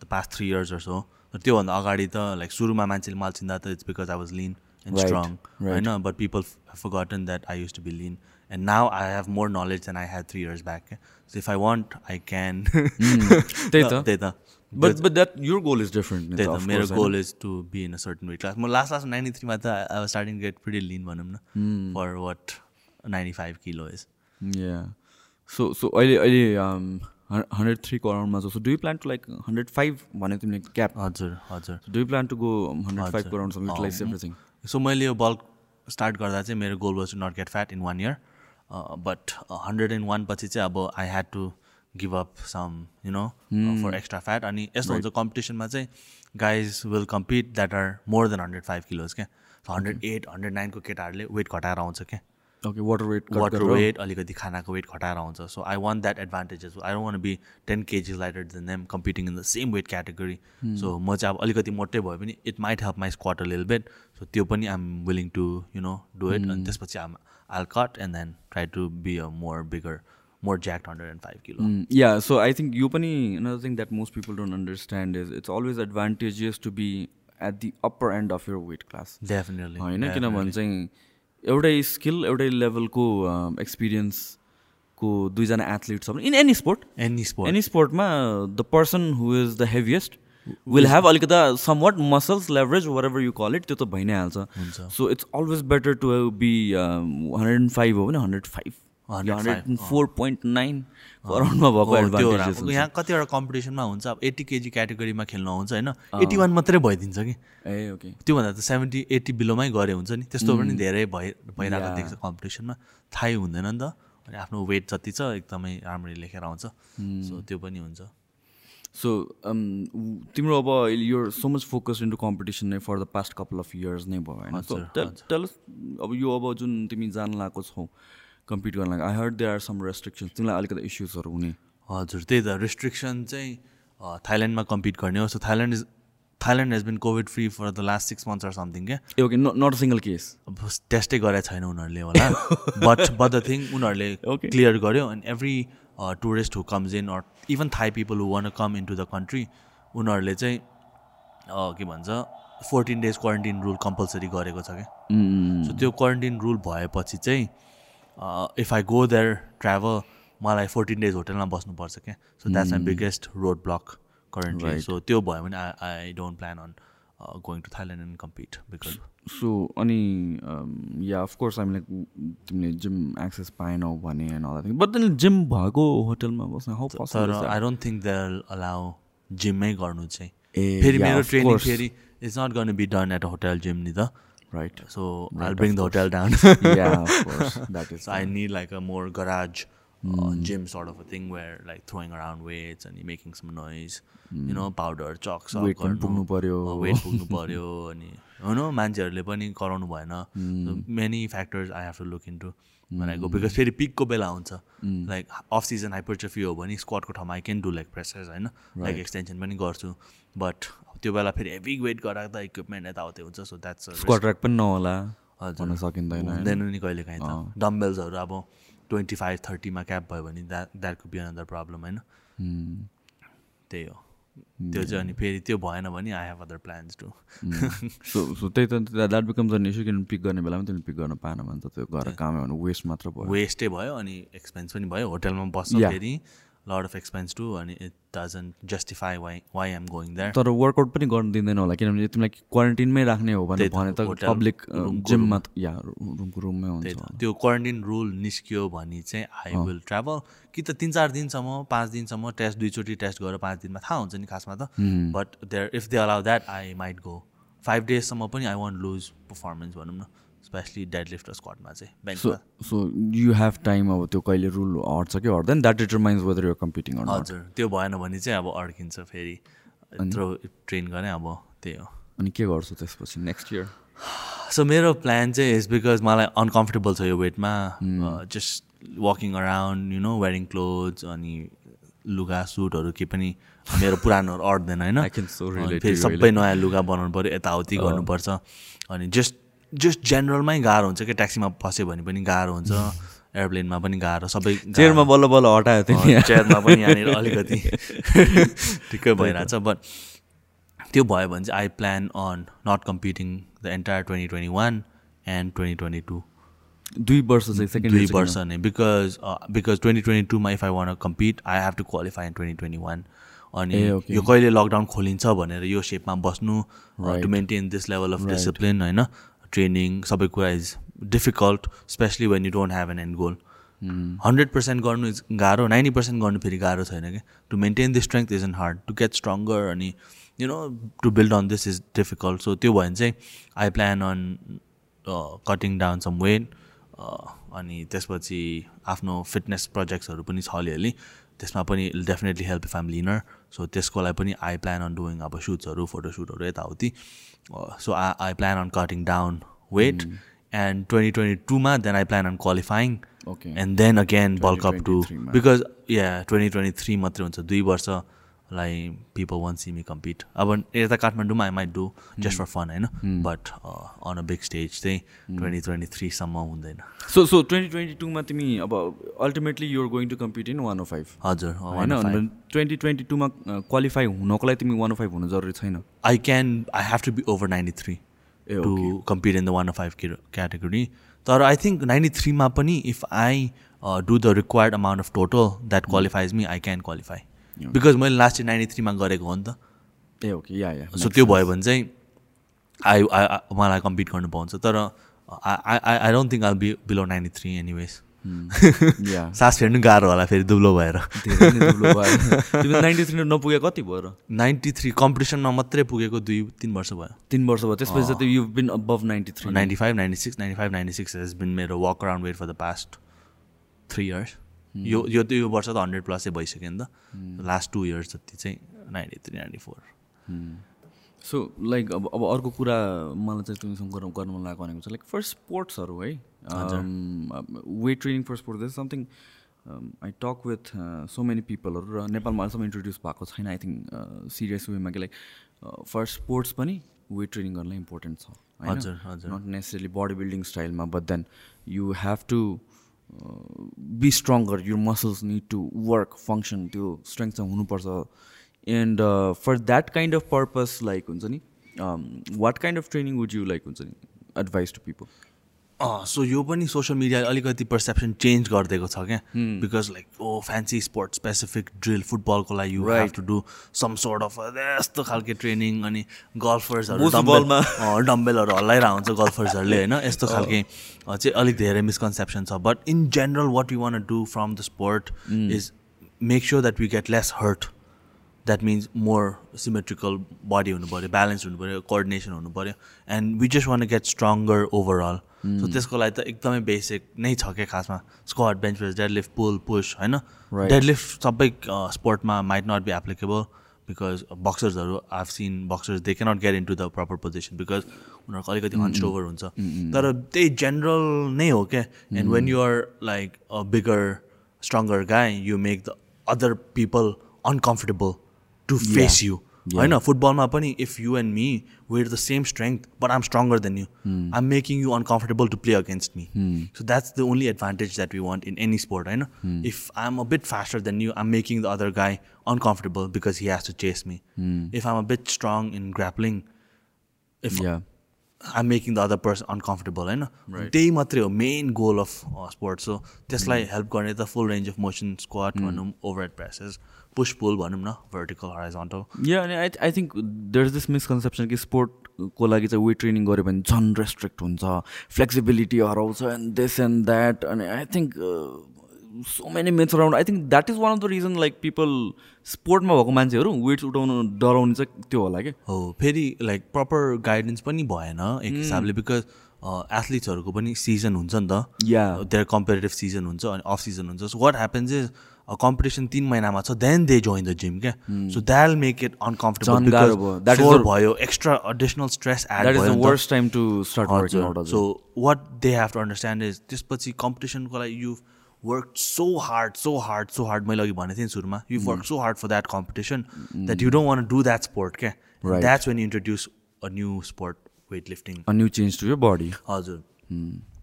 Speaker 1: the past three years or so त्योभन्दा अगाडि त लाइक सुरुमा मान्छेले मलाई चिन्दा त it's because I was
Speaker 2: lean
Speaker 1: and
Speaker 2: strong.
Speaker 1: होइन? But people forgotten that I use to be lean and now I have more knowledge than I have three years back क्या so if I want I can
Speaker 2: त्यही त।
Speaker 1: त्यही त।
Speaker 2: But but that your goal is different
Speaker 1: त्यही मेरो goal is to be in a certain weight class म last last ninety थ्रीमा त I starting get pretty lean भनौँ न for what ninety five kilo is
Speaker 2: yeah so so अहिले अहिले hundred थ्रीको अराउन्डमा छ. So do plan to like hundred five भनेको तिमीले क्याप
Speaker 1: हजुर हजुर।
Speaker 2: Do plan to go hundred फाइभको अराउन्ड युटिलाइज एभ्रिथिङ
Speaker 1: सो मैले यो बल्क स्टार्ट गर्दा चाहिँ मेरो goal was to not get fat in one year but hundred and one पछि चाहिँ अब I had to give up some you know for extra fat अनि यस्तो हुन्छ कम्पिटिसनमा चाहिँ guys will compete that are more than hundred five kilos क्या hundred eight hundred नाइनको केटाहरूले वेट घटाएर आउँछ क्या
Speaker 2: okay water weight
Speaker 1: water weight अलिकति खानाको वेट घटाएर आउँछ so I want that advantages I don't want be ten kgs lighter than them competing in the same weight category so म चाहिँ अब अलिकति मोटै भयो भने it might help my squat a lil bit so त्यो पनि I'm willing to you know do it अनि त्यसपछि आम all cut and then try to be a more bigger more jacked hundred and five kilo
Speaker 2: yeah so I think यो पनि another thing that most people don't understand is it's always advantages to be at the upper end of your weight class
Speaker 1: definitely
Speaker 2: होइन किनभने चाहिँ एउटै skill एउटै लेभलको एक्सपिरियन्सको दुईजना athlete छ भने in any sport
Speaker 1: any sport
Speaker 2: any स्पोर्टमा the person who is the heaviest will have अलिकति some what muscles leverage whatever you call it त्यो त भइ नै हाल्छ
Speaker 1: हुन्छ।
Speaker 2: So it's always better to be hundred and five हो भने hundred five
Speaker 1: 105,
Speaker 2: hundred four point nine अराउन्डमा भएको।
Speaker 1: यहाँ कतिवटा कम्पिटिसनमा हुन्छ अब एट्टी केजी क्याटेगोरीमा खेल्नु हुन्छ होइन? एट्टी वान मात्रै भइदिन्छ कि?
Speaker 2: ए ओके
Speaker 1: त्योभन्दा त सेभेन्टी एट्टी बिलोमै गरे हुन्छ नि। त्यस्तो पनि धेरै भइ भइरहेको देख्छ कम्पिटिसनमा थाहै हुँदैन नि त। अनि आफ्नो वेट जति छ एकदमै राम्ररी लेखेर आउँछ। सो त्यो पनि हुन्छ।
Speaker 2: सो तिम्रो अब यो so much focus into competition नै for the past couple of years नै भयो होइन? अब यो अब जुन तिमी जान लागेको छौ कम्पिट गर्न लागि। I heard they are some restrictions तिमीलाई अलिकति इस्युजहरू हुने।
Speaker 1: हजुर त्यही त। रेस्ट्रिक्सन चाहिँ थाइल्यान्डमा कम्पिट गर्ने हो। So Thailand is Thailand has been covid free for the last six months or something क्या?
Speaker 2: Okay not a single case
Speaker 1: अब टेस्टै गरेको छैन उनीहरूले होला। बट बट द थिङ उनीहरूले. क्लियर गर्यो। And every tourist who comes in or even Thai people who want come in to the country उनीहरूले चाहिँ के भन्छ fourteen days quarantine rule compulsory गरेको छ क्या? सो त्यो क्वारेन्टिन रुल भएपछि चाहिँ if I go there travel मलाई फोर्टिन डेज होटेलमा बस्नुपर्छ क्या? So that's my biggest road block currently so त्यो भयो भने I I don't plan on going to Thailand and compete because
Speaker 2: so अनि या अफकोर्स हामीले तिमीले जिम एक्सेस पाएनौ भने बट जिम भएको होटलमा बस्न
Speaker 1: तर
Speaker 2: possible
Speaker 1: I don't think they allow जिममै गर्नु चाहिँ। फेरि मेरो ट्रेनिङ. फेरि इट्स नट गर्न be done at a hotel gym नि त
Speaker 2: right
Speaker 1: so I bring the hotel down
Speaker 2: yeah of course that is
Speaker 1: So I need like a more garage uh, gym sort of a thing where like throwing around weights and making some noise, you know, powder, chalk, sock,
Speaker 2: Weight पुग्नु पर्यो।
Speaker 1: Weight पुग्नु पर्यो अनि होइन मान्छेहरूले पनि कराउनु भएन many factors I have to look in to भनेको बिकज फेरि पिकको बेला हुन्छ लाइक अफ सिजन हाइपरट्रफी हो भने स्क्वाडको ठाउँमा I can do like pressers होइन लाइक एक्सटेन्सन पनि गर्छु बट त्यो बेला फेरि हेभी वेट गराएको त इक्विपमेन्ट यताउति हुन्छ सो द्याट्स
Speaker 2: स्क्वाड पनि नहोला।
Speaker 1: हजुर।
Speaker 2: सकिँदैन?
Speaker 1: हुँदैन नि कहिले काहीँ त डम्बेल्सहरू अब ट्वेन्टी फाइभ थर्टीमा क्याप भयो भने that that could be another problem होइन. त्यही हो। त्यो चाहिँ अनि फेरि त्यो भएन भने I have other plans to
Speaker 2: so so त्यही त द्याट बिकम्स अन इस्यु किन पिक गर्ने बेलामा तिमीले पिक गर्न पाएन भने त त्यो घर काम भने वेस्ट मात्र भयो।
Speaker 1: वेस्टै भयो अनि एक्सपेन्स पनि भयो। होटलमा बस्छ
Speaker 2: Yeah.
Speaker 1: फेरि। लड अफ एक्सपेन्स टु अनि it doesn't justify why why am going that
Speaker 2: तर वर्कआउट पनि गर्न दिँदैन होला किनभने तिमीलाई क्वारेन्टिनमै राख्ने हो भने भने त पब्लिक जिममा या रुमको रुममै हुन्छ
Speaker 1: त्यो क्वारेन्टिन रुल निस्कियो भने चाहिँ आई विल ट्राभल कि त तिन चार दिनसम्म पाँच दिनसम्म टेस्ट दुईचोटि टेस्ट गरेर पाँच दिनमा थाहा हुन्छ नि खासमा त। But there if they allow that I might go five डेजसम्म पनि आई वान्ट लुज पर्फर्मेन्स भनौँ न। स्पेसली डेड लिफ्ट स्क्वाडमा चाहिँ
Speaker 2: सो
Speaker 1: बेन्चमा
Speaker 2: सो यु हेभ टाइम अब त्यो कहिले रुल हट्छ कि हट्दैन? द्याट डिटरमाइन्स वेदर कम्पिटिङ
Speaker 1: हजुर त्यो भएन भने चाहिँ अब अड्किन्छ फेरि। यत्रो ट्रेन गरेँ अब त्यही हो।
Speaker 2: अनि के गर्छु त्यसपछि नेक्स्ट इयर
Speaker 1: सो मेरो प्लान चाहिँ इज बिकज मलाई अनकम्फर्टेबल छ यो वेटमा just walking around you know wearing clothes अनि लुगा सुटहरू केही पनि मेरो पुरानोहरू अट्दैन होइन? फेरि सबै नयाँ लुगा बनाउनु पऱ्यो यताउति गर्नुपर्छ। अनि जस्ट जस्ट जेनरलमै गाह्रो हुन्छ क्या ट्याक्सीमा फस्यो भने पनि गाह्रो हुन्छ एयरप्लेनमा पनि गाह्रो सबै।
Speaker 2: चेयरमा बल्ल बल्ल हटायो
Speaker 1: अँ, चेयरमा पनि यहाँनिर अलिकति ठिकै भइरहेछ बट त्यो भयो भने चाहिँ I plan on not competing the entire twenty twenty one and twenty twenty two
Speaker 2: दुई वर्ष चाहिँ सेकेन्ड
Speaker 1: दुई वर्ष नै because because twenty twenty टूमा if I want compete I have to qualify in twenty twenty one अनि. यो कहिले lockdown खोलिन्छ भनेर यो सेपमा बस्नु
Speaker 2: to.
Speaker 1: Maintain this level of discipline होइन? ट्रेनिङ सबै कुरा is difficult specially when you don't have an and goal hundred percent गर्नु इज गाह्रो नाइन्टी पर्सेन्ट गर्नु फेरि गाह्रो छैन क्या to maintain the strength is in hard to get stronger अनि you know to build on this is difficult so त्यो भयो भने चाहिँ I plan on cutting down some weight अनि त्यसपछि आफ्नो फिटनेस प्रोजेक्ट्सहरू पनि छ अलिअलि त्यसमा पनि definitely help if um leaner so त्यसको लागि पनि आई प्लान अन डुइङ अब सुट्सहरू फोटोसुटहरू यताउति। So I I plan on cutting down weight and twenty twenty टूमा then I plan on qualifying
Speaker 2: Okay.
Speaker 1: And then again bulk up to
Speaker 2: 2023 मा।
Speaker 1: Because yeah twenty twenty three मात्रै हुन्छ दुई वर्षलाई people want see me compete अब यता काठमाडौँमा I might do just for fun होइन but on a big stage चाहिँ ट्वेन्टी ट्वेन्टी थ्रीसम्म हुँदैन
Speaker 2: सो सो ट्वेन्टी ट्वेन्टी टूमा तिमी अब ultimately you're going to compete in one O five
Speaker 1: हजुर
Speaker 2: होइन ट्वेन्टी ट्वेन्टी टूमा क्वालिफाई हुनको लागि तिमी वान ओ फाइभ हुनु जरुरी छैन
Speaker 1: I can I have to be over ninety
Speaker 2: three
Speaker 1: to compete in the one five category तर आई थिङ्क नाइन्टी थ्रीमा पनि if I do the required amount of total that qualifies me I can qualify because मैले last year ninety थ्रीमा गरेको हो नि त।
Speaker 2: ए okay yeah या
Speaker 1: so त्यो भयो भने चाहिँ आई मलाई कम्पिट गर्नु पाउँछ। तर I I I don't think I be below ninety three
Speaker 2: anyways
Speaker 1: सास फेर्नु गाह्रो होला फेरि दुब्लो भएर।
Speaker 2: नाइन्टी थ्री नपुगे कति भयो र?
Speaker 1: नाइन्टी थ्री कम्पिटिसनमा मात्रै पुगेको दुई तिन वर्ष भयो।
Speaker 2: तिन वर्ष भयो। त्यसपछि you been above ninety three
Speaker 1: ninety five ninety six ninety five ninety six has been मेरो walk around weight for the past three years यो यो त यो वर्ष त हन्ड्रेड प्लसै भइसक्यो नि त। लास्ट टू इयर्स जति चाहिँ ninety three ninety four.
Speaker 2: So like अब अब अर्को कुरा मलाई चाहिँ तिमीसँग गर्नु गर्नु मन लागेको भनेको चाहिँ लाइक फर स्पोर्ट्सहरू है weight training for sports something I talk with so many पिपलहरू र नेपालमा अहिलेसम्म इन्ट्रोड्युस भएको छैन आई थिङ्क सिरियस वेमा कि लाइक फर स्पोर्ट्स पनि वेट ट्रेनिङ गर्नलाई इम्पोर्टेन्ट छ
Speaker 1: हजुर, हजुर।
Speaker 2: Not necessary body building स्टाइलमा but then you have to be stronger your muscles need to work function त्यो स्ट्रेङ्थ चाहिँ हुनुपर्छ। And for that kind of purpose like हुन्छ नि what kind of training would you like हुन्छ नि advice to people
Speaker 1: so यो पनि social मिडियाले अलिकति पर्सेप्सन चेन्ज गरिदिएको छ क्या। Because like oh fancy sport specific drill फुटबलको लागि you have to do some sort of यस्तो खालके ट्रेनिङ अनि गल्फर्सहरू
Speaker 2: बुस बलमा।
Speaker 1: डम्बेलहरू हल्लाइरहेको हुन्छ गल्फर्सहरूले होइन यस्तो खालके अ, चाहिँ अलिक धेरै मिसकन्सेप्सन छ। But in general what you want do from the sport is make sure that we get less hurt that means more symmetrical body हुनु पऱ्यो ब्यालेन्स हुनु पऱ्यो कोअर्डिनेसन हुनु पऱ्यो and we just want get stronger overall so त्यसको लागि त एकदमै बेसिक नै छ क्या खासमा. Squat bench press dead lift pull push होइन. डेड लिफ्ट सबै स्पोर्टमा might not be applicable because बक्सर्सहरू have seen boxers they cannot get into the proper position because उनीहरूको अलिकति हन्च ओभर हुन्छ। तर त्यही जेनरल नै हो क्या। And when you're like a bigger stronger guy you make the other people uncomfortable to face you होइन फुटबलमा पनि if you and me were the same strength but I'm stronger than you I'm making you uncomfortable to play against me so that's the only advantage that we want in any sport होइन if I am a bit faster than you I'm making the other guy uncomfortable because he has to chase me if I'm a bit strong in grappling if
Speaker 2: yeah
Speaker 1: I'm making the other person uncomfortable होइन त्यही मात्रै हो main goal of sports so त्यसलाई help गर्ने त full range of motion squat भनौँ over head presses push pull भनौँ न भर्टिकल हराइजन्टल
Speaker 2: या अनि I I think there is this misconception कि स्पोर्टको लागि चाहिँ वेट ट्रेनिङ गऱ्यो भने झन् रेस्ट्रिक्ट हुन्छ फ्लेक्सिबिलिटी हराउँछ एन्ड दिस एन्ड द्याट अनि I think so many myths around I think that is one of the reason like people स्पोर्टमा भएको मान्छेहरू वेट्स उठाउनु डराउने चाहिँ त्यो होला कि।
Speaker 1: हो फेरि लाइक प्रपर गाइडेन्स पनि भएन एक हिसाबले बिकज एथलिट्सहरूको पनि सिजन हुन्छ नि त।
Speaker 2: Yeah.
Speaker 1: देयर कम्पिटेटिभ सिजन हुन्छ अनि अफ सिजन हुन्छ। So what happens is competition तिन महिनामा छ then they join the gym क्या? So that'll
Speaker 2: make
Speaker 1: it
Speaker 2: uncomfortable भयो.
Speaker 1: Extra additional
Speaker 2: stress that. Worst time to start
Speaker 1: so what they have to understand is त्यसपछि कम्पिटिसनको लागि you work so hard so hard so hard मैले अघि भनेको थिएँ सुरुमा you work so hard for that competition that you don't want do that sport क्या. That's when introduce a new sport weight lifting
Speaker 2: a new change to your body
Speaker 1: हजुर.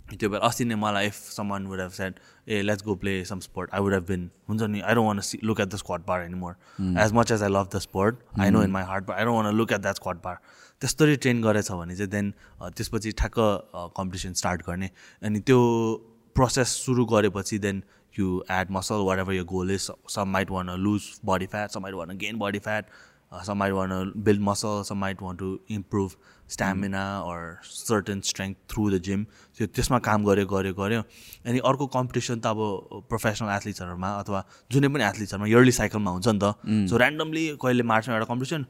Speaker 1: त्यो बेला अस्ति नै मलाई if someone would have said eh let's go play some sport I would have been हुन्छ नि I don't want see look at the squat bar any more as much as I love the sport I know in my heart but I don't want look at that squat bar त्यस्तरी train गरेछ भने चाहिँ then त्यसपछि ठ्याक्क competition start गर्ने। अनि त्यो process सुरु गरेपछि then you add muscle whatever your goal is some might want lose body fat some might want gain body fat uh, some might want to build muscle some might want stamina or certain strength through the gym. त्यो त्यसमा काम गऱ्यो गऱ्यो गऱ्यो अनि अर्को competition त अब प्रोफेसनल एथलिट्सहरूमा अथवा जुनै पनि एथलिट्सहरूमा इयर्ली साइकलमा हुन्छ नि त। सो ऱ्यान्डमली कहिले मार्चमा एउटा कम्पिटिसन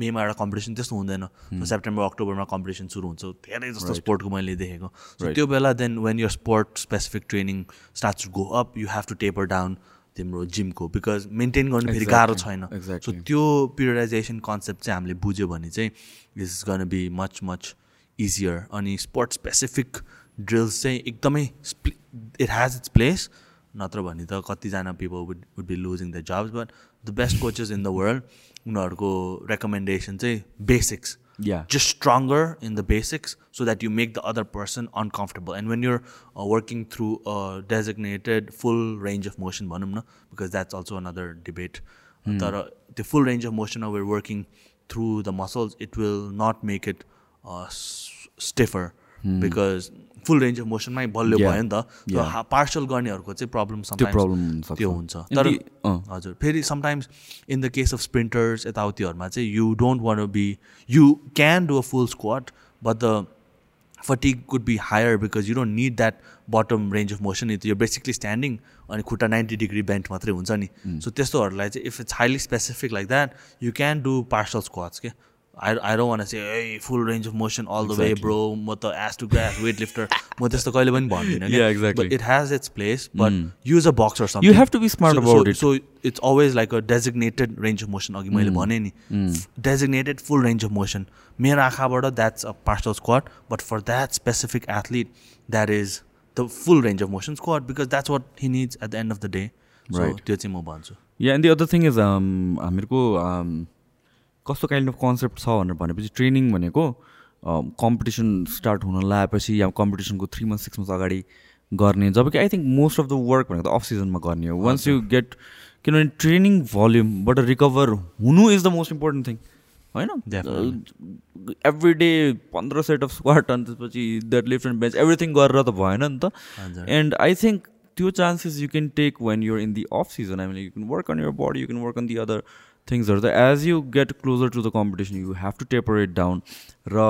Speaker 1: मेमा एउटा कम्पिटिसन त्यस्तो हुँदैन। सेप्टेम्बर अक्टोबरमा कम्पिटिसन सुरु हुन्छ। धेरै जस्तो स्पोर्टको मैले देखेको। सो त्यो बेला then when your sport specific training start to go up you have to taper down तिम्रो जिमको बिकज मेन्टेन गर्नु फेरि गाह्रो छैन. सो त्यो पिरियडाइजेसन कन्सेप्ट चाहिँ हामीले बुझ्यो भने चाहिँ is gonna be much much easier अनि स्पोर्ट स्पेसिफिक ड्रिल्स चाहिँ एकदमै इट हेज इट्स प्लेस नत्र भने त कतिजना people would would be losing the jobs but the best coaches in the world उनीहरूको रेकमेन्डेसन चाहिँ basics
Speaker 2: Yeah.
Speaker 1: just stronger in the basics so that you make the other person uncomfortable. And when you're uh, working through a designated full range of motion na, because that's also another debate. तर the full range of motion we're working through the muscles it will not make it uh, s- stiffer because full range of motion मै बलियो. भयो नि त। Parcel गर्नेहरूको चाहिँ problem
Speaker 2: problem हुनसक्छ।
Speaker 1: त्यो हुन्छ। तर। हजुर फेरि sometimes in the case of sprinters यताउतिहरूमा चाहिँ you don't want be you can do a full squat but the fatigue could be higher because you don't need that bottom range of motion यो basically standing अनि खुट्टा ninety degree बेन्ट मात्रै हुन्छ नि। So त्यस्तोहरूलाई चाहिँ if it's highly specific like that you can do partial squats के I I don't want चाहिँ a full range of motion all the way bro म त as to gas weight lifter म त्यस्तो कहिले पनि भन्दिनँ. It has its place but use a
Speaker 2: box have to be smart
Speaker 1: so,
Speaker 2: about
Speaker 1: so,
Speaker 2: it.
Speaker 1: So it's always like a designated range of motion. अघि मैले भने नि designated full range of motion. मेरो आँखाबाट that's a partial squat, but for that specific athlete, that is the full range of motion squat because that's what he needs at the end of the day. So
Speaker 2: Right.
Speaker 1: त्यो चाहिँ म भन्छु
Speaker 2: या and the other thing is हामीहरूको um, कस्तो kind of concept छ भनेर भनेपछि training भनेको कम्पिटिसन स्टार्ट हुन लगाएपछि या कम्पिटिसनको थ्री मन्थ सिक्स मन्थ अगाडि गर्ने जब कि I think most of the work भनेको त अफ सिजनमा गर्ने हो। वान्स यु गेट किनभने ट्रेनिङ भल्युमबाट रिकभर हुनु is the most important thing होइन? एभ्री डे पन्ध्र सेट अफ स्क्वाट अनि त्यसपछि that lift and bench everything गरेर त भएन नि त। एन्ड आई थिङ्क त्यो chances you can take when you're in the off season I mean you can work on your body you can work on the other थिङ्सहरू त as you get closer to the competition you have to taper it down र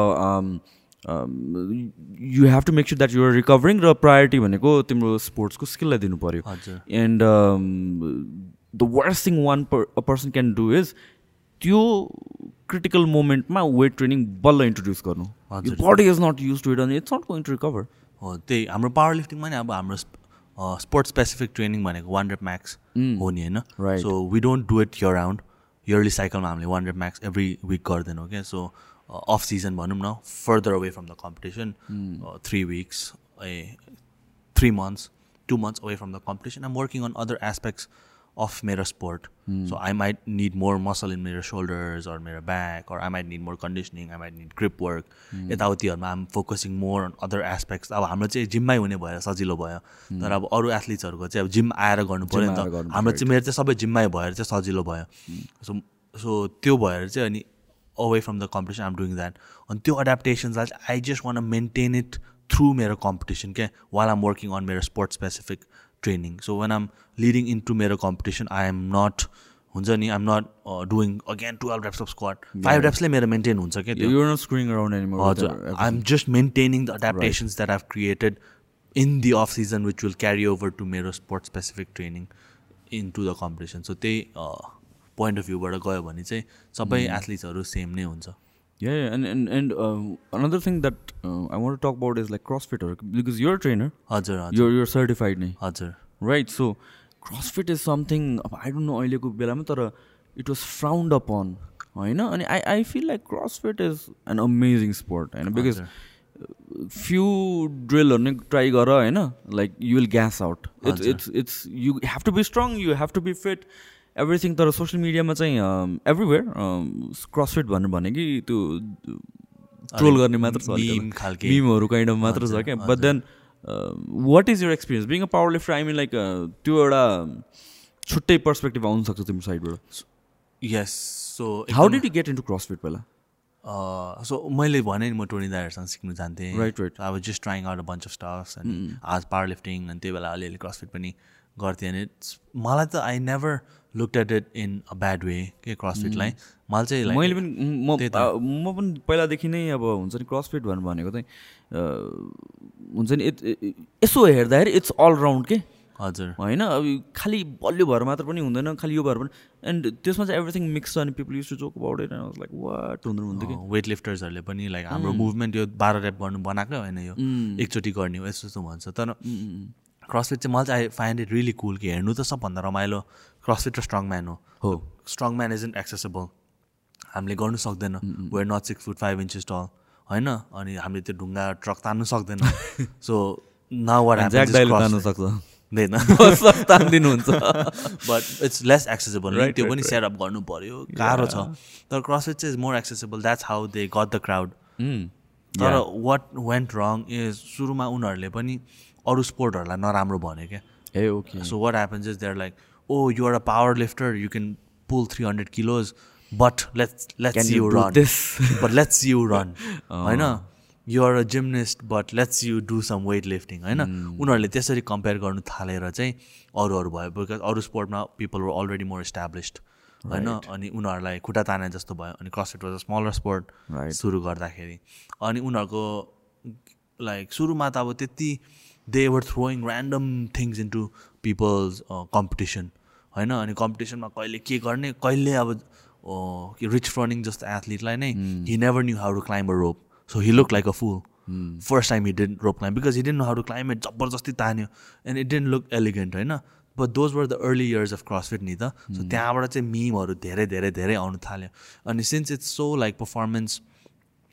Speaker 2: you have to make sure that you're recovering र priority भनेको तिम्रो स्पोर्ट्सको स्किललाई दिनु पऱ्यो
Speaker 1: हजुर
Speaker 2: and the worst thing one a person can do is त्यो क्रिटिकल मोमेन्टमा वेट ट्रेनिङ बल्ल इन्ट्रोड्युस गर्नु.
Speaker 1: हजुर।
Speaker 2: Body is not use to it अनि it's not going to recover
Speaker 1: हो त्यही हाम्रो पावर लिफ्टिङमा नि अब हाम्रो स्पोर्ट्स स्पेसिफिक ट्रेनिङ भनेको वान रेप म्याक्स हो नि होइन?
Speaker 2: Right.
Speaker 1: So we don't do it year round yearly साइकलमा हामीले one rep max every week गर्दैनौँ क्या सो अफ सिजन भनौँ न further away from the competition three weeks eh three months two months away from the competition I'm working on other aspects of मेरो sport. So I might need more muscle in मेरो shoulders or मेरो back, or I might need more conditioning, I might need grip work. यताउतिहरूमा I'm focusing more on other aspects अब हाम्रो चाहिँ जिममै हुने भएर सजिलो भयो। तर अब अरू एथलिट्सहरूको चाहिँ अब जिम आएर गर्नु पऱ्यो नि त। हाम्रो चाहिँ मेरो चाहिँ सबै जिममै भएर चाहिँ सजिलो भयो। सो सो त्यो भएर चाहिँ अनि away from the competition I'm doing that अनि त्यो एडाप्टेसन्सलाई चाहिँ I just want maintain it through मेरो कम्पिटिसन क्या वाल आम वर्किङ अन मेरो sport specific training so when I'm leading into मेरो कम्पिटिसन आई एम नट हुन्छ नि I'm not doing again twelve reps of squat five रेप्सले मेरो maintain हुन्छ क्या हजुर. I am just maintaining the adaptations that I've created in the off season which will carry over to मेरो sport specific training into the competition so त्यही point of भ्यूबाट गयो भने चाहिँ सबै एथलिट्सहरू सेम नै हुन्छ।
Speaker 2: Yeah, yeah, and and and uh, another thing that uh, I want to talk about is like CrossFit, or, because you're a trainer,
Speaker 1: हजुर हजुर
Speaker 2: you're you're certified, नै
Speaker 1: हजुर
Speaker 2: right? So CrossFit is something I don't know अहिलेको बेलामा तर it was frowned upon, होइन अनि I I feel like CrossFit is an amazing sport, होइन because फ्यु ड्रिलहरू नै ट्राई गर होइन like you will gas out it's it's it's you have to be strong you have to be fit everything तर social मिडियामा चाहिँ everywhere CrossFit भनेर भने कि त्यो ट्रोल गर्ने मात्र छ। मिमहरू काइन्ड अफ मात्र छ क्या। But then what is your experience being a power lifter I mean like त्यो एउटा छुट्टै पर्सपेक्टिभ आउनसक्छ तिम्रो साइडबाट।
Speaker 1: Yes so
Speaker 2: how did you get into CrossFit पहिला?
Speaker 1: सो मैले भने नि म टोनी दाईहरूसँग सिक्नु जान्थेँ।
Speaker 2: Right.
Speaker 1: I was just trying out a bunch of stuffs अनि आज पावर लिफ्टिङ अनि त्यही बेला अलिअलि क्रसफिट पनि गर्थेँ अनि मलाई त I never look at it in a bad way के क्रसफिटलाई मलाई चाहिँ
Speaker 2: मैले पनि म म पनि पहिलादेखि नै अब हुन्छ नि क्रसफिट भनेर भनेको चाहिँ हुन्छ नि यसो हेर्दाखेरि इट्स अल राउन्ड के?
Speaker 1: हजुर।
Speaker 2: होइन अब खालि बलियो भएर मात्र पनि हुँदैन खालि यो भएर पनि एन्ड त्यसमा चाहिँ एभ्रिथिङ मिक्स छ अनि people use to joke about it and like what हुँदैन हुन्थ्यो कि?
Speaker 1: वेट लिफ्टर्सहरूले पनि लाइक हाम्रो मुभमेन्ट यो बाह्र ऱ्याप गर्नु बनाएकै होइन यो एकचोटि गर्ने हो यस्तो यस्तो भन्छ। तर क्रसफिट चाहिँ मलाई चाहिँ I find it really cool कि हेर्नु त सबभन्दा रमाइलो क्रसफिट र स्ट्रङ म्यान हो।
Speaker 2: हो।
Speaker 1: Strong man is inaccessible हामीले गर्नु सक्दैन। We're not six foot five inches tall होइन? अनि हामीले त्यो ढुङ्गा ट्रक तान्नु सक्दैन। सो न वाट
Speaker 2: ज्याक दाइले तान्नु सक्छ।
Speaker 1: हुँदैन
Speaker 2: तानिदिनुहुन्छ।
Speaker 1: But it's less accessible
Speaker 2: Right,
Speaker 1: त्यो पनि सेटअप गर्नु पऱ्यो गाह्रो छ। तर क्रसफिट चाहिँ is more accessible that's how they got the crowd तर वाट वेन्ट रङ इज सुरुमा उनीहरूले पनि अरू स्पोर्टहरूलाई नराम्रो भन्यो क्या।
Speaker 2: Okay.
Speaker 1: So what happens is there like oh you are a power lifter you can pull three hundred kilos but let's let's
Speaker 2: you
Speaker 1: run but let's you run होइन? You're a gymnast but let's you do some weight lifting होइन? उनीहरूले त्यसरी compare गर्नु थालेर चाहिँ अरूहरू भयो because अरू स्पोर्टमा पिपल अलरेडी मोर इस्टाब्लिस्ड होइन? अनि उनीहरूलाई खुट्टा ताने जस्तो भयो अनि CrossFit was a smaller
Speaker 2: sport
Speaker 1: सुरु गर्दाखेरि। अनि उनीहरूको लाइक सुरुमा त अब त्यति they were throwing random things into people's competition होइन? अनि कम्पिटिसनमा कहिले के गर्ने? कहिले अब रिच फ्रनिङ जस्तो एथलिटलाई नै he never knew how to climb a rope so he look like a fool first time he didn't rope climb because he didn't know how to climb जबरजस्ती तान्यो. And it didn't look elegant होइन? But those were the early years of CrossFit नि त. So त्यहाँबाट चाहिँ मिमहरू धेरै धेरै धेरै आउनु थाल्यो. अनि since it's so like performance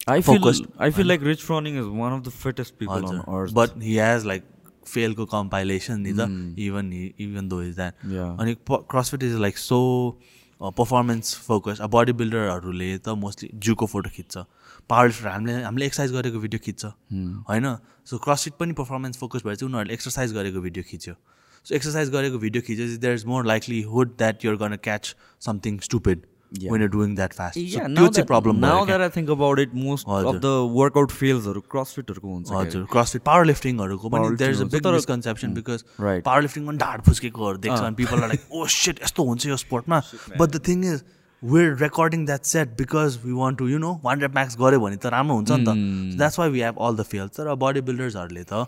Speaker 2: I feel
Speaker 1: Focused.
Speaker 2: Rich Froning is one of the fittest people on earth
Speaker 1: but he has like फेलको compilation नि त even even though is
Speaker 2: that.
Speaker 1: अनि CrossFit is like so performance focus अब body बिल्डरहरूले त mostly जुको photo खिच्छ. Power lifter हामीले हामीले एक्सर्साइज गरेको भिडियो खिच्छ. होइन? सो क्रसफिट पनि पर्फर्मेन्स फोकस भएर चाहिँ उनीहरूले एक्सर्साइज गरेको भिडियो खिच्यो. सो एक्सर्साइज गरेको video खिचेपछि there is more likelihood that your gonna catch something stupid
Speaker 2: Yeah.
Speaker 1: When you doing that fast
Speaker 2: Yeah,
Speaker 1: त्यो
Speaker 2: now
Speaker 1: चाहिँ
Speaker 2: that-
Speaker 1: problem
Speaker 2: now that। I think about it, most of
Speaker 1: हजुर।
Speaker 2: the workout failsहरू क्रसफिटहरूको हुन्छ क्या।
Speaker 1: हजुर CrossFit power लिफ्टिङहरूको पनि there is a
Speaker 2: Powerlifting
Speaker 1: big
Speaker 2: हुन्छ, तर-
Speaker 1: मिसकन्सेप्सन बिकज
Speaker 2: Right.
Speaker 1: पावर लिफ्टिङमा ढाड फुस्केकोहरू देख्छ अनि पिपल लाइक ओ सेट यस्तो हुन्छ यो स्पोर्टमा but the thing is we're recording that set because we want to you know one rep max गऱ्यो भने त राम्रो हुन्छ नि त that's why we have all the fail तर बडी बिल्डर्सहरूले त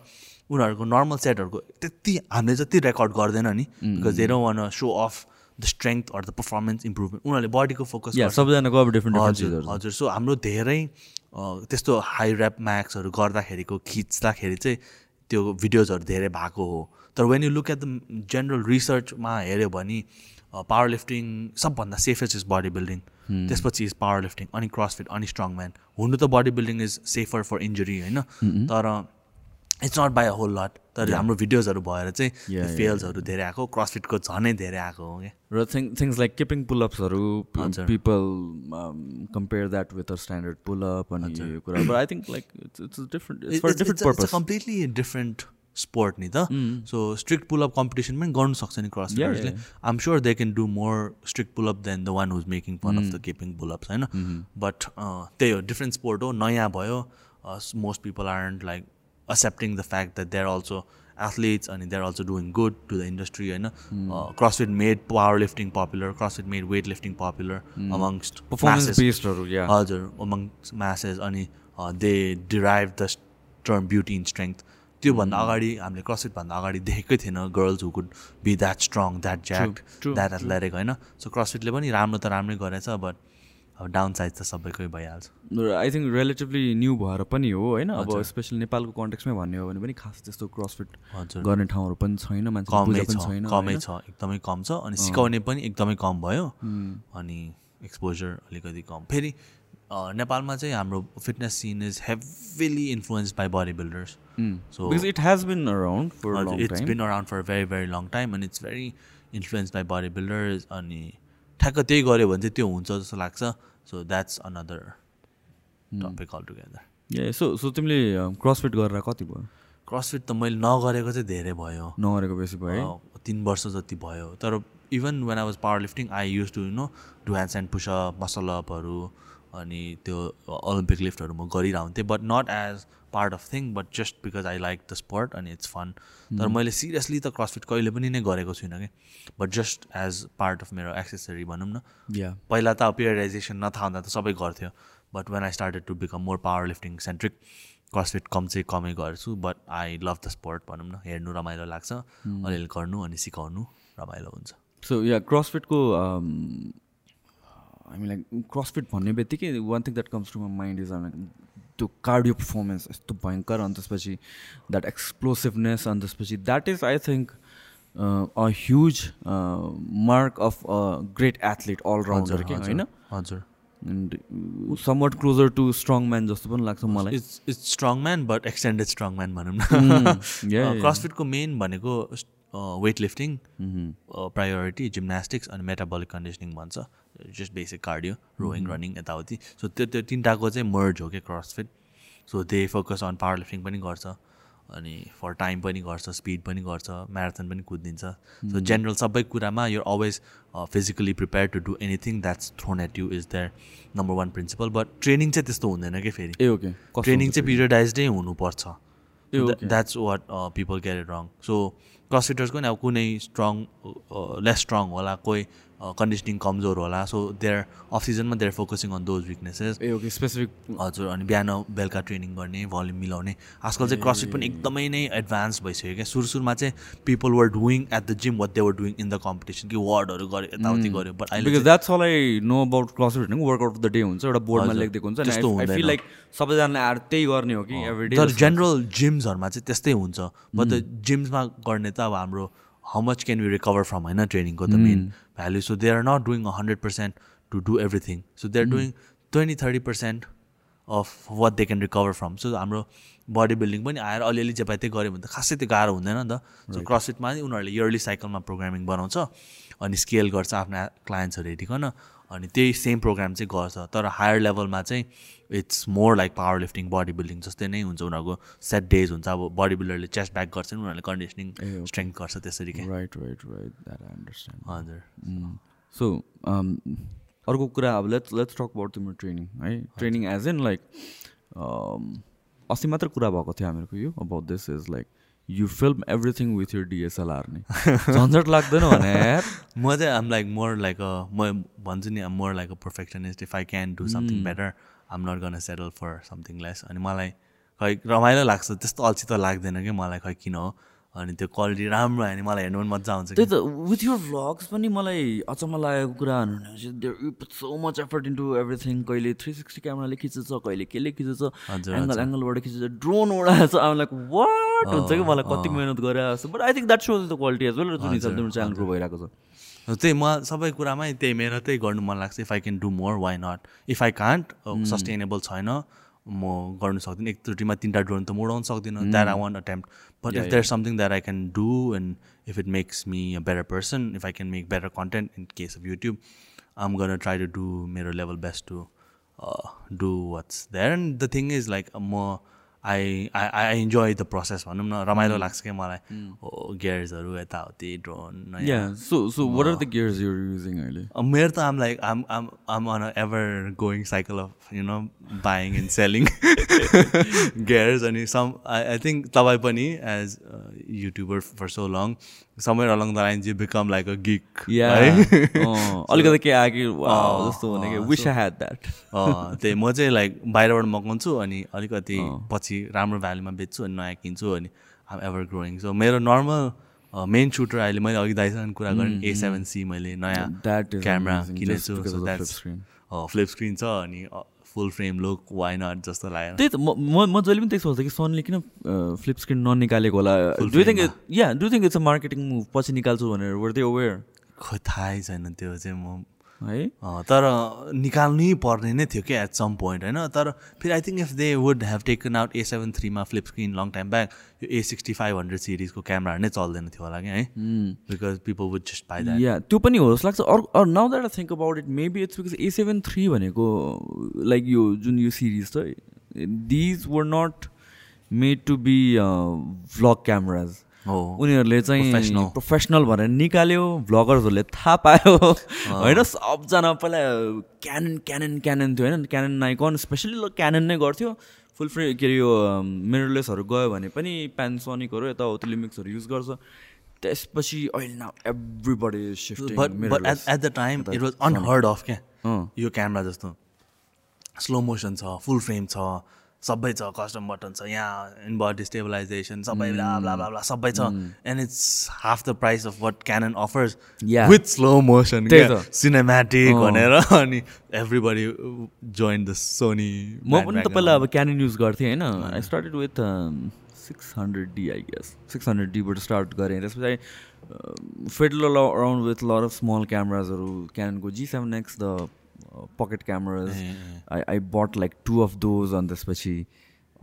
Speaker 1: उनीहरूको नर्मल सेटहरूको त्यति हामीले जति रेकर्ड गर्दैन नि because they don't want so of the strength or the performance improvement उनीहरूले बडीको फोकस
Speaker 2: सबैजनाको अब डिफ्रेन्ट
Speaker 1: हजुर। हजुर। सो हाम्रो धेरै त्यस्तो हाई ऱ्याप म्याक्सहरू गर्दाखेरिको खिच्दाखेरि चाहिँ त्यो भिडियोजहरू धेरै भएको हो। तर when you look at the general रिसर्चमा हेऱ्यो भने पावर लिफ्टिङ सबभन्दा सेफेस्ट इज बडी बिल्डिङ त्यसपछि इज पावर लिफ्टिङ अनि क्रसफिट अनि स्ट्रङ म्यान हुनु त body building is safer for injury होइन तर it's not by a whole lot तर हाम्रो भिडियोजहरू भएर चाहिँ फेल्सहरू धेरै आएको क्रसफिटको झनै धेरै आएको हो क्या
Speaker 2: र things like kipping पुलअप्सहरू। People compare that with a standard pullup अनि यो कुरा but I think like it's it's different different purpose
Speaker 1: completely different sport नि त सो स्ट्रिक्ट पुलअप कम्पिटिसन पनि गर्नु सक्छ नि क्रस फिटर्सले I'm sure they can do more strict pullup than the one who's making fun of the kipping pullups होइन but त्यही हो डिफ्रेन्ट स्पोर्ट हो नयाँ भयो most people are like accepting the fact that they are also athletes अनि they are also doing good to the industry होइन CrossFit made power lifting popular CrossFit made weight
Speaker 2: lifting popular amongst
Speaker 1: हजुर among masses अनि they derive the term beauty in strength त्योभन्दा अगाडि हामीले क्रसफिटभन्दा अगाडि देखेकै थिएन girls who could be that strong that
Speaker 2: jacked
Speaker 1: that athletic होइन? सो क्रसफिटले पनि राम्रो त राम्रै गरेछ बट अब डाउन साइड त सबैकै भइहाल्छ।
Speaker 2: आई थिङ्क रिलेटिभली न्यू भएर पनि हो होइन? अब स्पेसली नेपालको कन्टेक्समै भन्ने हो भने पनि खास त्यस्तो क्रसफिट
Speaker 1: हजुर।
Speaker 2: गर्ने ठाउँहरू पनि छैन मान्छे
Speaker 1: कमै
Speaker 2: छैन
Speaker 1: कमै? छ एकदमै कम छ अनि सिकाउने पनि एकदमै कम भयो। अनि एक्सपोजर अलिकति कम। फेरि नेपालमा चाहिँ हाम्रो fitness scene is heavily influence by
Speaker 2: body builders so it has been around
Speaker 1: for
Speaker 2: it's
Speaker 1: been around for very very long time and it's very influence by body builders अनि ठ्याक्क त्यही गऱ्यो भने चाहिँ त्यो हुन्छ जस्तो लाग्छ। So that's another topic all together
Speaker 2: ah so so तिमीले क्रसफिट गरेर कति भयो?
Speaker 1: क्रसफिट त मैले नगरेको चाहिँ धेरै भयो।
Speaker 2: नगरेको बेसी भयो
Speaker 1: तिन वर्ष जति भयो। तर even when I was power lifting I use to you know do hands and pushup muscle अपहरू अनि त्यो ओलम्पिक लिफ्टहरू म गरिरहन्थेँ but not as part of thing but just because I like the sport अनि इट्स फन तर मैले seriously त CrossFit कहिले पनि नै गरेको छुइनँ कि। But just as part of मेरो एक्सेसरी भनौँ न। पहिला त पिरियडाइजेसन नथाहा हुँदा त सबै गर्थ्यो। But when I started to become more power lifting centric CrossFit कम चाहिँ कमै गर्छु but I love the sport भनौँ न। हेर्नु रमाइलो लाग्छ अलिअलि गर्नु अनि सिकाउनु रमाइलो हुन्छ।
Speaker 2: सो या क्रसफिटको हामी लाइक क्रसफिट भन्ने बित्तिकै one thing that comes to my mind is त्यो कार्डियो पर्फर्मेन्स यस्तो भयङ्कर अनि त्यसपछि द्याट एक्सप्लोसिभनेस अनि त्यसपछि that is I think a huge mark of a great athlete allrounder के होइन?
Speaker 1: हजुर.
Speaker 2: And somewhat closer to strong man जस्तो पनि लाग्छ मलाई।
Speaker 1: It's it's strong man but extended strong man भनौँ न. क्रसफिटको मेन भनेको वेट लिफ्टिङ प्रायोरिटी जिम्नास्टिक्स अनि मेटाबोलिक कन्डिसनिङ भन्छ। Just basic cardio rowing running यताउति। सो त्यो त्यो तिनवटाको चाहिँ मर्ज हो क्या CrossFit so they focus on power lifting पनि गर्छ अनि फर टाइम पनि गर्छ स्पिड पनि गर्छ म्याराथन पनि कुदिन्छ सो जेनरल सबै कुरामा यो always physically prepare to do anything that's thrown at you is their number one principle but training चाहिँ त्यस्तो हुँदैन कि फेरि।
Speaker 2: ए ओके
Speaker 1: ट्रेनिङ चाहिँ पिरियडाइजडै हुनुपर्छ।
Speaker 2: ए
Speaker 1: okay that's what people it wrong so क्रसफिटर्सको नि अब कुनै स्ट्रङ लेस स्ट्रङ होला कोही कन्डिसनिङ कमजोर होला। सो देयर अफ सिजनमा they're focusing on those weaknesses
Speaker 2: ah okay specific
Speaker 1: हजुर अनि बिहान बेलुका ट्रेनिङ गर्ने भल्युम मिलाउने। आजकल चाहिँ क्रसफिट पनि एकदमै नै एडभान्स भइसक्यो क्या। सुरु सुरुमा चाहिँ people were doing at the gym what they were doing in the competition कि वर्डहरू गऱ्यो यताउति गऱ्यो बट अहिले
Speaker 2: because that's all I know about भनेको वर्कआउट अफ द डे हुन्छ। एउटा बोर्डमा लेखिदिएको हुन्छ।
Speaker 1: त्यस्तो
Speaker 2: आई। फिल लाइक सबैजनाले आएर त्यही गर्ने हो कि एभ्री डे
Speaker 1: जेनरल जिम्सहरूमा चाहिँ त्यस्तै हुन्छ। बट द जिम्समा गर्ने त अब हाम्रो how much can we recover from होइन ट्रेनिङको त main value so they are not doing hundred percent to do everything so they are doing twenty thirty percent of what they can recover from so हाम्रो body building पनि आएर अलिअलि जे पाए त्यही गऱ्यो भने त खासै त्यो गाह्रो हुँदैन नि त। सो क्रसफिटमा चाहिँ उनीहरूले इयरली साइकलमा प्रोग्रामिङ बनाउँछ अनि स्केल गर्छ आफ्ना क्लायन्ट्सहरू हेरिकन अनि त्यही सेम प्रोग्राम चाहिँ गर्छ। तर हायर लेभलमा चाहिँ it's more like power lifting body building जस्तै नै हुन्छ उनीहरूको सेट डेज हुन्छ। अब बडी बिल्डरले चेस्ट ब्याक गर्छ नि उनीहरूले कन्डिसनिङ स्ट्रेङ्थ गर्छ त्यसरी
Speaker 2: राइट राइट राइट अन्डरस्ट्यान्ड
Speaker 1: हजुर।
Speaker 2: सो um, अर्को कुरा अब लेट्स लेट्स टक अबाउट तिम्रो ट्रेनिङ है? ट्रेनिङ एज एन लाइक अस्ति मात्र कुरा भएको थियो हामीहरूको यो about this is like you film everything with your DSLR नि। झन्झट लाग्दैन भने।
Speaker 1: म चाहिँ um like more like a म भन्छु नि आम more like a perfectionist if I can do something better um not gonna settle for something less अनि मलाई खै रमाइलो लाग्छ त्यस्तो अल्छी त लाग्दैन कि मलाई खै किन हो? अनि त्यो क्वालिटी राम्रो आयो भने मलाई हेर्नु पनि मजा आउँछ
Speaker 2: त्यही त विथ यर भ्लग्स पनि मलाई अचम्म लागेको कुरा so much effort into everything कहिले थ्री सिक्सटी क्यामराले खिचेछ कहिले केले खिचेछ एङ्गल एङ्गलबाट खिचेछ ड्रोन उडाएछ। लाइक वाट हुन्छ कि मलाई कति मिहिनेत गरेर but I think that shows the quality as well जुन हिसाबले च्यानल ग्रो भइरहेको छ।
Speaker 1: त्यही म सबै कुरामै त्यही मेरो त्यही गर्नु मन लाग्छ. If I can do more why not if I can't sustainable छैन म गर्नु सक्दिनँ. एकचोटिमा तिनवटा ड्रोन त म उडाउनु सक्दिनँ that I want attempt but if there something that I can do and if it makes me a better person if I can make better content in case of YouTube um gonna try to do मेरो level best to do what's there and the thing is like म I I I enjoy the process भनौँ न रमाइलो लाग्छ क्या मलाई। गियर्सहरू यताउति
Speaker 2: drone so so what are the gears you're using अहिले?
Speaker 1: मेरो त आम like um um um on ever going cycle of you know buying and selling gears अनि सम आई आई थिङ्क तपाईँ पनि as YouTuber for so long somewhere along the line you become like a geek
Speaker 2: या अलिकति के आयो कि wow, जस्तो भने कि विस आई ह्याड द्याट
Speaker 1: त्यही म चाहिँ लाइक बाहिरबाट मगाउँछु अनि अलिकति पछि राम्रो भ्यालुमा बेच्छु अनि नयाँ किन्छु अनि आम एभर ग्रोइङ सो मेरो नर्मल मेन सुटर अहिले मैले अघि दाइसँग कुरा गरेँ ए सेभेन सी मैले नयाँ क्यामेरा किनेछु. फ्लिप स्क्रिन छ अनि full frame look why not जस्तो लाग्यो
Speaker 2: त्यही त म म जहिले पनि त्यही सोच्थेँ कि सनले किन फ्लिप स्क्रिन ननिकालेको होला? Do think yeah do think it's a marketing move पछि निकाल्छु भनेर वर दे अवेर
Speaker 1: खै थाहै छैन त्यो चाहिँ म।
Speaker 2: है?
Speaker 1: तर निकाल्नै पर्ने नै थियो क्या एट सम पोइन्ट होइन? तर फेरि I think if they would have taken out A seven थ्रीमा flip screen long time back यो ए सिक्सटी फाइभ हन्ड्रेड सिरिजको क्यामराहरू नै चल्दैन थियो होला क्या है? Because people would just buy that
Speaker 2: yeah त्यो पनि हो जस्तो लाग्छ। अरू now that I think about it maybe it's because A seven three भनेको लाइक यो जुन यो सिरिज छ these were not made to B vlog
Speaker 1: cameras
Speaker 2: उनीहरूले चाहिँ. प्रोफेसनल भनेर निकाल्यो भ्लगर्सहरूले थाहा पायो। होइन सबजना पहिला क्यानन क्यानन क्यानन थियो होइन? क्यानन नाइकन स्पेसली क्यानन नै गर्थ्यो। फुल फ्रे के अरे यो मिररलेसहरू गयो भने पनि प्यानसोनिकहरू यताउति लिमिक्सहरू युज गर्छ। त्यसपछि अहिले न
Speaker 1: everybody at the time it was unheard of क्या। यो क्यामरा जस्तो। स्लो मोसन छ फुल फ्रेम छ। सबै छ कस्टम बटन छ यहाँ इनबडी स्टेबलाइजेसन सबै ब्ला ब्ला सबै छ। And it's half the price
Speaker 2: of
Speaker 1: what Canon offers.
Speaker 2: With slow
Speaker 1: motion.
Speaker 2: Cinematic.
Speaker 1: भनेर अनि एभ्रीबडी जोइन द सोनी
Speaker 2: म पनि त पहिला अब क्यानन युज गर्थेँ होइन? I started with six hundred D I guess six hundred डीबाट start गरेँ। त्यसपछि fiddled around with lot of small क्यामराजहरू क्यानको G seven X the pocket cameras I I but like two of those अनि त्यसपछि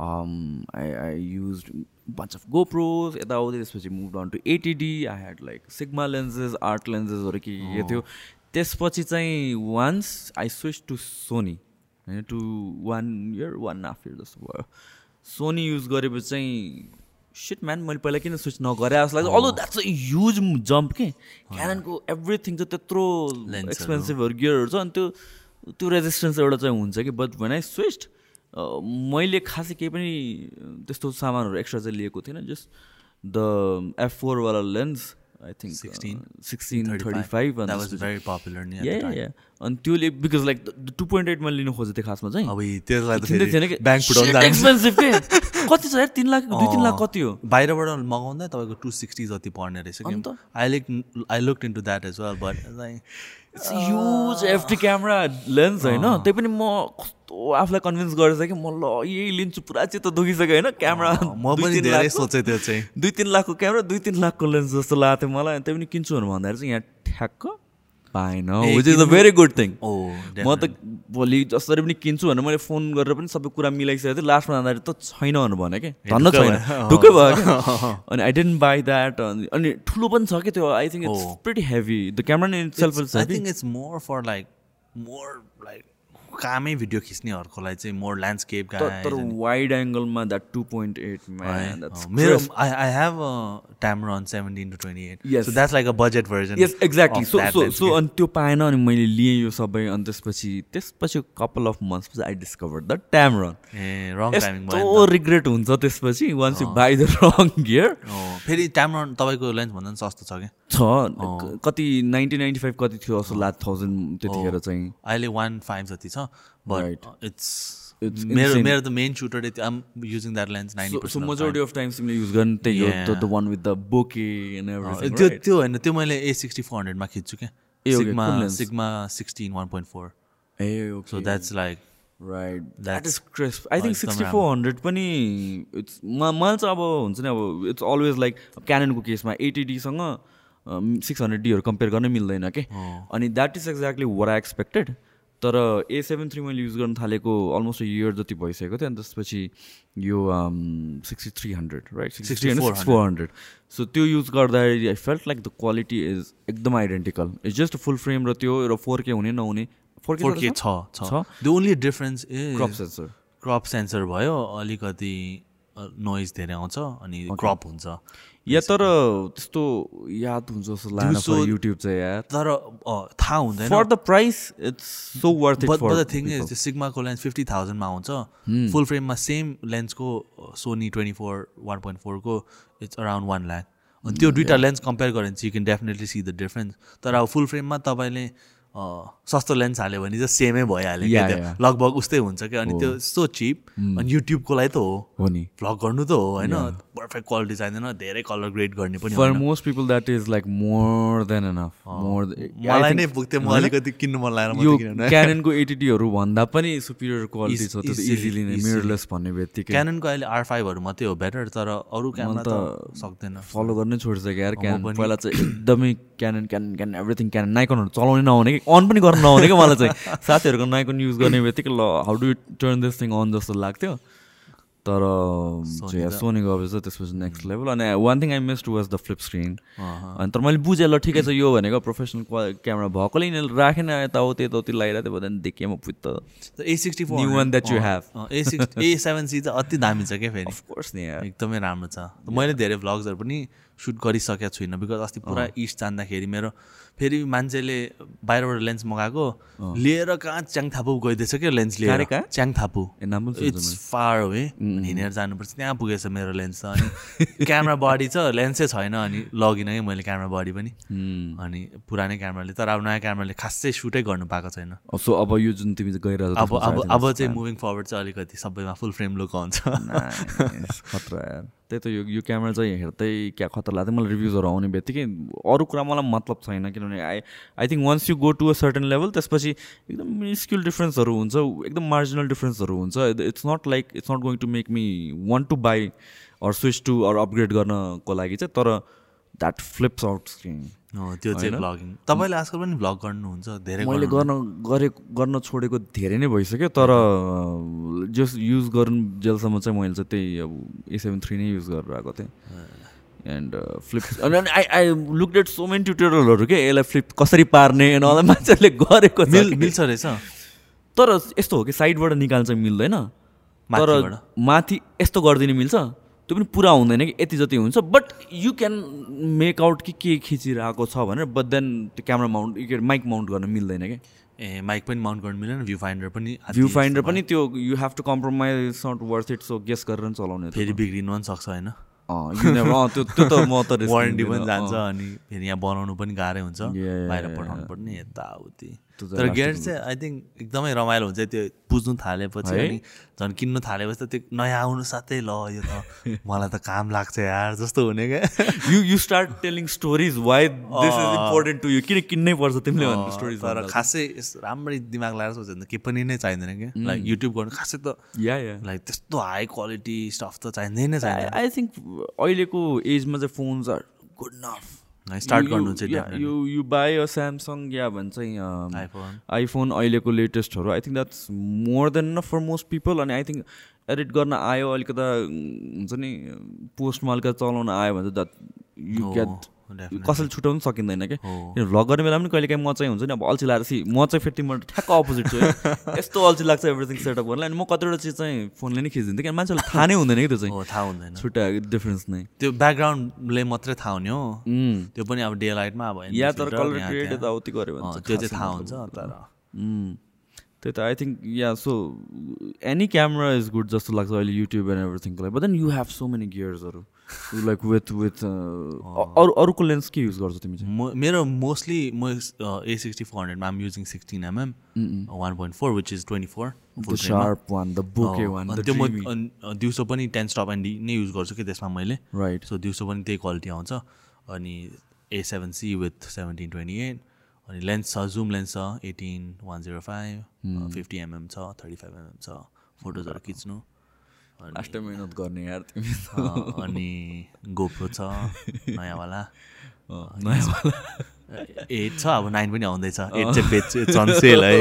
Speaker 2: I I use bunch of GoPros यताउति त्यसपछि move on to eighty D I had like Sigma lenses art लेन्सेसहरू के के के थियो त्यसपछि चाहिँ once I switch to Sony होइन two one year one half year जस्तो भयो। सोनी युज गरेपछि चाहिँ सिट म्यान मैले पहिला किन स्विच नगरे? जस्तो लाग्छ। Although that's a huge jump के? क्यानको एभ्रिथिङ चाहिँ त्यत्रो। एक्सपेन्सिभहरू गियरहरू छ अनि त्यो त्यो रेजिस्टेन्स एउटा चाहिँ हुन्छ कि? बट भन स्विच मैले खासै केही पनि त्यस्तो सामानहरू एक्स्ट्रा चाहिँ लिएको थिइनँ just the F फोरवाला lens I think
Speaker 1: 16, sixteen thirty five
Speaker 2: very popular अनि त्योले बिकज लाइक टु पोइन्ट एटमा लिनु खोजेको थिएँ खासमा चाहिँ।
Speaker 1: अब त्यसलाई
Speaker 2: थिएन एक्सपेन्सिभ के? कति छ यार? तिन लाख दुई तिन लाख कति हो?
Speaker 1: बाहिरबाट मगाउँदा तपाईँको टु सिक्सटी जति पर्ने रहेछ
Speaker 2: अन्त?
Speaker 1: I like I look into that as well but like
Speaker 2: huge FT camera lens होइन? त्यही पनि म कस्तो आफूलाई कन्भिन्स गरेछ कि म ल यही लिन्छु पुरा चित्त दुखिसक्यो होइन? क्यामरा
Speaker 1: म पनि धेरै सोचेँ त्यो चाहिँ।
Speaker 2: दुई तिन लाखको क्यामेरा दुई तिन लाखको लेन्स जस्तो लागेको थियो मलाई त्यही पनि किन्छु भनेर भन्दाखेरि चाहिँ यहाँ ठ्याक्क पाएन which
Speaker 1: is
Speaker 2: a very good
Speaker 1: thing
Speaker 2: म त भोलि जसरी पनि किन्छु भनेर मैले फोन गरेर पनि सबै कुरा मिलाइसकेको थिएँ। लास्टमा जाँदाखेरि त छैन भनेर भने कि। धन्न छैन। ढुक्कै भयो क्या। अनि आई डेन्ट बाई द्याट अनि ठुलो पनि छ कि त्यो। I think it's. Pretty heavy the camera
Speaker 1: I think it's more for like more like कामै भिडियो खिच्नेहरूको लागि चाहिँ मोर ल्यान्डस्केप
Speaker 2: तर वाइड एङ्गलमा द्याट टु पोइन्ट एट
Speaker 1: मेरो I I have Tamron seventeen to twenty eight
Speaker 2: Yes.
Speaker 1: So that's like a budget version
Speaker 2: yes exactly so so so अनि त्यो पाएन अनि मैले लिएँ यो सबै अनि त्यसपछि त्यसपछि कपाल अफ मन्थ्स पछि I discover the Tamron
Speaker 1: a wrong timing भयो
Speaker 2: यस्तो रिग्रेट हुन्छ त्यसपछि once you buy the wrong gear
Speaker 1: Oh, फेरि ट्यामरन तपाईँको लेन्स भन्दा पनि सस्तो छ क्या?
Speaker 2: छ। कति नाइन्टिन नाइन्टी फाइभ कति थियो जस्तो लाग्छ थाउजन्ड त्यतिखेर चाहिँ।
Speaker 1: अहिले वान फाइभ जति छ. बट इट्स
Speaker 2: It's
Speaker 1: मेरो. मेरो त main shooter um using that lens ninety
Speaker 2: so majority of times तिमीले युज गर्ने त्यही हो. The one with the bokeh
Speaker 1: त्यो त्यो होइन त्यो मैले ए सिक्सटी फोर हन्ड्रेडमा खिच्छु क्या। Sigma? Sigma sixteen one point
Speaker 2: four
Speaker 1: ah
Speaker 2: so
Speaker 1: that's like
Speaker 2: right that
Speaker 1: That's-
Speaker 2: is crisp I
Speaker 1: think
Speaker 2: sixty four hundred पनि इट्स मलाई चाहिँ अब हुन्छ नि अब इट्स अलवेज लाइक क्याननको केसमा एटिडीसँग सिक्स हन्ड्रेड डीहरू कम्पेयर गर्नै मिल्दैन के अनि that is exactly what I expected तर ए सेभेन थ्री मैले युज गर्न थालेको अलमोस्ट इयर जति भइसकेको थियो अनि त्यसपछि यो sixty three hundred right sixty hundred four hundred so त्यो युज गर्दाखेरि I felt like the quality is एकदम identical it's just full frame र त्यो र फोर के हुने नहुने फोर
Speaker 1: फोर के
Speaker 2: के
Speaker 1: छ? छ
Speaker 2: छ?
Speaker 1: The only difference is
Speaker 2: crop sensor
Speaker 1: crop sensor भयो अलिकति नोइज धेरै आउँछ अनि क्रप हुन्छ।
Speaker 2: या तर त्यस्तो याद हुन्छ जस्तो
Speaker 1: दिउँसो-
Speaker 2: युट्युब चाहिँ यार।
Speaker 1: तर थाहा हुँदैन।
Speaker 2: For the price it's so worth it
Speaker 1: but
Speaker 2: for
Speaker 1: the thing is त्यो सिग्माको लेन्स फिफ्टी थाउजन्डमा आउँछ फुल फ्रेममा सेम लेन्सको Sony twenty four one point फोरको it's around one lakh अनि त्यो दुइटा लेन्स कम्पेयर गऱ्यो भने चाहिँ you can definitely see the difference तर अब फुल फ्रेममा तपाईँले सस्तो लेन्स हाल्यो भने चाहिँ सेमै भइहाल्यो क्या त्यो. लगभग उस्तै हुन्छ क्या। अनि त्यो सो चिप अनि युट्युबको लागि त हो।
Speaker 2: हो नि।
Speaker 1: भ्लग गर्नु त हो होइन? पर्फेक्ट क्वालिटी चाहिँदैन धेरै कलर ग्रेड गर्ने पनि for.
Speaker 2: Most people that is like more than enough more
Speaker 1: मलाई नै पुग्थ्यो म अलिकति किन्नु मन लागेर
Speaker 2: यो क्याननको एटिटीहरू भन्दा पनि सुपिरियर क्वालिटी छ त्यो इजिली नै. मिररलेस भन्ने बित्तिकै।
Speaker 1: क्याननको अहिले आर फाइभहरू मात्रै हो बेटर तर अरू क्यामेरा त सक्दैन।
Speaker 2: फलो गर्नै छोडिसक्यो यार क्यानन
Speaker 1: पनि।
Speaker 2: पहिला चाहिँ एकदमै Canon Canon Canon everything Canon नाइकनहरू चलाउनै नहुने कि अन पनि गर्न नआउने क्या मलाई चाहिँ। साथीहरूको नाइकोन युज गर्ने बित्तिकै ल how do turn this thing on जस्तो लाग्थ्यो। तर सोनी गएपछि त्यसपछि नेक्स्ट लेभल अनि one thing I missed was the flip screen अनि तर मैले बुझेँ ल ठिकै छ यो भनेको प्रोफेसनल क्यामेरा भएकोले यिनीहरूले राखेन यताउति यताउति लगाइरहेको थियो भन्दा देखेँ म पुत्त
Speaker 1: A sixty
Speaker 2: four one that you have.
Speaker 1: A six A seven C चाहिँ अति दामी छ क्या फेरि।
Speaker 2: अफकोर्स नि
Speaker 1: एकदमै राम्रो छ। मैले धेरै भ्लग्सहरू पनि सुट गरिसकेको छुइनँ बिकज अस्ति पुरा इस्ट जाँदाखेरि मेरो फेरि मान्छेले बाहिरबाट लेन्स मगाएको लिएर कहाँ च्याङथापु गइदिएछ क्या लेन्स लिएर? च्याङथापु इट्स फार हो है हिँडेर जानुपर्छ। त्यहाँ पुगेछ मेरो लेन्स त। अनि क्यामेरा बडी छ लेन्सै छैन। अनि लगिनँ कि मैले क्यामेरा बडी पनि। अनि पुरानै क्यामेराले तर अब नयाँ क्यामेराले खासै सुटै गर्नु पाएको छैन।
Speaker 2: सो अब यो जुन तिमी गइरहेको
Speaker 1: अब अब अब चाहिँ मुभिङ फरवर्ड चाहिँ अलिकति सबैमा फुल फ्रेम लुक हुन्छ
Speaker 2: त्यही त यो यो क्यामेरा चाहिँ हेर्दै क्या खतरा लाग्थ्यो मलाई रिभ्युजहरू आउने बित्तिकै अरू कुरा मलाई मतलब छैन किनभने I I think once you go to a certain level त्यसपछि एकदम मिनिस्क्युल डिफ्रेन्सहरू हुन्छ एकदम मार्जिनल डिफ्रेन्सहरू हुन्छ। It's not like it's not going to make me want to buy or switch to or upgrade गर्नको लागि चाहिँ तर द्याट फ्लिप्स आउट स्क्रिन
Speaker 1: त्यो चाहिँ भ्लगिङ तपाईँले आजकल पनि भ्लग गर्नुहुन्छ धेरै
Speaker 2: मैले गर्न गरे गर्न छोडेको धेरै नै भइसक्यो तर जस युज गर्नु जेलसम्म चाहिँ मैले चाहिँ त्यही अब ए सेभेन थ्री नै युज गरेर आएको थिएँ एन्ड फ्लिप अनि I I look at so many ट्युटोरियलहरू के यसलाई फ्लिप कसरी पार्ने अनि होला मान्छेहरूले गरेको।
Speaker 1: मिल्छ रहेछ।
Speaker 2: तर यस्तो हो कि साइडबाट निकाल्न चाहिँ मिल्दैन। तर? माथि यस्तो गरिदिनु मिल्छ। त्यो पनि पुरा हुँदैन कि यति जति हुन्छ। But you can make out कि के खिचिरहेको छ भनेर बट देन त्यो क्यामेरा माउन्ट के माइक माउन्ट गर्न मिल्दैन कि।
Speaker 1: ए माइक पनि माउन्ट गर्नु मिलेन भ्यू फाइन्डर पनि
Speaker 2: भ्यू। फाइन्डर पनि त्यो you have to compromise not worth it so guess गरेर पनि चलाउने
Speaker 1: फेरि बिग्रिनु पनि सक्छ होइन।
Speaker 2: त्यो त्यो त म त
Speaker 1: वारेन्टी पनि जान्छ। अनि फेरि यहाँ बनाउनु पनि गाह्रै हुन्छ। बाहिर पठाउनु पर्ने यताउति। तर गेयर चाहिँ आई थिङ्क एकदमै रमाइलो हुन्छ त्यो बुझ्नु थालेपछि? अनि झन् किन्नु थालेपछि त त्यो नयाँ आउनु साथै ल यो त मलाई त काम लाग्छ यार जस्तो हुने क्या।
Speaker 2: You you start telling stories why this is important to you किन किन्नै पर्छ तिमीले भन्ने स्टोरिज
Speaker 1: तर खासै राम्ररी दिमाग लगाएर सोच्यो भने त केही पनि नै चाहिँदैन क्या। लाइक युट्युब गर्नु खासै त
Speaker 2: या या।
Speaker 1: लाइक त्यस्तो हाई क्वालिटी स्टफ त चाहिँदै नै चाहिँदैन।
Speaker 2: आई थिङ्क अहिलेको एजमा चाहिँ phones are good enough
Speaker 1: start गर्नु चाहिँ
Speaker 2: you you buy a Samsung या भन्छ
Speaker 1: आइफोन
Speaker 2: आइफोन अहिलेको लेटेस्टहरू I think that's more than enough for most people अनि आई थिङ्क एडिट गर्न आयो अलिकता हुन्छ नि पोस्टमा अलिकति चलाउन आयो भने चाहिँ द्याट यु
Speaker 1: definitely.
Speaker 2: कसैले छुट्याउनु सकिँदैन कि?
Speaker 1: हो।
Speaker 2: भ्लग गर्ने बेला पनि कहिले काहीँ म चाहिँ हुन्छ नि अब अल्छी सी म चाहिँ फेरि तिम्रो ठ्याक्क अपोजिट छु। यस्तो अल्छी लाग्छ एभ्रिथिङ सेटअप गर्नलाई। अनि म कतिवटा चिज चाहिँ फोनले नै खिचिदिन्थेँ किन मान्छेलाई थाहा नै हुँदैन कि त्यो चाहिँ।
Speaker 1: थाहा हुँदैन।
Speaker 2: छुट्टा डिफरेन्स नै।
Speaker 1: त्यो ब्याकग्राउन्डले मात्रै थाहा हुने हो। त्यो पनि अब डे लाइटमा अब
Speaker 2: या तर कलर क्रिएट। यताउति गऱ्यो भने
Speaker 1: त्यो चाहिँ थाहा हुन्छ तर।
Speaker 2: त्यही त I think yeah so any camera is good जस्तो लाग्छ अहिले युट्युब एन्ड एभ्रिथिङको लागि। But then you have so many गियर्सहरू like with with अरू अरूको लेन्स के युज गर्छौ तिमी चाहिँ
Speaker 1: म मेरो मोस्टली म ए सिक्सटी फोर हन्ड्रेडमा आम using sixteen mm one point four which is twenty four
Speaker 2: the sharp one the bokeh one the
Speaker 1: त्यो म दिउँसो पनि टेन स्टप एन्ड नै युज गर्छु कि त्यसमा मैले।
Speaker 2: राइट
Speaker 1: सो दिउँसो पनि त्यही क्वालिटी आउँछ। अनि A seven C with seventeen twenty eight अनि लेन्स छ जुम लेन्स छ eighteen one zero five fifty mm छ थर्टी फाइभ एमएम छ फोटोजहरू खिच्नु।
Speaker 2: लास्ट मिहिनेत गर्ने यार तिमी
Speaker 1: अनि गोप्रो छ नयाँवाला। एट छ अब नाइन पनि आउँदैछ। एट चाहिँ बेच्छु छन् सेल है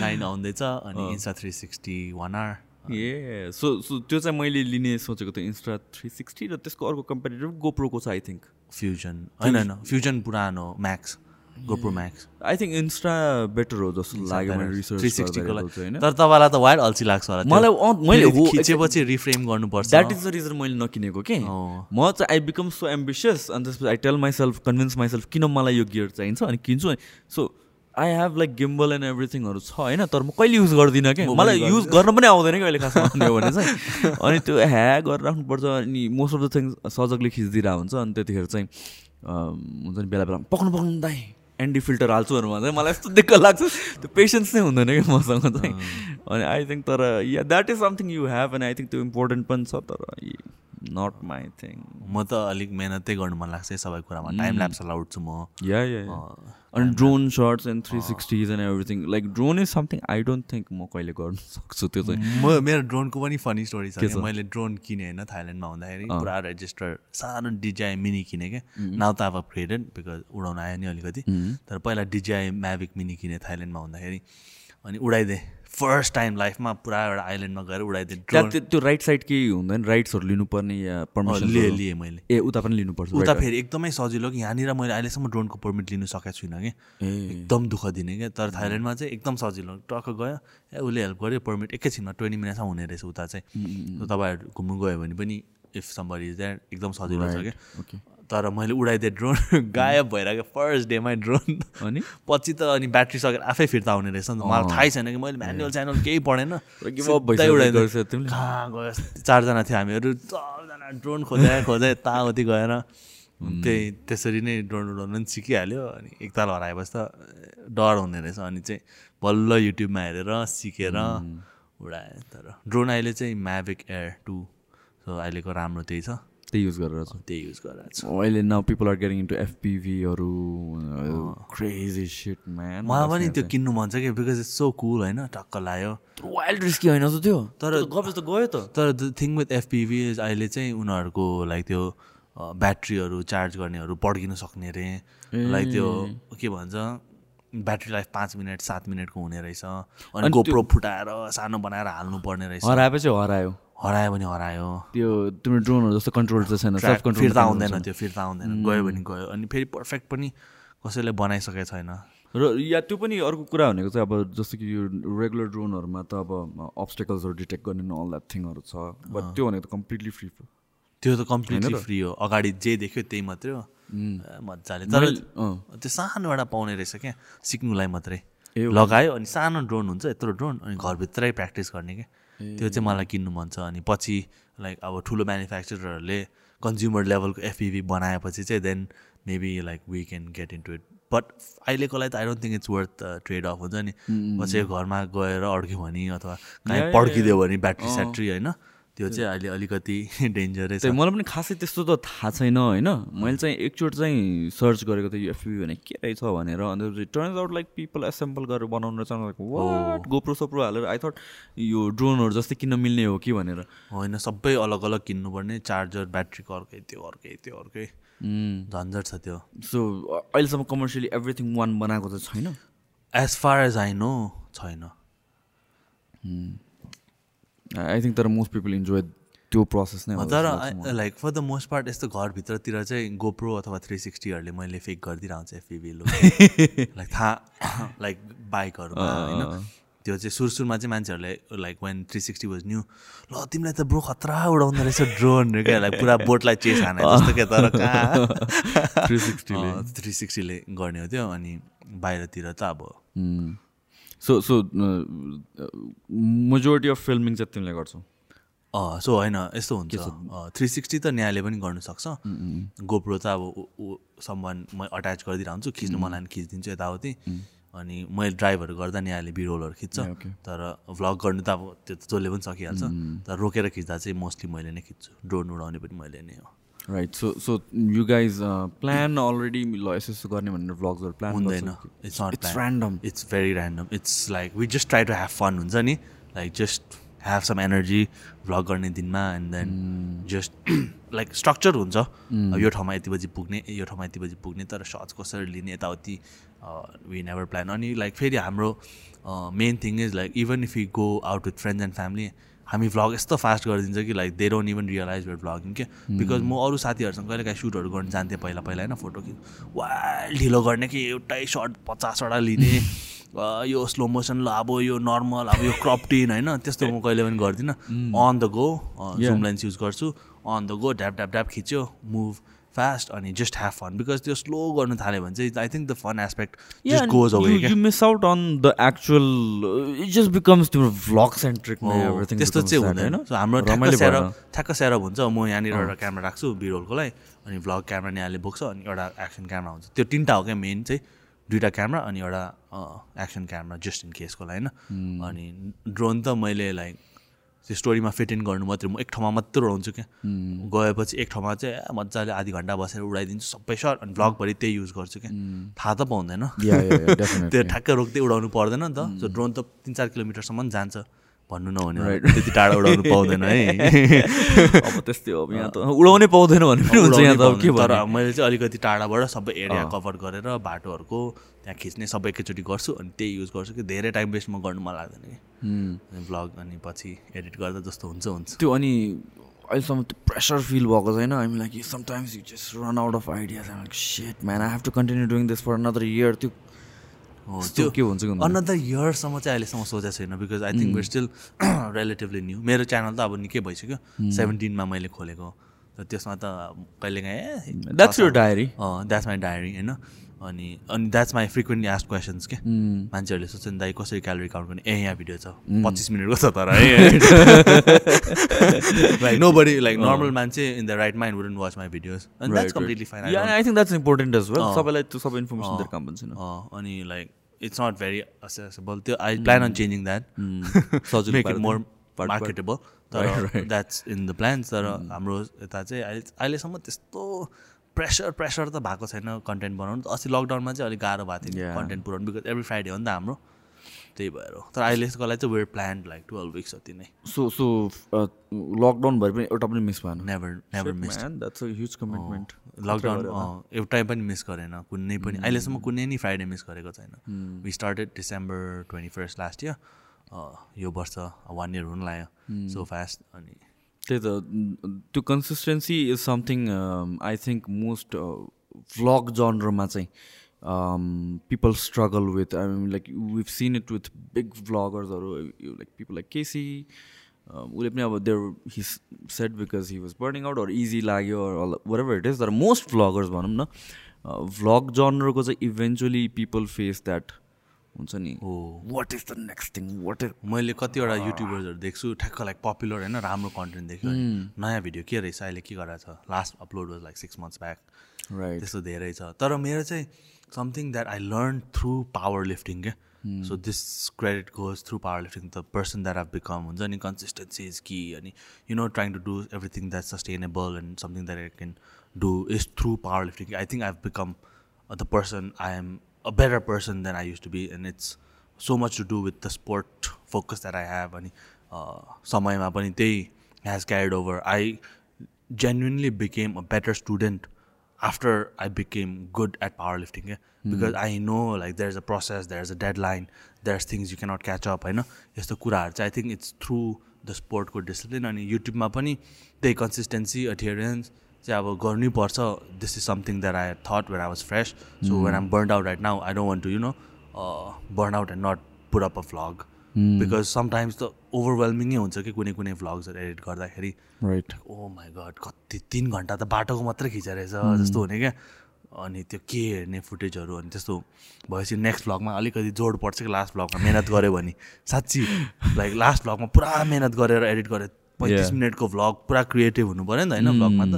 Speaker 1: नाइन आउँदैछ अनि Insta three sixty one R
Speaker 2: ah so so त्यो चाहिँ मैले लिने सोचेको थिएँ इन्स्टा थ्री सिक्सटी र त्यसको अर्को कम्पेरिटिभ गोप्रोको छ आई थिङ्क
Speaker 1: फ्युजन। होइन होइन फ्युजन पुरानो max. GoPro max
Speaker 2: I think Insta better हो जस्तो लाग्यो मैले
Speaker 1: थ्री
Speaker 2: रिसर्च
Speaker 1: सिक्सटीको
Speaker 2: गर्दाखेरि चाहिँ होइन।
Speaker 1: तर तपाईँलाई त वाइड अल्छी लाग्छ होला।
Speaker 2: मलाई मैले हो,
Speaker 1: खिचेपछि रिफ्रेम गर्नुपर्छ।
Speaker 2: द्याट इज द रिजन मैले नकिनेको कि। म चाहिँ आई बिकम सो एम्बिसियस अनि त्यसपछि I tell myself convince myself किन मलाई यो गियर चाहिन्छ अनि किन्छु so I have like gimbal and एभ्रिथिङहरू छ होइन तर म कहिले युज गर्दिनँ कि? मलाई युज गर्न पनि आउँदैन कि अहिले खासमा भने चाहिँ। अनि त्यो ह्या गरेर राख्नुपर्छ अनि मोस्ट अफ द थिङ्स सजगले खिचिदिरहेको हुन्छ अनि त्यतिखेर चाहिँ हुन्छ नि बेला बेला पक्नु पक्नु दाइ। एन्डी फिल्टर हाल्छुहरूमा चाहिँ मलाई यस्तो दिक्क लाग्छ। त्यो पेसेन्स नै हुँदैन कि मसँग चाहिँ। अनि आई थिङ्क तर yeah that is something you have and I think त्यो इम्पोर्टेन्ट पनि छ तर नट माई थिङ
Speaker 1: म त अलिक मेहनतै गर्नु मन लाग्छ सबै कुरामा। टाइम ल्याप्सहरूलाई उठ्छु म।
Speaker 2: या या अनि drone shots and three sixties and everything like drone is something I don't think म कहिले गर्नु सक्छु त्यो चाहिँ।
Speaker 1: म मेरो ड्रोनको पनि फनी स्टोरी छ मैले ड्रोन किनेँ होइन थाइल्यान्डमा हुँदाखेरि पुरा रेजिस्टर सानो डिजाई मिनी किनेँ क्या नाउ त अब अपग्रेडेड बिकज उडाउन आयो नि अलिकति। तर पहिला डिजाई म्याभिक मिनी किनेँ थाइल्यान्डमा हुँदाखेरि अनि उडाइदिएँ। फर्स्ट टाइम लाइफमा पुरा एउटा आइल्यान्डमा गएर उडाइदिएँ. ड्रोन
Speaker 2: त्यो राइट साइड के हुँदैन राइट्सहरू लिनुपर्ने या पर्मिसन
Speaker 1: लिएँ लिएँ मैले।
Speaker 2: ए उता पनि लिनुपर्छ
Speaker 1: उता फेरि एकदमै सजिलो कि यहाँनिर मैले अहिलेसम्म ड्रोनको पर्मिट लिनु सकेको छुइनँ कि। एकदम दुःख दिने क्या। तर थाइल्यान्डमा चाहिँ एकदम सजिलो। टक्क गयो ए उसले हेल्प गर्यो पर्मिट एकैछिनमा ट्वेन्टी मिनट्समा हुने रहेछ उता चाहिँ। तपाईँहरू घुम्नु गयो भने पनि इफ सम्बरी इज द्याट एकदम सजिलो छ क्या। तर मैले उडाइदिएँ ड्रोन गायब भइरहेको फर्स्ट डेमै ड्रोन
Speaker 2: अनि?
Speaker 1: पछि त अनि ब्याट्री सकेर आफै फिर्ता हुने रहेछ नि त। मलाई थाहै छैन कि मैले म्यानुअल च्यानल केही पढेन। कहाँ गयो? चारजना थियो हामीहरू चारजना ड्रोन खोजाए खोजाए तावती गएर त्यही त्यसरी नै ड्रोन उडाउनु पनि सिकिहाल्यो। अनि एकताल हराएपछि त डर हुने रहेछ। अनि चाहिँ बल्ल युट्युबमा हेरेर सिकेर उडाएँ। तर ड्रोन अहिले चाहिँ म्याभिक एयर टू सो अहिलेको राम्रो त्यही छ।
Speaker 2: त्यही युज गरेर छ।
Speaker 1: त्यही युज गरेर छ।
Speaker 2: अहिले now people are getting into एफपिभीहरू crazy shit man
Speaker 1: मलाई पनि त्यो किन्नु मन छ कि बिकज इट्स सो कुल होइन टक्क लायो
Speaker 2: वाइल्ड रिस्की होइन त त्यो।
Speaker 1: तर
Speaker 2: गफ त गयो त।
Speaker 1: तर the thing with FPV is अहिले चाहिँ उनीहरूको लाइक त्यो ब्याट्रीहरू चार्ज गर्नेहरू पड्किन सक्ने अरे लाइक त्यो के भन्छ ब्याट्री लाइफ पाँच मिनट सात मिनटको हुने रहेछ। अनि गोप्रो फुटाएर सानो बनाएर हाल्नु पर्ने रहेछ।
Speaker 2: हराएपछि हरायो।
Speaker 1: हरायो भने हरायो।
Speaker 2: त्यो तिम्रो ड्रोनहरू जस्तो कन्ट्रोल चाहिँ छैन सेल्फ कन्ट्रोल
Speaker 1: फिर्ता आउँदैन त्यो फिर्ता आउँदैन गयो भने गयो। अनि फेरि पर्फेक्ट पनि कसैले बनाइसकेको छैन।
Speaker 2: र या त्यो पनि अर्को कुरा भनेको चाहिँ अब जस्तो कि यो रेगुलर ड्रोनहरूमा त अब अब्सटेकल्सहरू डिटेक्ट गर्ने अल द्याट थिङहरू छ। बट त्यो भनेको त कम्प्लिटली फ्री
Speaker 1: त्यो त कम्प्लिटली फ्री हो। अगाडि जे देख्यो त्यही मात्रै हो। मजाले। तर त्यो सानो एउटा पाउने रहेछ क्या सिक्नुलाई मात्रै। लगायो अनि सानो ड्रोन हुन्छ यत्रो ड्रोन अनि घरभित्रै प्र्याक्टिस गर्ने क्या। त्यो चाहिँ मलाई किन्नु मन छ। अनि पछि लाइक अब ठुलो म्यानुफ्याक्चररहरूले कन्ज्युमर लेभलको एफपिभी बनाएपछि चाहिँ then maybe like we can get into it but अहिलेको लागि त I don't think it's worth trade off हुन्छ नि। पछि घरमा गएर अड्क्यो भने अथवा कहीँ पड्किदियो भने ब्याट्री स्याट्री होइन? त्यो चाहिँ अहिले अलिकति डेन्जरै छ।
Speaker 2: मलाई पनि खासै त्यस्तो त थाहा छैन होइन? मैले चाहिँ एकचोटि चाहिँ सर्च गरेको थिएँ एफबी भने के रहेछ भनेर अन्त turns out like people assemble गरेर बनाउनु रहेछ। गोप्रो सोप्रो हालेर आई थट यो ड्रोनहरू जस्तै किन्न मिल्ने हो कि भनेर।
Speaker 1: होइन सबै अलग अलग किन्नुपर्ने चार्जर ब्याट्रीको अर्कै त्यो अर्कै त्यो अर्कै। झन्झट छ त्यो।
Speaker 2: सो अहिलेसम्म कमर्सियली एभ्रिथिङ वान बनाएको त छैन?
Speaker 1: As far as I know छैन।
Speaker 2: आई थिङ्क तर मोस्ट पिपल इन्जोय त्यो प्रोसेस नै
Speaker 1: तर like for the most part यस्तो घरभित्रतिर चाहिँ गोप्रो अथवा थ्री सिक्सटीहरूले मैले फेक गरिदिइरहन्छ एफपिभी लाइक थाहा लाइक बाइकहरूमा होइन? त्यो चाहिँ सुरु सुरुमा चाहिँ मान्छेहरूले like one three sixty was new ल तिमीलाई त ब्रो खतरा उडाउँदो रहेछ ड्रोन क्या। लाइक पुरा बोटलाई चेस हाने जस्तो क्या तर
Speaker 2: थ्री सिक्सटीले
Speaker 1: थ्री सिक्सटीले गर्ने हो त्यो अनि बाहिरतिर त अब
Speaker 2: so so majority of filming चाहिँ तिमीले गर्छौ?
Speaker 1: सो होइन यस्तो हुन्छ। थ्री सिक्सटी त न्यायले पनि गर्नु सक्छ। गोप्रो त अब सम्मान म अट्याच गरिदिइरहन्छु खिच्नु मलाई पनि खिचिदिन्छु यताउति। अनि मैले ड्राइभहरू गर्दा न्यायले बिरोलहरू खिच्छ। तर भ्लग गर्नु त अब त्यो त जसले पनि सकिहाल्छ। तर रोकेर खिच्दा चाहिँ मोस्टली मैले नै खिच्छु। ड्रोन उडाउने पनि मैले नै हो।
Speaker 2: Right so so you guys plan already ल यसो यसो गर्ने भनेर भ्लग्सहरू प्लान
Speaker 1: हुँदैन it's not
Speaker 2: it's random
Speaker 1: it's very random it's like we just try to have fun हुन्छ नि like just have some energy vlog गर्ने दिनमा and then just like structure हुन्छ। अब यो ठाउँमा यति बजी पुग्ने यो ठाउँमा यति बजी पुग्ने तर सर्च कसरी लिने यताउति वी नेभर प्लान अनि लाइक फेरि हाम्रो main thing is like even if you go out with friends and family हामी भ्लग यस्तो फास्ट गरिदिन्छ कि like they don't even realise where vlogging क्या? बिकज म अरू साथीहरूसँग कहिले काहीँ सुटहरू गर्न जान्थेँ पहिला पहिला होइन फोटो खिच वाइल्ड ढिलो गर्ने कि एउटै सर्ट पचासवटा लिने। यो स्लो मोसन ल अब यो नर्मल अब यो क्रपटिन होइन त्यस्तो म कहिले पनि गर्दिनँ। On the go zoom lens use गर्छु। अन द गो ड्याप ड्याप ड्याप खिच्यो मुभ फास्ट अनि जस्ट ह्याभ फन बिकज त्यो स्लो गर्नु थाल्यो भने चाहिँ I think the fun aspect just goes away
Speaker 2: you miss out on the actual it just becomes तिम्रो भ्लग सेन्ट्रिक
Speaker 1: त्यस्तो चाहिँ हुँदैन। सो हाम्रो ठ्याक्क सेरप ठ्याक्क सेरप हुन्छ। म यहाँनिर एउटा क्यामेरा राख्छु बिरोलकोलाई अनि भ्लग क्यामेरा यहाँले बोक्छ अनि एउटा एक्सन क्यामेरा हुन्छ। त्यो तिनवटा हो क्या मेन चाहिँ। दुइटा क्यामेरा अनि एउटा एक्सन क्यामेरा जस्ट इन केसको लागि होइन? अनि ड्रोन त मैले लाइक त्यो स्टोरीमा फिट इन गर्नु मात्रै म एक ठाउँमा मात्रै उडाउँछु क्या। गएपछि एक ठाउँमा चाहिँ मजाले आधी घन्टा बसेर उडाइदिन्छु सबै सर्ट अनि ब्लगभरि त्यही युज गर्छु क्या। थाहा त पाउँदैन. त्यो ठ्याक्कै रोक्दै उडाउनु पर्दैन नि त। सो ड्रोन त तिन चार किलोमिटरसम्म जान्छ। भन्नु नहुने। त्यति टाढा उडाउनु पाउँदैन है।
Speaker 2: अब त्यस्तै हो यहाँ त। उडाउनै पाउँदैन भने पनि हुन्छ यहाँ त के
Speaker 1: तर मैले चाहिँ अलिकति टाढाबाट सबै एरिया कभर गरेर बाटोहरूको त्यहाँ खिच्ने सबै एकैचोटि गर्छु अनि त्यही युज गर्छु कि धेरै टाइम वेस्ट म गर्नु मन लाग्दैन कि. ब्लग अनि पछि एडिट गर्दा जस्तो हुन्छ हुन्छ।
Speaker 2: त्यो अनि अहिलेसम्म त्यो प्रेसर फिल भएको छैन? हामी like sometimes you just run out of ideas like set man I have to continue doing this for another year त्यो
Speaker 1: हो,
Speaker 2: त्यो के हुन्छ?
Speaker 1: अनदर इयरसम्म चाहिँ अहिलेसम्म सोचेको छैन because I think we're still relatively new मेरो च्यानल त अब निकै भइसक्यो। सेभेन्टिनमा मैले खोलेको। र त्यसमा त कहिलेकाहीँ
Speaker 2: द्याट्स
Speaker 1: माई डायरी होइन? अनि अनि that's my frequently asked questions के मान्छेहरूले सोध्छ नि दाइ कसरी क्यालोरी काउन्ट गर्ने? ए यहाँ भिडियो छ। पच्चिस मिनटको छ तर है। Like nobody like normal मान्छे in the right mind wouldn't watch my videos that's
Speaker 2: completely fine I think that's important as well. सबैलाई त्यो सबै इन्फर्मेसन दिएर काम
Speaker 1: अँ, अनि like it's not very accessible त्यो I plan on changing that
Speaker 2: सजिलो
Speaker 1: मेक इट मोर मार्केटेबल तर द्याट्स इन द प्लान्स तर हाम्रो यता चाहिँ अहिले अहिलेसम्म त्यस्तो प्रेसर प्रेसर त भएको छैन कन्टेन्ट बनाउनु अस्ति लकडाउनमा चाहिँ अलिक गाह्रो भएको थियो. कन्टेन्ट पुऱ्याउनु बिकज एभ्री फ्राइडे हो नि त हाम्रो। त्यही भएर तर अहिलेको लागि चाहिँ we're plan like twelve weeks जति नै।
Speaker 2: सो सो लकडाउन भएर पनि एउटा पनि मिस भएन।
Speaker 1: Never never miss
Speaker 2: that's a huge commitment
Speaker 1: lockdown एउटै पनि मिस गरेन। कुनै पनि अहिलेसम्म कुनै नि फ्राइडे मिस गरेको छैन। We started December twenty first last year यो वर्ष वान इयर हुन लाग्यो। सो फास्ट अनि
Speaker 2: त्यही त त्यो consistency is something I think most vlog जनरमा चाहिँ people struggle with I mean like we've seen it with big भ्लगर्सहरू like people like KC उसले पनि अब there he set because he was burning out or easy लाग्यो whatever it is तर most vloggers भनौँ न vlog जनरको चाहिँ eventually people face that हुन्छ नि।
Speaker 1: हो।
Speaker 2: What is the next thing what is
Speaker 1: मैले कतिवटा युट्युबर्सहरू देख्छु ठ्याक्क लाइक पपुलर होइन राम्रो कन्टेन्ट देख्यो नयाँ भिडियो के रहेछ अहिले के गरेको छ? Last upload was like six months back
Speaker 2: right
Speaker 1: त्यस्तो धेरै छ। तर मेरो चाहिँ something that I learn through powerlifting क्या। So this credit goes through powerlifting the person that I've become हुन्छ नि। कन्सिस्टेन्सी इज कि अनि you know trying to do everything that sustainable and something that I can do is through powerlifting I think I have become the person I am a better person than I used to be and it's so much to do with the sport focus that I have अनि समयमा पनि त्यही has carried over I genuinely became a better student after I became good at powerlifting. Yeah? Because I know like there's a process, there's a deadline, there's things you cannot catch up होइन यस्तो कुराहरू चाहिँ I think it's through the स्पोर्टको discipline अनि युट्युबमा पनि त्यही consistency अटियरेन्स चाहिँ अब गर्नै पर्छ। This is something that I thought when I was fresh so when I'm burn out right now I don't want to you know burn out and not put up a vlog because sometimes त ओभरवेल्मिङै हुन्छ कि कुनै कुनै भ्लग्सहरू edit गर्दाखेरि।
Speaker 2: Right
Speaker 1: oh my god कति तिन घन्टा त बाटोको मात्रै खिचेर रहेछ जस्तो हुने क्या। अनि त्यो के हेर्ने फुटेजहरू अनि त्यस्तो भएपछि नेक्स्ट भ्लगमा अलिकति जोड पर्छ कि लास्ट भ्लगमा मिहिनेत गऱ्यो भने। साँच्ची लाइक लास्ट भ्लगमा पुरा मिहिनेत गरेर एडिट गरेर पैँतिस. मिनटको भ्लग पुरा क्रिएटिभ हुनु पऱ्यो नि त होइन भ्लगमा त।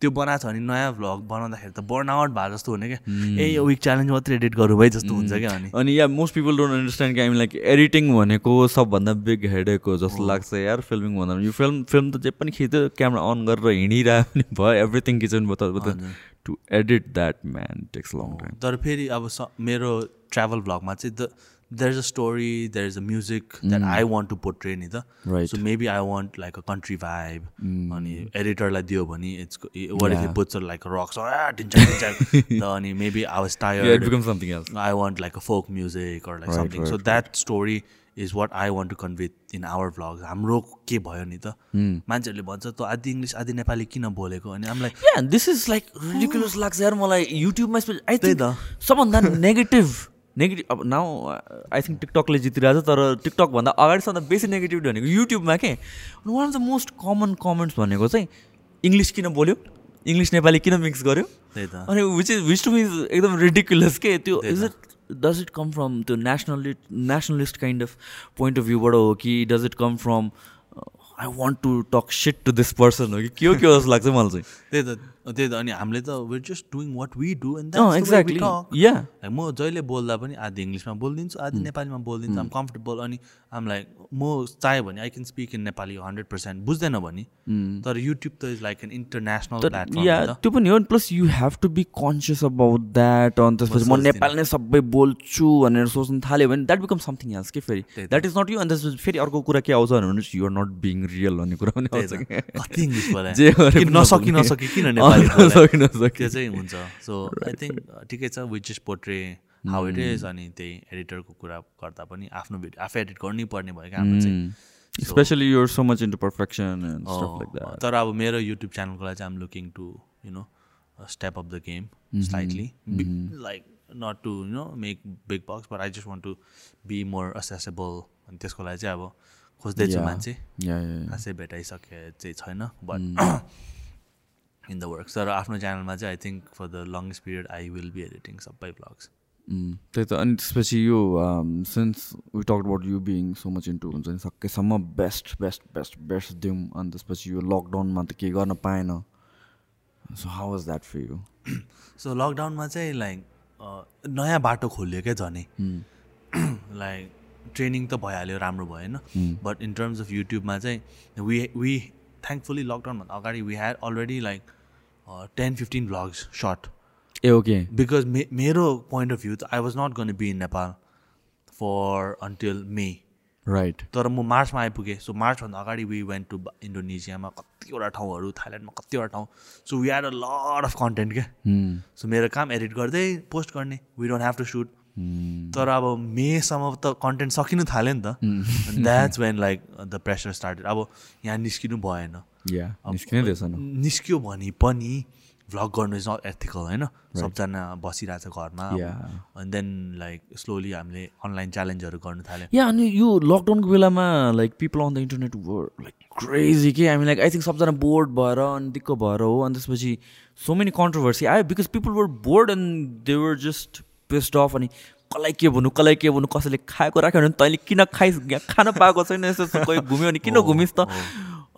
Speaker 1: त्यो बनाएको छ भने नयाँ भ्लग बनाउँदाखेरि त बर्न आउट भए जस्तो हुने क्या। ए यो विक च्यालेन्ज मात्रै एडिट गरौँ है जस्तो हुन्छ क्या अनि।
Speaker 2: अनि yeah most people don't understand कि लाइक एडिटिङ भनेको सबभन्दा बिग हेडेक हो जस्तो लाग्छ यार फिल्मिङ भन्दा। पनि यो फिल्म फिल्म त जे पनि खिच्यो क्यामेरा अन गरेर हिँडिरह्यो भने भयो एभ्रिथिङ किचन भयो to edit that man takes long time
Speaker 1: तर फेरि अब स मेरो ट्राभल भ्लगमा चाहिँ the there is a story there is a music that I want to portray नि त
Speaker 2: Right.
Speaker 1: So maybe I want like a country vibe अनि एडिटरलाई दियो भने it's what if puts like rocks टिन्छ अनि maybe I was
Speaker 2: it
Speaker 1: tired
Speaker 2: become something else
Speaker 1: I want like a folk music or like
Speaker 2: Right,
Speaker 1: something.
Speaker 2: right,
Speaker 1: so that story is what I want to convey in our vlogs. हाम्रो के भयो नि त मान्छेहरूले भन्छ त आधी English आधी नेपाली किन बोलेको? अनि हामीलाई
Speaker 2: yeah this is like ridiculous लाग्छ यार मलाई युट्युबमा आई
Speaker 1: त्यही
Speaker 2: थिङ्क
Speaker 1: त।
Speaker 2: सबभन्दा नेगेटिभ नेगेटिभ अब नाउ आई थिङ्क टिकटकले जितिरहेको छ तर टिकटकभन्दा अगाडि सबभन्दा बेसी नेगेटिभ भनेको युट्युबमा के? One of the most common comments भनेको चाहिँ इङ्ग्लिस किन बोल्यो? इङ्ग्लिस नेपाली किन मिक्स गर्यो?
Speaker 1: त्यही त।
Speaker 2: अनि which is which to is एकदम रिडिकुलस के? त्यो is it does it come from त्यो nationally nationalist kind of point of भ्यूबाट हो कि does it come from I want to talk shit to this person हो कि? के हो के जस्तो लाग्छ मलाई चाहिँ।
Speaker 1: त्यही त। त्यही त अनि हामीले त we're just doing what we do
Speaker 2: and exactly
Speaker 1: yeah म जहिले बोल्दा पनि आधी इङ्ग्लिसमा बोलिदिन्छु आधी नेपालीमा बोलिदिन्छु आम कम्फर्टेबल अनि आम लाइक म चाह्यो भने I can speak in Nepali hundred percent बुझ्दैन भने। तर युट्युब त is like an
Speaker 2: international
Speaker 1: yeah
Speaker 2: त्यो पनि हो plus you have to be conscious about that अनि त्यसपछि म। नेपाली नै सबै बोल्छु भनेर सोच्नु थाल्यो भने द्याट बिकम समथिङ एल्स के फेरि। द्याट इज नट यु अनि त्यसपछि फेरि अर्को कुरा के आउँछ भने युआर नट बिङ रियल भन्ने कुरा पनि आउँछ। जे
Speaker 1: नसकी। नसकी किन
Speaker 2: नसकी
Speaker 1: त्यो चाहिँ हुन्छ। सो आई थिङ्क ठिकै छ। Which just portray how it is अनि त्यही एडिटरको कुरा गर्दा पनि आफ्नो भिडियो आफै एडिट गर्नै पर्ने भयो क्या हाम्रो चाहिँ।
Speaker 2: Specially you're so much
Speaker 1: into
Speaker 2: perfection
Speaker 1: तर अब मेरो युट्युब च्यानलको लागि चाहिँ I'm looking to you know step of the game slightly like not to you know make big bucks but I just want to be more accessible अनि त्यसको लागि चाहिँ अब खोज्दैछु. मान्छे। खासै भेटाइसके चाहिँ छैन बट इन द वर्क तर आफ्नो च्यानलमा चाहिँ I think for the longest period I will be editing सबै ब्लग्स
Speaker 2: Mm. त्यही त अनि त्यसपछि यो since we talk about you being so much into हुन्छ नि सकेसम्म बेस्ट बेस्ट बेस्ट बेस्ट दिउँ अनि त्यसपछि यो लकडाउनमा त केही गर्न पाएन। So how was that for you
Speaker 1: so लकडाउनमा चाहिँ लाइक नयाँ बाटो खोल्यो क्या झनै? लाइक ट्रेनिङ त भइहाल्यो राम्रो भयो होइन बट इन टर्म्स अफ युट्युबमा चाहिँ वी वी थ्याङ्कफुल्ली लकडाउनभन्दा अगाडि we had already like ten fifteen vlogs shot
Speaker 2: A okay
Speaker 1: because मे मेरो पोइन्ट अफ भ्यू त I was not gonna be in Nepal for until May
Speaker 2: right
Speaker 1: तर म मार्चमा आइपुगेँ. सो मार्चभन्दा अगाडि वी वेन्ट टु इन्डोनेसियामा कतिवटा ठाउँहरू थाइल्यान्डमा कतिवटा ठाउँ. So we had a lot of content क्या? सो मेरो काम एडिट गर्दै पोस्ट गर्ने. We don't have to shoot तर अब मेसम्म त कन्टेन्ट सकिनु थाल्यो नि त। That's when like the pressure started अब यहाँ निस्किनु भएन। निस्क्यो भने पनि भ्लग गर्नु इज नट एथिकल होइन? सबजना बसिरहेछ घरमा. अनि देन लाइक स्लोली हामीले अनलाइन च्यालेन्जहरू गर्नु थाल्यो।
Speaker 2: या अनि यो लकडाउनको बेलामा like people on the internet were like crazy के? हामी लाइक आई थिङ्क सबजना बोर्ड भएर अनि दिक्क भएर हो। अनि त्यसपछि सो मेनी कन्ट्रोभर्सी आयो because people were bored and they were just pissed off अनि कसलाई के भन्नु कसलाई के भन्नु कसैले खाएको राख्यो भने तैँले किन खाइस् यहाँ खान पाएको छैन यस्तो यस्तो कोही घुम्यो भने किन घुमिस् त?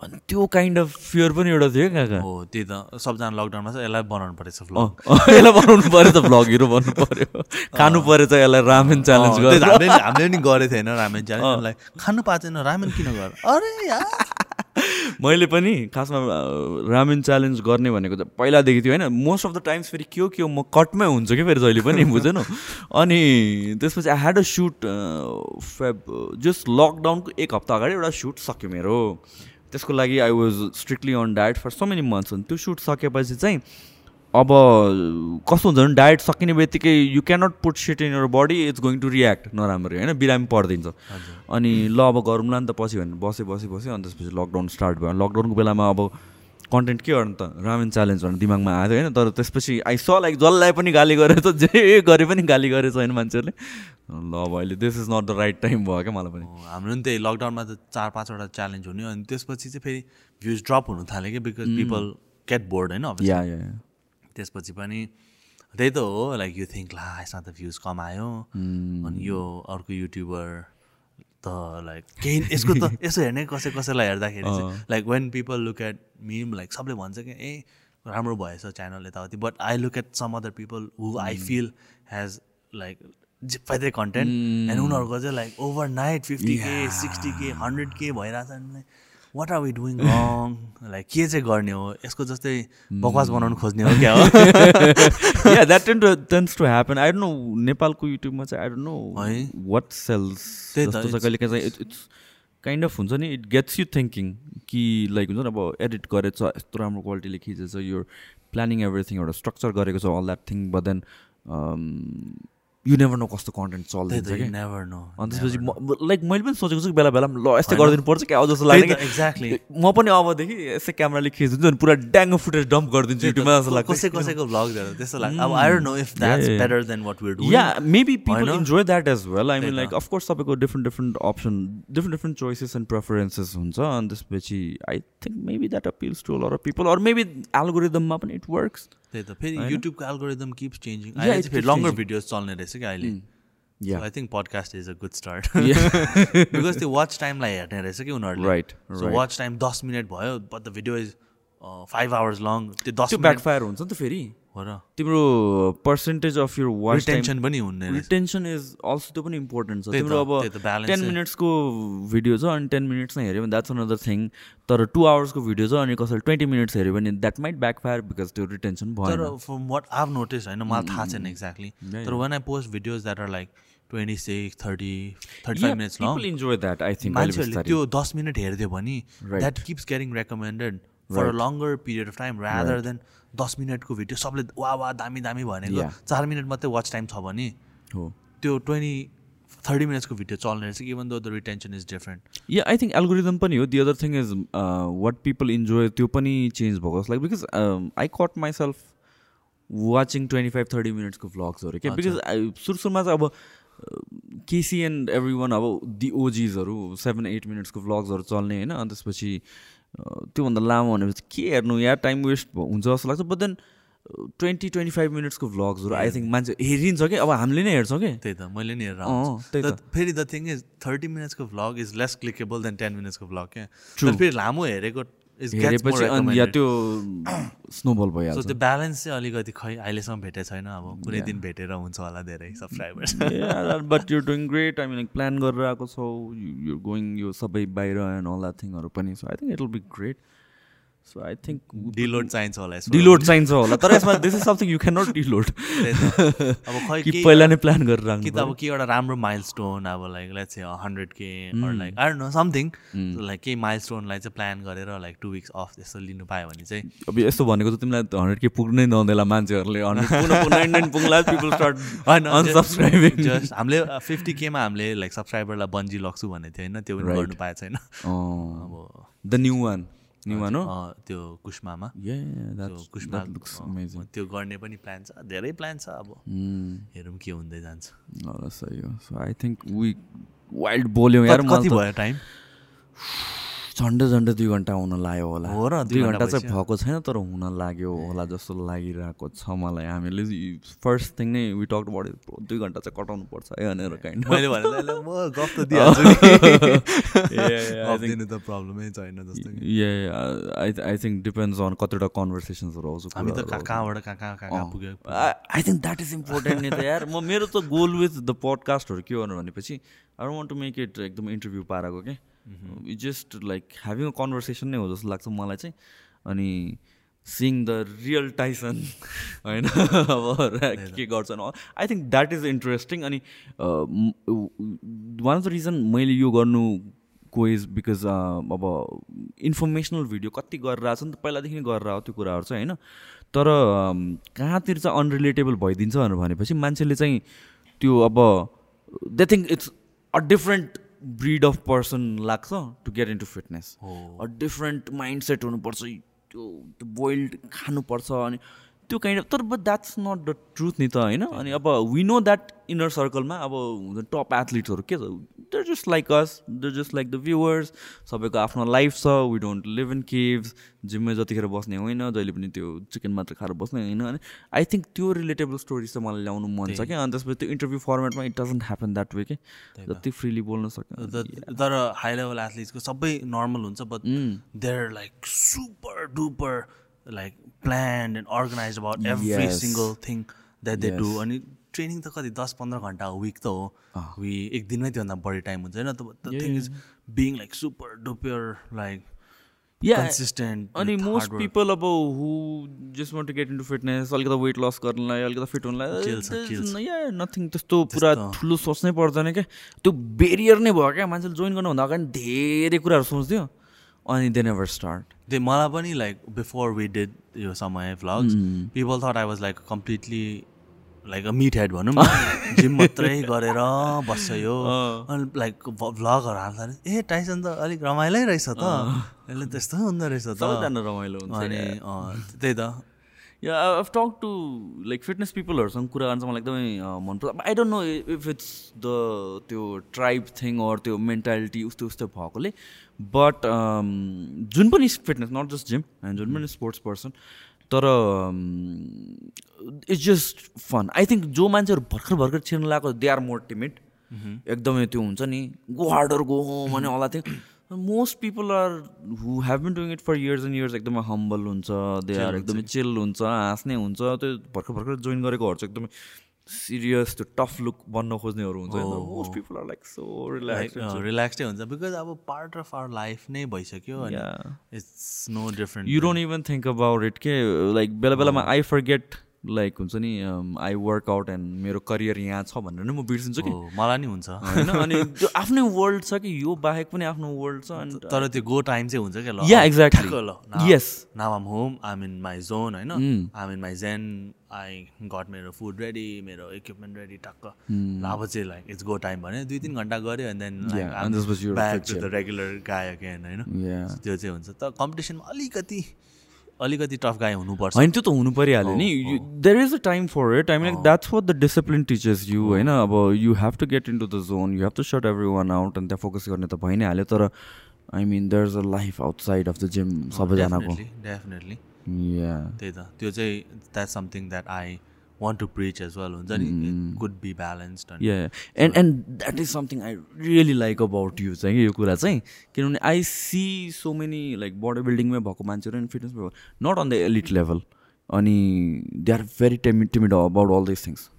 Speaker 2: अनि त्यो काइन्ड अफ फियर पनि एउटा थियो क्या
Speaker 1: हो त्यही त। सबजना लकडाउनमा चाहिँ यसलाई बनाउनु परेछ भ्लग
Speaker 2: यसलाई बनाउनु पऱ्यो त भ्लगहरू भन्नु पऱ्यो खानु पऱ्यो त यसलाई रामेन च्यालेन्ज गरेर
Speaker 1: हामीले पनि गरेको थिएन रामेन च्यालेन्ज खानु पाएको छैन रामेन किन गर? अरे यार।
Speaker 2: मैले पनि खासमा रामेन च्यालेन्ज गर्ने भनेको त पहिलादेखि थियो होइन? मोस्ट अफ द टाइम्स फेरि के हो के हो म कटमै हुन्छ कि फेरि जहिले पनि बुझेन अनि त्यसपछि I had a shoot Feb just लकडाउनको एक हप्ता अगाडि एउटा सुट सक्यो मेरो। त्यसको लागि I was strictly on diet for so many months अनि त्यो सुट सकेपछि चाहिँ अब कस्तो हुन्छ भने डायट सकिने बित्तिकै you cannot put shit in your body it's going to react नराम्रो होइन? बिरामी परिदिन्छ। अनि ल अब गरौँला नि त पछि भनेर बसेँ बसेँ बसेँ अनि त्यसपछि लकडाउन स्टार्ट भयो। लकडाउनको बेलामा अब कन्टेन्ट के गर्नु त? रामेन च्यालेन्ज भनेर दिमागमा थियो होइन? तर त्यसपछि आई स लाइक जसलाई पनि गाली गरेर त जे गरे पनि गाली गरेछ होइन मान्छेहरूले। ल अब अहिले this is not the right time भयो क्या मलाई पनि।
Speaker 1: हाम्रो नि त्यही लकडाउनमा त चार पाँचवटा च्यालेन्ज हुने अनि त्यसपछि चाहिँ फेरि भ्युज ड्रप हुनु थाल्यो कि बिकज पिपल गेट बोर्ड होइन? त्यसपछि पनि त्यही त हो लाइक यु थिङ्क ला यसमा त भ्युज कमायो। अनि यो अर्को युट्युबर त लाइक केही यसको त यसो हेर्ने कसै कसैलाई हेर्दाखेरि चाहिँ like when people look at me like सबले भन्छ कि ए राम्रो भएछ च्यानल यताउति. But I look at some other people who I feel has like फाइदै कन्टेन्ट एन्ड उनीहरूको चाहिँ like overnight fifty K sixty K hundred K भइरहेछ। What are we doing wrong like के चाहिँ गर्ने हो? यसको जस्तै बकवास बनाउनु खोज्ने हो क्या हो?
Speaker 2: Yeah that ten to tens to happen I don't know नेपालको युट्युबमा चाहिँ आई डोन्ट नो
Speaker 1: है?
Speaker 2: वाट सेल्स कहिले काहीँ। चाहिँ इट्स काइन्ड अफ हुन्छ नि इट गेट्स यु थिङ्किङ कि लाइक हुन्छ नि अब एडिट गरेछ यस्तो राम्रो क्वालिटीले खिचेछ यो प्लानिङ एभ्रिथिङ एउटा स्ट्रक्चर गरेको छ all that thing but then you never know कस्तो कन्टेन्ट चल्दैछ कि।
Speaker 1: नेभर नो
Speaker 2: अनि त्यसपछि लाइक मैले पनि सोचेको छु कि बेला बेलामा ल यस्तै गरिदिनु पर्छ क्या जस्तो लाग्ने कि।
Speaker 1: एक्ज्याक्टली
Speaker 2: म पनि अबदेखि यसै क्यामेराले खिचिदिन्छु अनि पुरा ड्याङ्गो फुटेज डम्प गरिदिन्छु युट्युबमा जस्तो लाग्छ।
Speaker 1: कसै कसैको भ्लगहरू त्यस्तो लाग्छ। अब I
Speaker 2: don't
Speaker 1: know if that's. Better than
Speaker 2: what doing yeah
Speaker 1: maybe
Speaker 2: people? Enjoy that as well I
Speaker 1: mean
Speaker 2: like. Of course तपाईँको different different option different different choices and preferences हुन्छ। अनि त्यसपछि I think maybe that appeals to or people or maybe एल्गोरिदममा पनि it works
Speaker 1: त्यही त। फेरि? युट्युबको algorithm kips changing अहिले फेरि लङ्गर. भिडियोज चल्ने रहेछ कि अहिले। I think podcast is a good
Speaker 2: start.
Speaker 1: Because त्यो वाच टाइमलाई हेर्ने रहेछ कि उनीहरूले। So
Speaker 2: right.
Speaker 1: वाच टाइम दस मिनट भयो but the video is five hours long त्यो दस
Speaker 2: ब्याकफायर हुन्छ नि त फेरि।
Speaker 1: हो र
Speaker 2: तिम्रो percentage of your watch time
Speaker 1: retention पनि हुने रहेछ।
Speaker 2: रिटेन्सन इज अल्सो त्यो पनि इम्पोर्टेन्ट छ। तिम्रो अब टेन। मिनट्सको भिडियो छ अनि टेन मिनट्समा हेऱ्यो भने द्याट्स अनदर थिङ तर टु आवर्सको भिडियो छ अनि कसैले ट्वेन्टी मिनट्स हेऱ्यो भने that might back fire because त्यो रिटेन्सन भएन।
Speaker 1: तर फ्रम वाट आभ नोटिस होइन मलाई थाहा छैन एक्ज्याक्टली तर when I post videos that are like twenty six thirty thirty five minutes
Speaker 2: long enjoy that I think
Speaker 1: मान्छेहरूले त्यो दस मिनट हेरिदियो भने that keeps getting recommended for a longer period of time rather than दस मिनटको video सबले वा वा दामी दामी भनेको. चार मिनट मात्रै वाच टाइम छ भने
Speaker 2: हो।
Speaker 1: त्यो ट्वेन्टी थर्टी मिनट्सको भिडियो चल्ने रहेछ even though the retention is different
Speaker 2: yeah I think algorithm पनि हो। The other thing is what people enjoy त्यो पनि चेन्ज भएको जस्तो like because I caught myself watching twenty five thirty मिनट्सको भ्लग्सहरू क्या? बिकज सुरु सुरुमा चाहिँ अब केसी एन्ड एभ्री वान अब दि ओजिजहरू सेभेन एट मिनट्सको भ्लग्सहरू चल्ने होइन? अनि त्यसपछि uh, त्योभन्दा लामो भनेपछि के हेर्नु? या टाइम वेस्ट हुन्छ जस्तो लाग्छ but then twenty twenty five मिनट्सको भ्लग्सहरू आई थिङ्क मान्छे हेरिन्छ कि? अब हामीले नै हेर्छौँ कि?
Speaker 1: त्यही त मैले नि हेरेर
Speaker 2: त्यही
Speaker 1: तर फेरि the thing is thirty मिनट्सको vlog is less clickable than ten मिनट्सको vlog क्या? फेरि लामो हेरेको
Speaker 2: हेरेपछि अनि या त्यो स्नोबल भइहाल्छ।
Speaker 1: त्यो ब्यालेन्स चाहिँ अलिकति खै अहिलेसम्म भेटेको छैन। अब कुनै दिन भेटेर हुन्छ होला धेरै subscribers
Speaker 2: but you're doing great I mean plan गरेर आएको छौ। यु गोइङ यो सबै बाहिर एन्ड अल द्याट थिङहरू पनि। So I think it will be great so I think
Speaker 1: deload चाहिन्छ होला
Speaker 2: डिलोड चाहिन्छ होला तर यसमा this is something you can
Speaker 1: not deload. अब खै
Speaker 2: कि पहिला नै प्लान गरेर
Speaker 1: कि त अब के एउटा राम्रो माइल स्टोन अब like say hundred K like I know something like केही माइल स्टोनलाई चाहिँ प्लान गरेर लाइक टु विक्स अफ त्यस्तो लिनु पायो भने चाहिँ।
Speaker 2: अब यस्तो भनेको त तिमीलाई हन्ड्रेड के पुग्नै नहुँदैला मान्छेहरूले.
Speaker 1: जस्ट हामीले फिफ्टी केमा हामीले लाइक सब्सक्राइबरलाई बन्जी लग्छु भनेको थियो होइन? त्यो पनि. गर्नु पाएको छैन। अब
Speaker 2: the new one new one हो
Speaker 1: अँ, त्यो कुष्मामा। त्यो कुष्मा गर्ने पनि प्लान छ। धेरै प्लान छ अब।
Speaker 2: Mm.
Speaker 1: हेरौँ के हुँदै जान्छ।
Speaker 2: ल सही हो। So I think we wild बोल्यौँ यार
Speaker 1: कति भयो टाइम
Speaker 2: झन्डै झन्डै दुई घन्टा हुन लाग्यो होला।
Speaker 1: हो र, दुई घन्टा
Speaker 2: चाहिँ। भएको छैन तर हुन लाग्यो होला जस्तो लागिरहेको छ मलाई। हामीले फर्स्ट थिङ नै वी टक अबाउट दुई घन्टा चाहिँ कटाउनु पर्छ है भनेर काइन्ड
Speaker 1: मैले भने म गफ त दिइहाल्छु त प्रब्लमै छैन जस्तो कि।
Speaker 2: I I think depends on कतिवटा कन्भर्सेसन्सहरू आउँछ
Speaker 1: हामी त कहाँ कहाँबाट कहाँ कहाँ कहाँ पुग्यो?
Speaker 2: I think that is important नि त यार। म मेरो त गोल विथ द पडकास्टहरू के गर्नु भनेपछि I don't want to make it एकदम इन्टरभ्यू पाराको just like having a conversation नै हो जस्तो लाग्छ मलाई चाहिँ। अनि सिइङ द रियल टाइसन होइन? अब के गर्छन्? I think that is interesting अनि वान अफ द रिजन मैले यो गर्नु को इज बिकज अब इन्फर्मेसनल भिडियो कति गरेर आएको छ नि त पहिलादेखि नै गरेर आएको त्यो कुराहरू चाहिँ होइन? तर कहाँतिर चाहिँ अनरिलेटेबल भइदिन्छ भनेर भनेपछि मान्छेले चाहिँ त्यो अब they think it's a different breed of person लाग्छ to get into fitness different mindset हुनुपर्छ त्यो त्यो बोइल्ड खानुपर्छ अनि त्यो काइन्ड अफ तर but that's not the truth नि त होइन? अनि अब वी नो द्याट इनर सर्कलमा अब हुन्छ टप एथलिट्सहरू के छ? They're just like us they're just like the viewers सबैको आफ्नो लाइफ छ. We don't live in caves जिममै जतिखेर बस्ने होइन जहिले पनि त्यो चिकन मात्र खाएर बस्ने होइन। अनि आई थिङ्क त्यो रिलेटेबल स्टोरिज चाहिँ मलाई ल्याउनु मन छ क्या। अनि त्यसपछि त्यो interview फर्मेटमा it doesn't happen that way के जति फ्रिली बोल्न सक्यो
Speaker 1: द- तर हाई लेभल एथलिट्सको सबै नर्मल हुन्छ but they're like super duper like plan and organise about every
Speaker 2: Yes.
Speaker 1: Single thing that they
Speaker 2: do.
Speaker 1: अनि ट्रेनिङ त कति दस पन्ध्र घन्टा विक त हो। वी एक दिनमै त्योभन्दा बढी टाइम हुन्छ। होइन the thing is being like super duper like
Speaker 2: Yeah,
Speaker 1: consistent
Speaker 2: अनि मोस्ट. पिपल अब who just want to get into fitness अलिकति वेट लस गर्नलाई अलिकति फिट हुनलाई। या नथिङ त्यस्तो पुरा ठुलो सोच्नै पर्दैन क्या। त्यो बेरियर नै भयो क्या। मान्छेले जोइन गर्नुभन्दा अगाडि धेरै कुराहरू सोच्थ्यो। अनि दे नेभर स्टार्ट
Speaker 1: दे मलाई पनि लाइक बिफोर वी डिड यो समय vlogs people thought I was like completely like a meathead भनौँ न। जिम मात्रै गरेर बस्छ यो अनि लाइक भ्लगहरू हाल्दा ए टाइसन त अलिक रमाइलै रहेछ त। यसले त्यस्तो हुँदो रहेछ त।
Speaker 2: रमाइलो हुन्छ
Speaker 1: अनि त्यही त।
Speaker 2: Yeah I talk to like fitness पिपलहरूसँग कुरा गर्न चाहिँ मलाई एकदमै मनपर्छ। I don't know if it's the त्यो ट्राइब थिङ अर त्यो मेन्टालिटी उस्तो उस्तो भएकोले। बट जुन पनि फिटनेस नट जस्ट जिम होइन जुन पनि स्पोर्ट्स पर्सन तर it's just fun I think जो मान्छेहरू भर्खर भर्खर छिर्नु लगाएको दे आर मोर टिमिड एकदमै त्यो हुन्छ नि गो हार्डर गो होम अनि होला thing most people are who have been doing it for years and years एकदमै हम्बल हुन्छ दे आर एकदमै चिल हुन्छ हाँस्ने हुन्छ त्यो भर्खर भर्खर जोइन गरेकोहरू चाहिँ एकदमै सिरियस त्यो टफ लुक बन्न खोज्नेहरू हुन्छ most people are like so relax
Speaker 1: रिल्याक्सै हुन्छ बिकज अब पार्ट अफ आवर लाइफ नै भइसक्यो. It's no different
Speaker 2: you don't even think about it के लाइक बेला बेलामा आई फर गेट लाइक हुन्छ नि आई वर्क आउट एन्ड मेरो करियर यहाँ छ भनेर नै म बिर्सिन्छु कि।
Speaker 1: मलाई नि हुन्छ।
Speaker 2: होइन? अनि त्यो आफ्नै वर्ल्ड छ कि यो बाहेक पनि आफ्नो वर्ल्ड छ अनि
Speaker 1: तर त्यो गो टाइम चाहिँ हुन्छ क्या ल। ल।
Speaker 2: Yes.
Speaker 1: Now I'm home I'm in my zone होइन? I'm in my zen I got मेरो फुड रेडी मेरो इक्विपमेन्ट रेडी टक्क। ल अब चाहिँ लाइक इट्स गो टाइम भने दुई तिन घन्टा गऱ्यो
Speaker 2: and
Speaker 1: then
Speaker 2: back
Speaker 1: to the regular guy again होइन. त्यो चाहिँ हुन्छ। तर कम्पिटिसनमा अलिकति अलिकति टफ गाई हुनुपर्छ।
Speaker 2: होइन त्यो त हुनु परिहाल्यो नि। There is a time for it I mean like that's what the discipline teachers you होइन। अब you have to get into the zone you have to shut everyone out अनि त्यहाँ फोकस गर्ने त भइ नै हाल्यो। तर I mean there is a life outside of the gym सबैजनाको।
Speaker 1: डेफिनेटली त्यही त. त्यो चाहिँ that something that I want to preach as well हुन्छ नि? Good be
Speaker 2: balanced and and that is something I really like about you चाहिँ यो कुरा चाहिँ। किनभने I see so many like body बिल्डिङमै भएको मान्छेहरू and fitness not on the elite level अनि they are very टेमि timid about all this things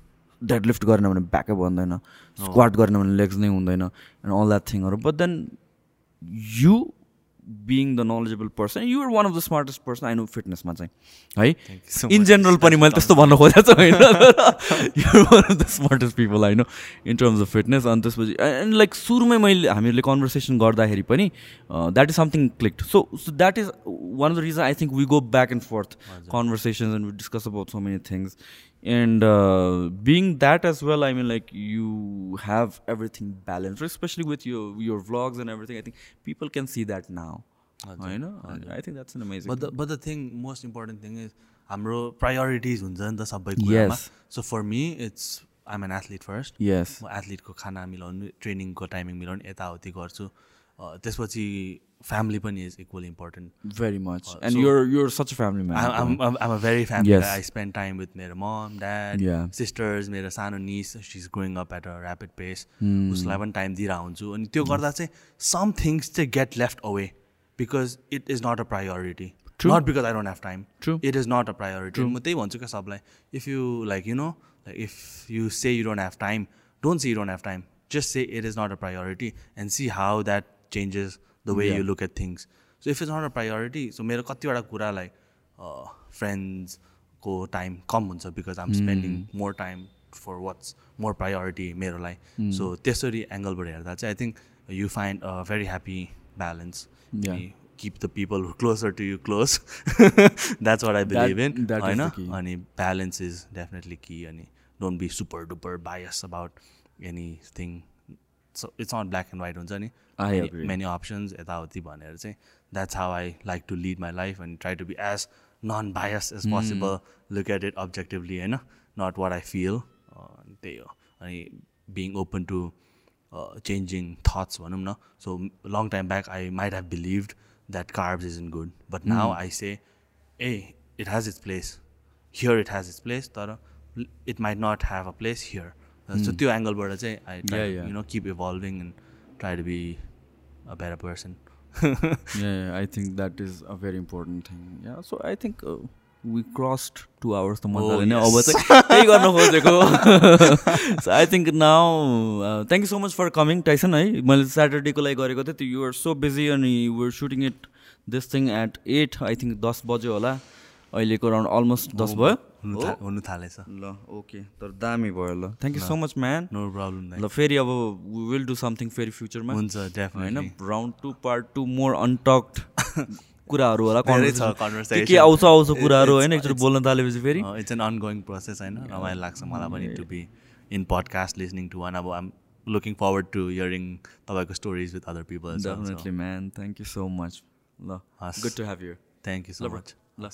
Speaker 2: deadlift गरेन भने ब्याकै भन्दैन स्क्वाट गरेन भने लेग्स नै हुँदैन and all that थिङहरू but then you being the knowledgeable person you're one of the smartest person I know फिटनेसमा चाहिँ है? इन जेनरल पनि मैले त्यस्तो भन्न खोजेको छु होइन you're one of the smartest people I know in terms of fitness अनि त्यसपछि एन्ड लाइक सुरुमै मैले हामीहरूले कन्भर्सेसन गर्दाखेरि पनि that is something clicked so so that is one of the reason I think we go back and forth conversations and we discuss about so many things. And uh, being that as well i mean like you have everything balanced especially with your your vlogs and everything i think people can see that now i know i think that's an amazing
Speaker 1: but the but the thing most important thing is हाम्रो priorities हुन्छ नि त सबै कुरामा. So for me it's I'm an athlete first
Speaker 2: yes
Speaker 1: म एथलिटको खाना मिलाउनु ट्रेनिङको टाइमिङ मिलाउनु यताउति गर्छु त्यसपछि फ्यामिली पनि is equally important
Speaker 2: very much and you're you're such a family man
Speaker 1: I'm, I'm, I'm a very family
Speaker 2: Yes.
Speaker 1: guy. I spend time with मेरो mom, dad,
Speaker 2: Yeah.
Speaker 1: sisters, मेरो सानो niece. She's growing up at a rapid pace.
Speaker 2: Hmm.
Speaker 1: उसलाई पनि time दिइरहेको हुन्छु अनि त्यो गर्दा चाहिँ सम थिङ्स चाहिँ get left away because it is not a priority not because I don't have
Speaker 2: time.
Speaker 1: It is not a priority म त्यही भन्छु क्या सबलाई if you like you know like if you say you don't have time don't say you don't have time just say it is not a priority and see how that changes the way you look at things so if is not a priority so मेरो कतिवटा कुरा like फ्रेन्ड्सको time कम हुन्छ because I'm spending more time for what's more priority मेरोलाई. So त्यसरी एङ्गलबाट हेर्दा चाहिँ I think you find a
Speaker 2: very
Speaker 1: happy balance. Keep the people closer to you close that's what I
Speaker 2: believe in
Speaker 1: होइन. अनि balance is definitely कि अनि don't be super duper bias about anything it's not black and white हुन्छ नि. Many options यताउति भनेर चाहिँ that's how I like to lead my life अनि try to be as non bias as possible look at it objectively होइन not what I feel त्यही हो. अनि being open to changing thoughts भनौँ न. So long time back I might have believed that carbs is in good but now I say uh it has its place here it has its place तर it might not have a place here so त्यो एङ्गलबाट चाहिँ I. You know keep evolving and try to
Speaker 2: be a better person that is a very important thing. Yeah, so I think uh, we crossed two hours त मजाले नै अब चाहिँ त्यही गर्न खोजेको so I think now thank you so much for coming Tyson है मैले स्याटरडेको लागि गरेको थिएँ त्यो युआर सो बिजी अनि you're shooting it this thing at at I think दस बज्यो होला अहिलेको अराउन्ड अलमोस्ट दस भयो।
Speaker 1: हुनु थालेछ।
Speaker 2: ल ओके। तर दामी भयो ल। Thank you so much man
Speaker 1: no problem
Speaker 2: ल फेरि अब वी विल डु समथिङ फेरि फ्युचरमा
Speaker 1: हुन्छ
Speaker 2: होइन? Round two part two more untalked कुराहरू होला. के के आउँछ आउँछ कुराहरू होइन? एकचोटि बोल्न थालेपछि फेरि।
Speaker 1: इट्स एन अनगोइङ प्रोसेस होइन? रमाइलो लाग्छ मलाई पनि to be in podcast listening to one अब I'm looking forward to hearing तपाईँको stories with other people
Speaker 2: definitely man thank you so much ल। Good to
Speaker 1: have you thank
Speaker 2: you so.
Speaker 1: Much
Speaker 2: ल।